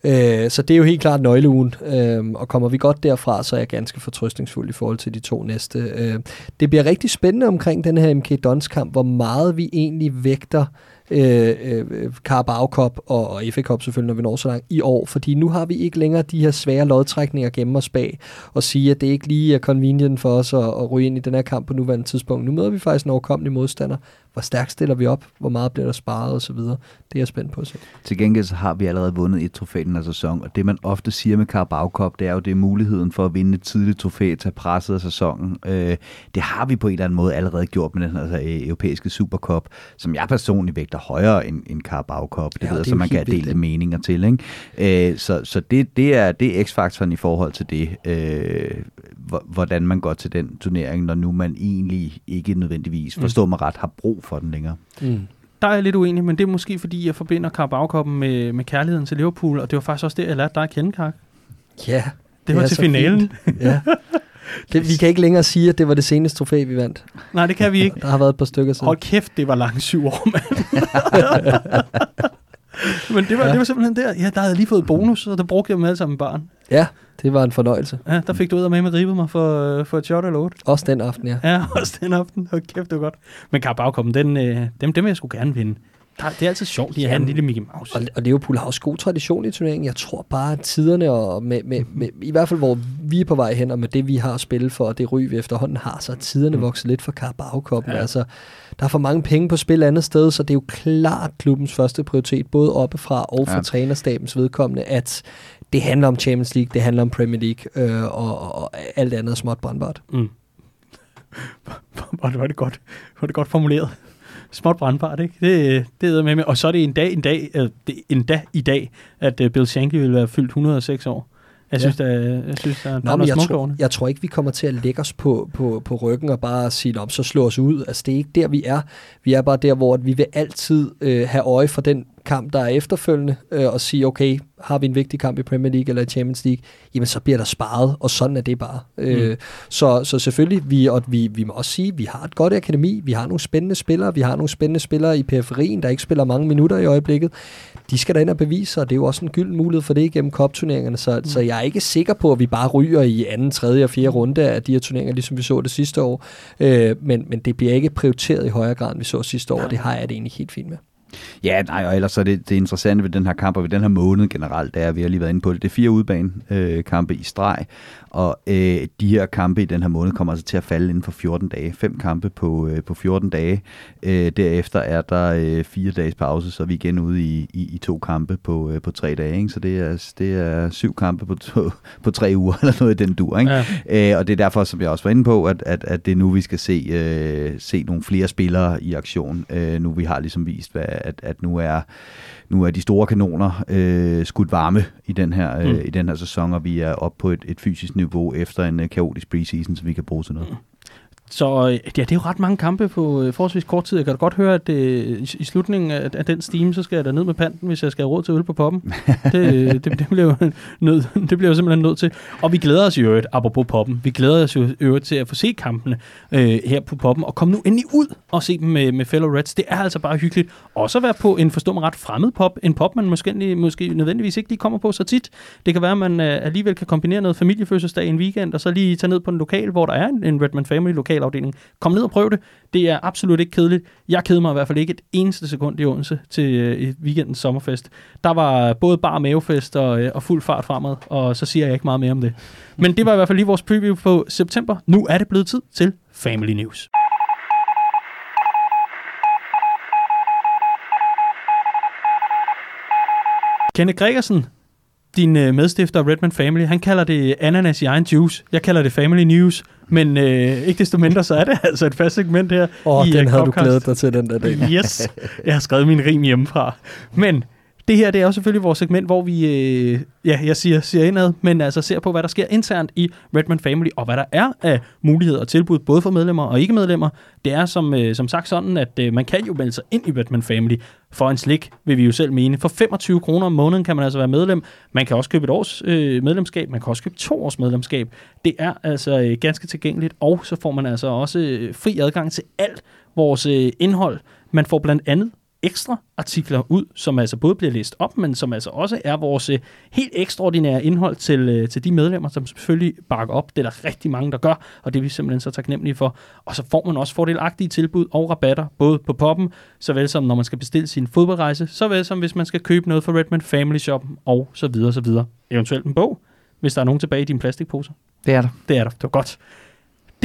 Øh, så det er jo helt klart nøgleugen, øh, og kommer vi godt derfra, så er jeg ganske fortrøstningsfuld i forhold til de to næste. Øh, det bliver rigtig spændende omkring den her MK Dons-kamp, hvor meget vi egentlig vægter øh, øh, Carabao Cup og, og FA Cup selvfølgelig, når vi når så langt i år, fordi nu har vi ikke længere de her svære lodtrækninger gennem os bag, og sige, at det ikke lige er convenient for os at, at ryge ind i den her kamp på nuværende tidspunkt. Nu møder vi faktisk en overkommelig modstander. Hvor stærkt stiller vi op? Hvor meget bliver der sparet og så videre? Det er jeg spændt på at se. Til gengæld så har vi allerede vundet et trofæ den her sæson, og det man ofte siger med Carabao Cup, det er jo, det er muligheden for at vinde et tidligt trofæ, tage presset af sæsonen. Øh, det har vi på en eller anden måde allerede gjort med den her altså, europæiske Supercup, som jeg personligt vægter højere end, end Carabao Cup. Det Ja, jeg, det så man kan have vildt, meninger til. Ikke? Øh, så så det, det, er, det er x-faktoren i forhold til det, øh, hvordan man går til den turnering, når nu man egentlig ikke nødvendigvis, forstår mig ret, har brug for den længere. Mm. Der er jeg lidt uenig, men det er måske fordi, jeg forbinder Carabao med, med kærligheden til Liverpool, og det var faktisk også det, jeg lærte dig at kende, Kark. Ja, Det var er til så finalen. fint. ja. Det, vi kan ikke længere sige, at det var det seneste trofæ, vi vandt. Nej, det kan vi ikke. Der har været et par stykker siden. Hold kæft, det var langt syv år, mand. Men det var, Ja. det var simpelthen der. Ja, der havde jeg lige fået bonus, og der brugte jeg dem alle sammen barn. Ja, det var en fornøjelse. Ja, der fik du ud af med med ribet mig for, for et shot eller otte. Også den aften, ja. Ja, også den aften. Hold kæft, det var godt. Men Carabao den, øh, dem, dem vil jeg sgu gerne vinde. Der, det er altid sjovt lige at have en lille Mickey Mouse. Og, og Liverpool har også god tradition i turneringen. Jeg tror bare, at tiderne, og med, med, med, i hvert fald hvor vi er på vej hen, og med det vi har at spille for, og det ry vi efterhånden har, så er tiderne Mm. vokset lidt for Carabao. Ja. Altså, der er for mange penge på spil andet sted, så det er jo klart klubbens første prioritet, både oppefra og fra Ja. trænerstabens vedkommende, at det handler om Champions League, det handler om Premier League, øh, og, og, alt andet er småt brandbart. Mm. Var det godt, var det godt formuleret. Småt brandbart, ikke? Det, det er med med. Og så er det en dag, en dag, øh, det, en dag i dag, at øh, Bill Shankly vil være fyldt 106 år. Jeg Ja. synes, der, jeg synes, der, der Nå, er men noget jeg, det. jeg tror ikke, vi kommer til at lægge os på, på, på ryggen og bare sige, om så slå os ud. Altså, det er ikke der, vi er. Vi er bare der, hvor vi vil altid øh, have øje for den kamp, der er efterfølgende, øh, og sige, okay, har vi en vigtig kamp i Premier League eller i Champions League, jamen så bliver der sparet, og sådan er det bare. Mm. Øh, så, så selvfølgelig, vi, og vi, vi må også sige, vi har et godt akademi, vi har nogle spændende spillere, vi har nogle spændende spillere i periferien, der ikke spiller mange minutter i øjeblikket. De skal da ind og bevise og det er jo også en gylden mulighed for det igennem kopturneringerne, så, mm. så jeg er ikke sikker på, at vi bare ryger i anden, tredje og fjerde runde af de her turneringer, ligesom vi så det sidste år. Øh, men, men det bliver ikke prioriteret i højere grad, end vi så sidste år, og det har jeg det egentlig helt fint med. Ja, nej, og ellers så er det, det interessante ved den her kamp, og ved den her måned generelt, det er, vi har lige været inde på det, det er fire udbane øh, i streg, og øh, de her kampe i den her måned kommer altså til at falde inden for 14 dage. Fem kampe på, øh, på 14 dage. Øh, derefter er der øh, fire dages pause, så er vi igen ude i, i, i to kampe på, øh, på tre dage. Ikke? Så det er, det er syv kampe på, to, på tre uger, eller noget i den dur. Ikke? Ja. Øh, og det er derfor, som jeg også var inde på, at, at, at det er nu, vi skal se, øh, se nogle flere spillere i aktion. Øh, nu vi har ligesom vist, hvad, at, at nu er nu er de store kanoner øh, skudt varme i den her øh, Mm. i den her sæson, og vi er oppe på et, et fysisk niveau efter en øh, kaotisk preseason, som vi kan bruge til noget. Så øh, ja, det er jo ret mange kampe på øh, forholdsvis kort tid. Jeg kan da godt høre, at øh, i, i slutningen af, af den steam, så skal jeg da ned med panten, hvis jeg skal have råd til øl på poppen. det, øh, det, det, bliver jo nød, det bliver jo simpelthen nødt til. Og vi glæder os jo øvrigt, apropos poppen, vi glæder os jo øvrigt til at få se kampene øh, her på poppen, og komme nu endelig ud og se dem med, med fellow Reds. Det er altså bare hyggeligt. Også at være på en forstå mig ret fremmed pop. En pop, man måske, måske nødvendigvis ikke lige kommer på så tit. Det kan være, at man øh, alligevel kan kombinere noget familiefødselsdag i en weekend, og så lige tage ned på en lokal, hvor der er en, en Redman Family lokalafdeling. Kom ned og prøv det. Det er absolut ikke kedeligt. Jeg keder mig i hvert fald ikke et eneste sekund i Odense til øh, weekendens sommerfest. Der var både bar mavefest og, øh, og fuld fart fremad, og så siger jeg ikke meget mere om det. Men det var i hvert fald lige vores preview på september. Nu er det blevet tid til Family News. Kenneth Gregersen, din øh, medstifter Redman Family, han kalder det ananas i egen juice. Jeg kalder det Family News. Men øh, ikke desto mindre, så er det altså et fast segment her. Åh, oh, i, den uh, havde Copcast. du glædet dig til den der dag. Yes, jeg har skrevet min rim hjemmefra. Men det her, det er jo selvfølgelig vores segment, hvor vi, øh, ja, jeg siger, siger indad, men altså ser på, hvad der sker internt i Redman Family, og hvad der er af muligheder og tilbud, både for medlemmer og ikke medlemmer. Det er som, øh, som sagt sådan, at øh, man kan jo melde sig ind i Redman Family for en slik, vil vi jo selv mene. For 25 kroner om måneden kan man altså være medlem. Man kan også købe et års øh, medlemskab, man kan også købe to års medlemskab. Det er altså øh, ganske tilgængeligt, og så får man altså også øh, fri adgang til alt vores øh, indhold. Man får blandt andet ekstra artikler ud, som altså både bliver læst op, men som altså også er vores øh, helt ekstraordinære indhold til, øh, til de medlemmer, som selvfølgelig bakker op. Det er der rigtig mange, der gør, og det er vi simpelthen så taknemmelige for. Og så får man også fordelagtige tilbud og rabatter, både på poppen, såvel som når man skal bestille sin fodboldrejse, såvel som hvis man skal købe noget for Redmond Family Shop, og så videre, så videre. Eventuelt en bog, hvis der er nogen tilbage i dine plastikposer. Det er der. Det er der. Det var godt.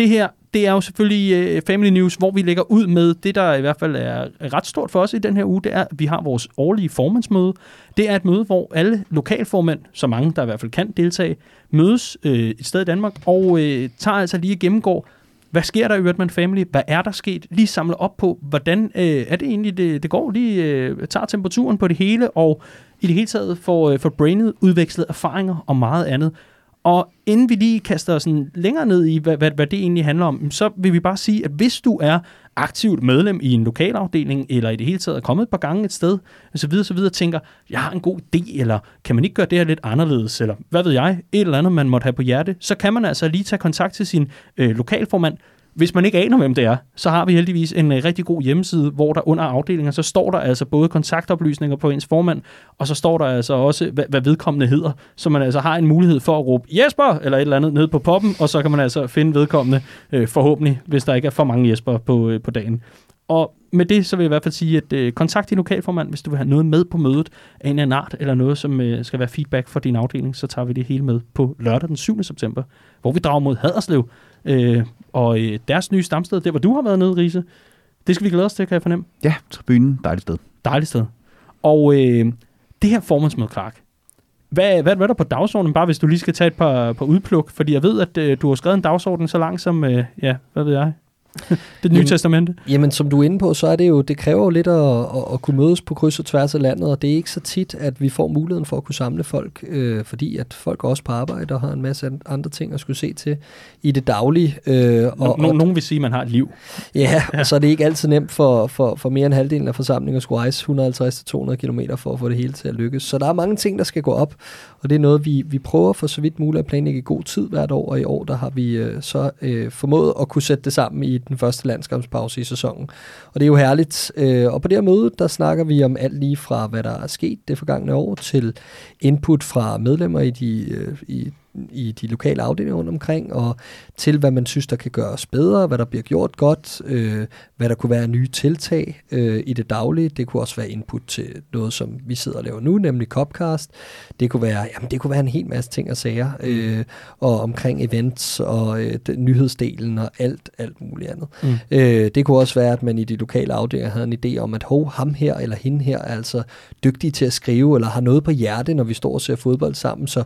Det her, det er jo selvfølgelig øh, Family News, hvor vi lægger ud med det, der i hvert fald er ret stort for os i den her uge. Det er, at vi har vores årlige formandsmøde. Det er et møde, hvor alle lokalformænd, så mange der i hvert fald kan deltage, mødes øh, et sted i Danmark og øh, tager altså lige gennemgår, hvad sker der i Ørtman Family? Hvad er der sket? Lige samle op på, hvordan øh, er det egentlig, det, det går? Lige øh, tager temperaturen på det hele, og i det hele taget får, øh, får brainet udvekslet erfaringer og meget andet. Og inden vi lige kaster os sådan længere ned i, hvad, hvad, hvad det egentlig handler om, så vil vi bare sige, at hvis du er aktivt medlem i en lokalafdeling, eller i det hele taget er kommet et par gange et sted, så videre, så videre, tænker, jeg har en god idé, eller kan man ikke gøre det her lidt anderledes, eller hvad ved jeg, et eller andet, man måtte have på hjerte, så kan man altså lige tage kontakt til sin øh, lokalformand, hvis man ikke aner, hvem det er, så har vi heldigvis en øh, rigtig god hjemmeside, hvor der under afdelinger, så står der altså både kontaktoplysninger på ens formand, og så står der altså også, hvad, hvad vedkommende hedder, så man altså har en mulighed for at råbe Jesper, eller et eller andet ned på poppen, og så kan man altså finde vedkommende, øh, forhåbentlig, hvis der ikke er for mange Jesper på, øh, på dagen. Og med det, så vil jeg i hvert fald sige, at øh, kontakt din lokalformand, hvis du vil have noget med på mødet af en eller anden art, eller noget, som øh, skal være feedback for din afdeling, så tager vi det hele med på lørdag den 7. september, hvor vi drager mod Haderslev, øh, og øh, deres nye stamsted, der hvor du har været nede, Riese. Det skal vi glæde os til, kan jeg fornemme. Ja, tribunen, dejligt sted. Dejligt sted. Og øh, det her formandsmøde, Clark, hvad, hvad, hvad er der på dagsordenen, bare hvis du lige skal tage et par, par udpluk? Fordi jeg ved, at øh, du har skrevet en dagsorden så lang som, øh, ja, hvad ved jeg, det nye Jamen- testamente. Jamen, som du er inde på, så er det jo, det kræver jo lidt at, at, at kunne mødes på kryds og tværs af landet, og det er ikke så tit, at vi får muligheden for at kunne samle folk, øh, fordi at folk også på arbejde og har en masse an- andre ting at skulle se til i det daglige. Øh, Og, no, og, nogen vil sige, at man har et liv. ja, og så er det ikke altid nemt for, for, for mere end halvdelen af forsamlingen at skulle rejse 150-200 km for at få det hele til at lykkes. Så der er mange ting, der skal gå op, og det er noget, vi, vi prøver for så vidt muligt at planlægge i god tid hvert år, og i år der har vi øh, så øh, formået at kunne sætte det sammen i den første landskampspause i sæsonen. Og det er jo herligt. Øh, og på det her møde, der snakker vi om alt lige fra, hvad der er sket det forgangne år, til input fra medlemmer i de, øh, i, i de lokale afdelinger rundt omkring, og til hvad man synes, der kan gøres bedre, hvad der bliver gjort godt, øh, hvad der kunne være nye tiltag øh, i det daglige. Det kunne også være input til noget, som vi sidder og laver nu, nemlig Copcast. Det kunne være, jamen, det kunne være en hel masse ting og sager, øh, og omkring events og øh, nyhedsdelen og alt, alt muligt andet. Mm. Øh, det kunne også være, at man i de lokale afdelinger havde en idé om, at hov, ham her eller hende her er altså dygtig til at skrive, eller har noget på hjerte, når vi står og ser fodbold sammen, så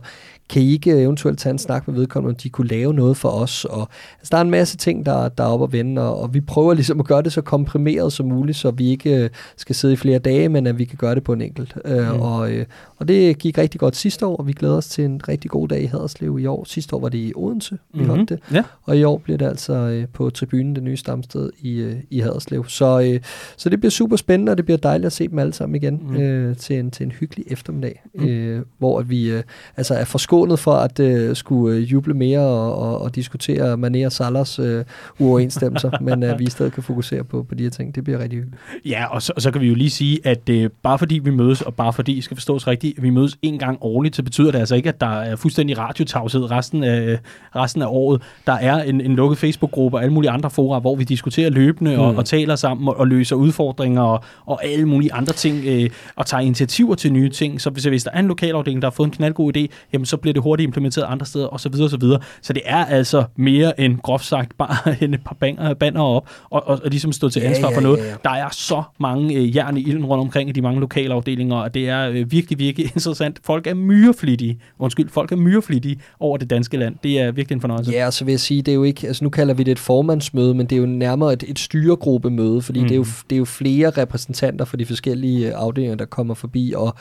kan I ikke eventuelt tage en snak med vedkommende, om de kunne lave noget for os. Og, altså, der er en masse ting, der, der er oppe at vende, og, og vi prøver ligesom at gøre det så komprimeret som muligt, så vi ikke øh, skal sidde i flere dage, men at vi kan gøre det på en enkelt. Øh, mm. og, øh, og det gik rigtig godt sidste år, og vi glæder os til en rigtig god dag i Haderslev i år. Sidste år var det i Odense, vi mm-hmm. holdt det. Ja. Og i år bliver det altså øh, på tribunen, det nye stamsted i, øh, i Haderslev. Så, øh, så det bliver super spændende, og det bliver dejligt at se dem alle sammen igen mm. øh, til, en, til en hyggelig eftermiddag, mm. øh, hvor vi øh, altså er forskånet for at øh, skulle øh, juble mere og, og, og diskutere Mané og Salers øh, uoverensstemmelser, men øh, vi i stedet kan fokusere på, på de her ting. Det bliver rigtig hyggeligt. Ja, og så, og så kan vi jo lige sige, at øh, bare fordi vi mødes, og bare fordi skal forstås rigtigt, vi mødes en gang årligt, så betyder det altså ikke, at der er fuldstændig radiotavshed resten af, resten af året. Der er en, en lukket Facebook-gruppe og alle mulige andre fora, hvor vi diskuterer løbende mm. og, og taler sammen og, og løser udfordringer og, og alle mulige andre ting øh, og tager initiativer til nye ting. Så hvis, hvis der er en lokalafdeling, der har fået en knaldgod idé, jamen så bliver det hurtigt implementeret andre steder osv. Så, så, videre. så det er altså mere end groft sagt bare en par banger, banner op og, og, og ligesom stå til ansvar ja, ja, for noget. Ja, ja. Der er så mange øh, jern i ilden rundt omkring i de mange lokalafdelinger, og det er øh, virkelig, virkelig interessant. Folk er myreflittige, undskyld, folk er myreflittige over det danske land. Det er virkelig en fornøjelse. Ja, så vil jeg sige, det er jo ikke, altså nu kalder vi det et formandsmøde, men det er jo nærmere et, et styregruppemøde, fordi mm. det, er jo, mm. det er jo flere repræsentanter for de forskellige øh, afdelinger, der kommer forbi, og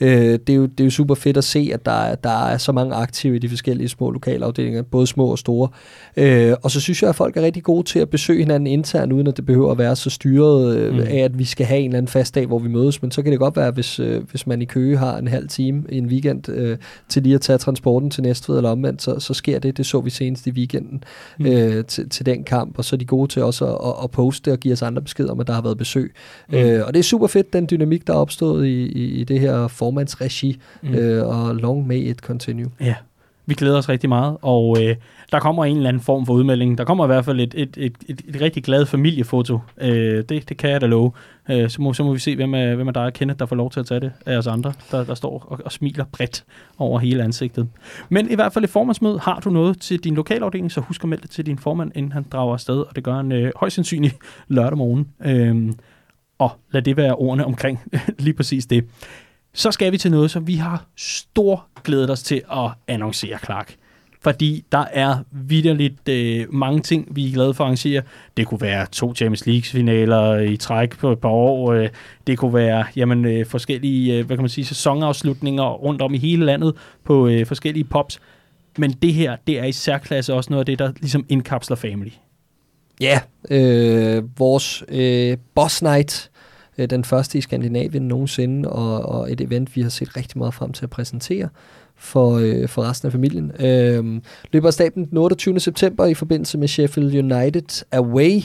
øh, det, er jo, det er jo super fedt at se, at der, er, der er så mange aktive i de forskellige små lokalafdelinger, både små og store. Øh, og så synes jeg, at folk er rigtig gode til at besøge hinanden internt, uden at det behøver at være så styret øh, mm. af, at vi skal have en eller anden fast dag, hvor vi mødes, men så kan det godt være, hvis, øh, hvis man i Køge har en halv time i en weekend øh, til lige at tage transporten til Næstved eller omvendt, så, så sker det. Det så vi senest i weekenden mm. øh, til, til den kamp, og så er de gode til også at, at, at poste og give os andre beskeder om, at der har været besøg. Mm. Øh, og det er super fedt, den dynamik, der er opstået i, i, i det her formandsregi, mm. øh, og long may it continue. Ja, vi glæder os rigtig meget, og øh, der kommer en eller anden form for udmelding. Der kommer i hvert fald et, et, et, et, et rigtig glad familiefoto. Øh, det, det kan jeg da love. Øh, så, må, så må vi se, hvem er, hvem er der er Kenneth, der får lov til at tage det af os andre, der, der står og, og smiler bredt over hele ansigtet. Men i hvert fald i formandsmøde, har du noget til din lokalafdeling, så husk at melde det til din formand, inden han drager afsted, og det gør han øh, højst sandsynligt lørdag morgen. Øh, og lad det være ordene omkring lige præcis det. Så skal vi til noget, som vi har stor glædet os til at annoncere, Clark fordi der er vidderligt øh, mange ting, vi er glade for at arrangere. Det kunne være to Champions League-finaler i træk på et par år. Øh, det kunne være jamen, øh, forskellige øh, hvad kan man sige, sæsonafslutninger rundt om i hele landet på øh, forskellige pops. Men det her, det er i særklasse også noget af det, der ligesom indkapsler Family. Ja, øh, vores øh, Boss Night, øh, den første i Skandinavien nogensinde, og, og et event, vi har set rigtig meget frem til at præsentere for, øh, for resten af familien. Øh, løber af staben den 28. september i forbindelse med Sheffield United Away,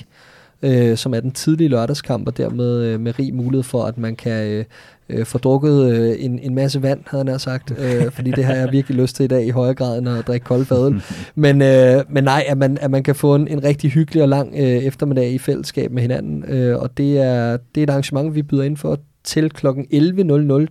øh, som er den tidlige lørdagskamp, og dermed øh, med rig mulighed for, at man kan øh, øh, få drukket øh, en, en masse vand, havde jeg sagt, øh, fordi det har jeg virkelig lyst til i dag i højere grad end at drikke kold fadel. Men, øh, men nej, at man, at man kan få en, en rigtig hyggelig og lang øh, eftermiddag i fællesskab med hinanden, øh, og det er, det er et arrangement, vi byder ind for til kl. 11.00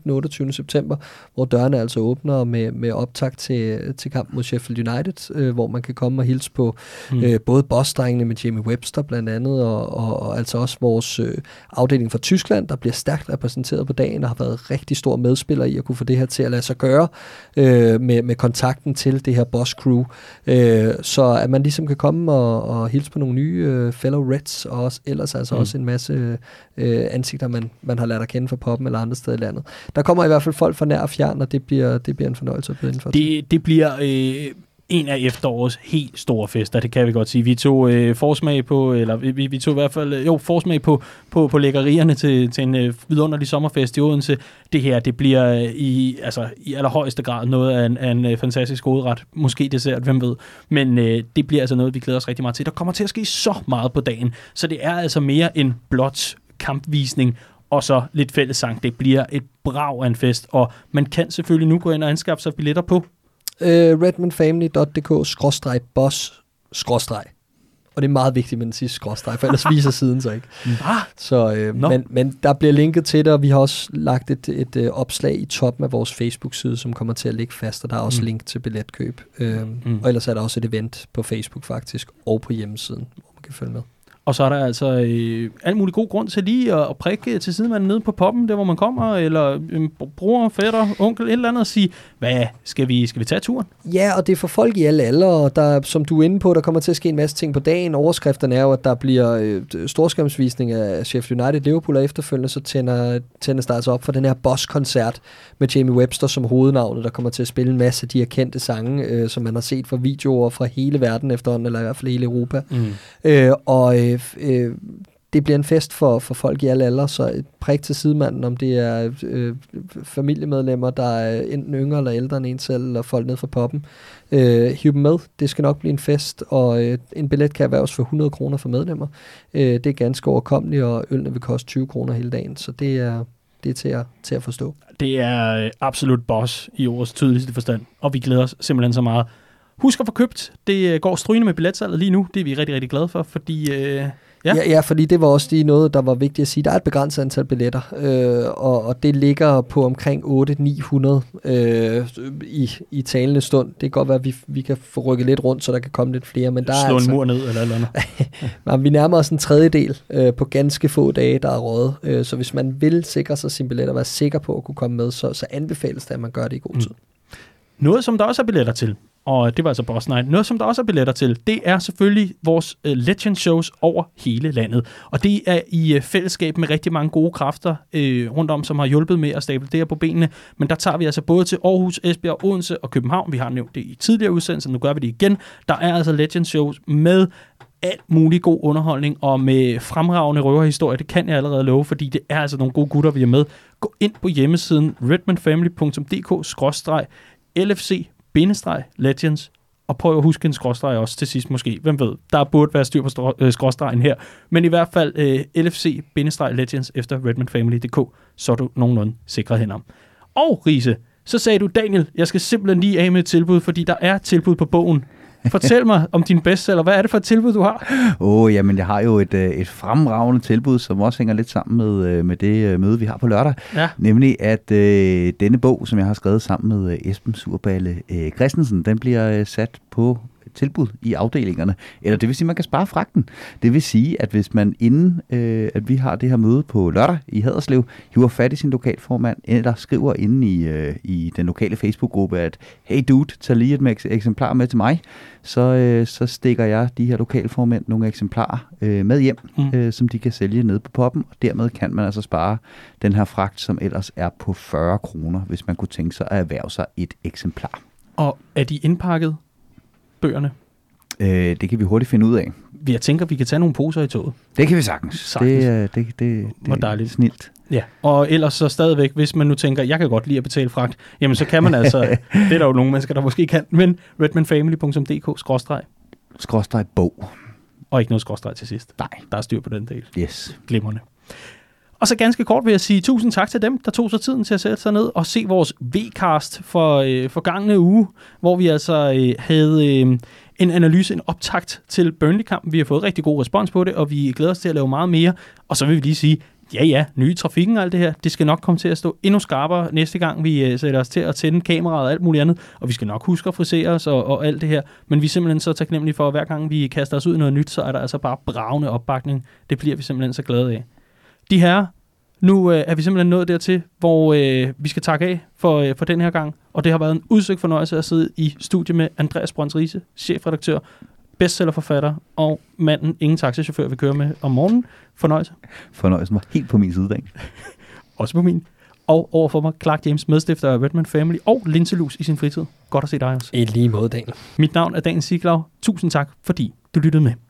den 28. september, hvor dørene altså åbner med, med optag til, til kampen mod Sheffield United, øh, hvor man kan komme og hilse på mm. øh, både bossdrengene med Jamie Webster blandt andet, og, og, og altså også vores øh, afdeling fra Tyskland, der bliver stærkt repræsenteret på dagen, og har været rigtig stor medspiller i at kunne få det her til at lade sig gøre øh, med, med kontakten til det her boss crew. Øh, så at man ligesom kan komme og, og hilse på nogle nye øh, fellow Reds, og også, ellers altså mm. også en masse øh, ansigter, man, man har lært at kende fra poppen eller andre steder i landet. Der kommer i hvert fald folk fra nær og fjern, og det bliver, det bliver en fornøjelse at byde indenfor. Det, det bliver øh, en af efterårets helt store fester, det kan vi godt sige. Vi tog øh, forsmag på, eller vi, vi tog i hvert fald, jo, forsmag på, på, på lækkerierne til, til en øh, vidunderlig sommerfest i Odense. Det her, det bliver øh, i, altså, i allerhøjeste grad noget af en, af en øh, fantastisk hovedret. Måske dessert, hvem ved. Men øh, det bliver altså noget, vi glæder os rigtig meget til. Der kommer til at ske så meget på dagen, så det er altså mere end blot kampvisning og så lidt fællessang. Det bliver et brag af en fest, og man kan selvfølgelig nu gå ind og anskaffe sig billetter på uh, redmondfamily.dk-boss og det er meget vigtigt med den sidste skråstreg, for ellers viser siden sig ikke. Så, øh, no. men, men der bliver linket til det, og vi har også lagt et, et, et øh, opslag i toppen af vores Facebook-side, som kommer til at ligge fast, og der er også mm. link til billetkøb. Øh, mm. Og ellers er der også et event på Facebook faktisk, og på hjemmesiden, hvor man kan følge med. Og så er der altså øh, alt mulig god grund til lige at, at prikke til sidemanden nede på poppen, der hvor man kommer, eller øh, bror, fætter, onkel, et eller andet, og sige, hvad, skal vi, skal vi tage turen? Ja, og det er for folk i alle aldre, og der, som du er inde på, der kommer til at ske en masse ting på dagen. Overskrifterne er jo, at der bliver øh, storskærmsvisning af Sheffield United Liverpool, og efterfølgende så tænder, tændes der altså op for den her boss-koncert med Jamie Webster som hovednavnet, der kommer til at spille en masse af de her kendte sange, øh, som man har set fra videoer fra hele verden efterhånden, eller i hvert fald hele Europa. Mm. Øh, og øh, Øh, øh, det bliver en fest for, for folk i alle aldre, så et prik til sidemanden, om det er øh, familiemedlemmer, der er enten yngre eller ældre end en selv, eller folk ned fra poppen. Øh, hiv dem med. Det skal nok blive en fest, og øh, en billet kan erhverves for 100 kroner for medlemmer. Øh, det er ganske overkommeligt, og ølene vil koste 20 kroner hele dagen, så det er, det er til at, til at forstå. Det er øh, absolut boss i ordets tydeligste forstand, og vi glæder os simpelthen så meget. Husk at få købt. Det øh, går strygende med billetsalget lige nu. Det er vi rigtig, rigtig glade for, fordi... Øh, Ja. ja, ja, fordi det var også lige noget, der var vigtigt at sige. Der er et begrænset antal billetter, øh, og, og det ligger på omkring 8-900 øh, i, i talende stund. Det kan godt være, at vi, vi kan få rykket lidt rundt, så der kan komme lidt flere. Men der Slå er en altså, mur ned eller eller andet. vi nærmer os en tredjedel øh, på ganske få dage, der er rådet. Øh, så hvis man vil sikre sig sin billet og være sikker på at kunne komme med, så, så anbefales det, at man gør det i god tid. Mm. Noget, som der også er billetter til, og det var altså Boss Night. Noget, som der også er billetter til, det er selvfølgelig vores uh, Legend Shows over hele landet. Og det er i uh, fællesskab med rigtig mange gode kræfter uh, rundt om, som har hjulpet med at stable det her på benene. Men der tager vi altså både til Aarhus, Esbjerg, Odense og København. Vi har nævnt det i tidligere udsendelser, nu gør vi det igen. Der er altså Legend Shows med alt mulig god underholdning og med fremragende røverhistorie. Det kan jeg allerede love, fordi det er altså nogle gode gutter, vi er med. Gå ind på hjemmesiden redmanfamily.dk-lfc bindestreg legends, og prøv at huske en skråstreg også til sidst måske. Hvem ved, der burde være styr på øh, skråstregen her. Men i hvert fald øh, LFC-legends efter redmanfamily.dk, så er du nogenlunde sikret henom. Og Riese, så sagde du, Daniel, jeg skal simpelthen lige af med et tilbud, fordi der er tilbud på bogen. Fortæl mig om din bestseller. Hvad er det for et tilbud, du har? Åh, oh, jamen jeg har jo et, øh, et fremragende tilbud, som også hænger lidt sammen med, øh, med det øh, møde, vi har på lørdag. Ja. Nemlig at øh, denne bog, som jeg har skrevet sammen med Esben Surballe øh, Christensen, den bliver sat på tilbud i afdelingerne. Eller det vil sige, at man kan spare fragten. Det vil sige, at hvis man inden øh, at vi har det her møde på lørdag i Haderslev, hiver fat i sin lokalformand, eller skriver inde i, øh, i den lokale Facebook-gruppe, at hey dude, tag lige et eksemplar med til mig, så, øh, så stikker jeg de her lokalformænd nogle eksemplarer øh, med hjem, mm. øh, som de kan sælge ned på poppen, og dermed kan man altså spare den her fragt, som ellers er på 40 kroner, hvis man kunne tænke sig at erhverve sig et eksemplar. Og er de indpakket bøgerne? Øh, det kan vi hurtigt finde ud af. Jeg tænker, vi kan tage nogle poser i toget. Det kan vi sagtens. sagtens. Det, det, det, det, Hvor dejligt. snilt. Ja, og ellers så stadigvæk, hvis man nu tænker, jeg kan godt lide at betale fragt, jamen så kan man altså, det er der jo nogle mennesker, der måske kan, men redmanfamily.dk skråstreg. Skråstreg bog. Og ikke noget skråstreg til sidst. Nej. Der er styr på den del. Yes. Glimrende. Og så ganske kort vil jeg sige tusind tak til dem, der tog sig tiden til at sætte sig ned og se vores V-cast for øh, forgangne uge, hvor vi altså øh, havde øh, en analyse, en optakt til Burnley-kampen. Vi har fået rigtig god respons på det, og vi glæder os til at lave meget mere. Og så vil vi lige sige, ja ja, nye trafikken og alt det her, det skal nok komme til at stå endnu skarpere næste gang, vi øh, sætter os til at tænde kameraet og alt muligt andet. Og vi skal nok huske at frisere os og, og alt det her. Men vi er simpelthen så taknemmelige for, at hver gang vi kaster os ud i noget nyt, så er der altså bare bravende opbakning. Det bliver vi simpelthen så glade af. De her, nu øh, er vi simpelthen nået dertil, hvor øh, vi skal takke af for, øh, for den her gang. Og det har været en udsøgt fornøjelse at sidde i studie med Andreas Brøns Riese, chefredaktør, bestsellerforfatter og manden, ingen taxichauffør vil køre med om morgenen. Fornøjelse. Fornøjelsen var helt på min side, Dan. Også på min. Og overfor mig, Clark James, medstifter af Redman Family og Linselus i sin fritid. Godt at se dig også. I lige måde, Daniel. Mit navn er Daniel Siglau. Tusind tak, fordi du lyttede med.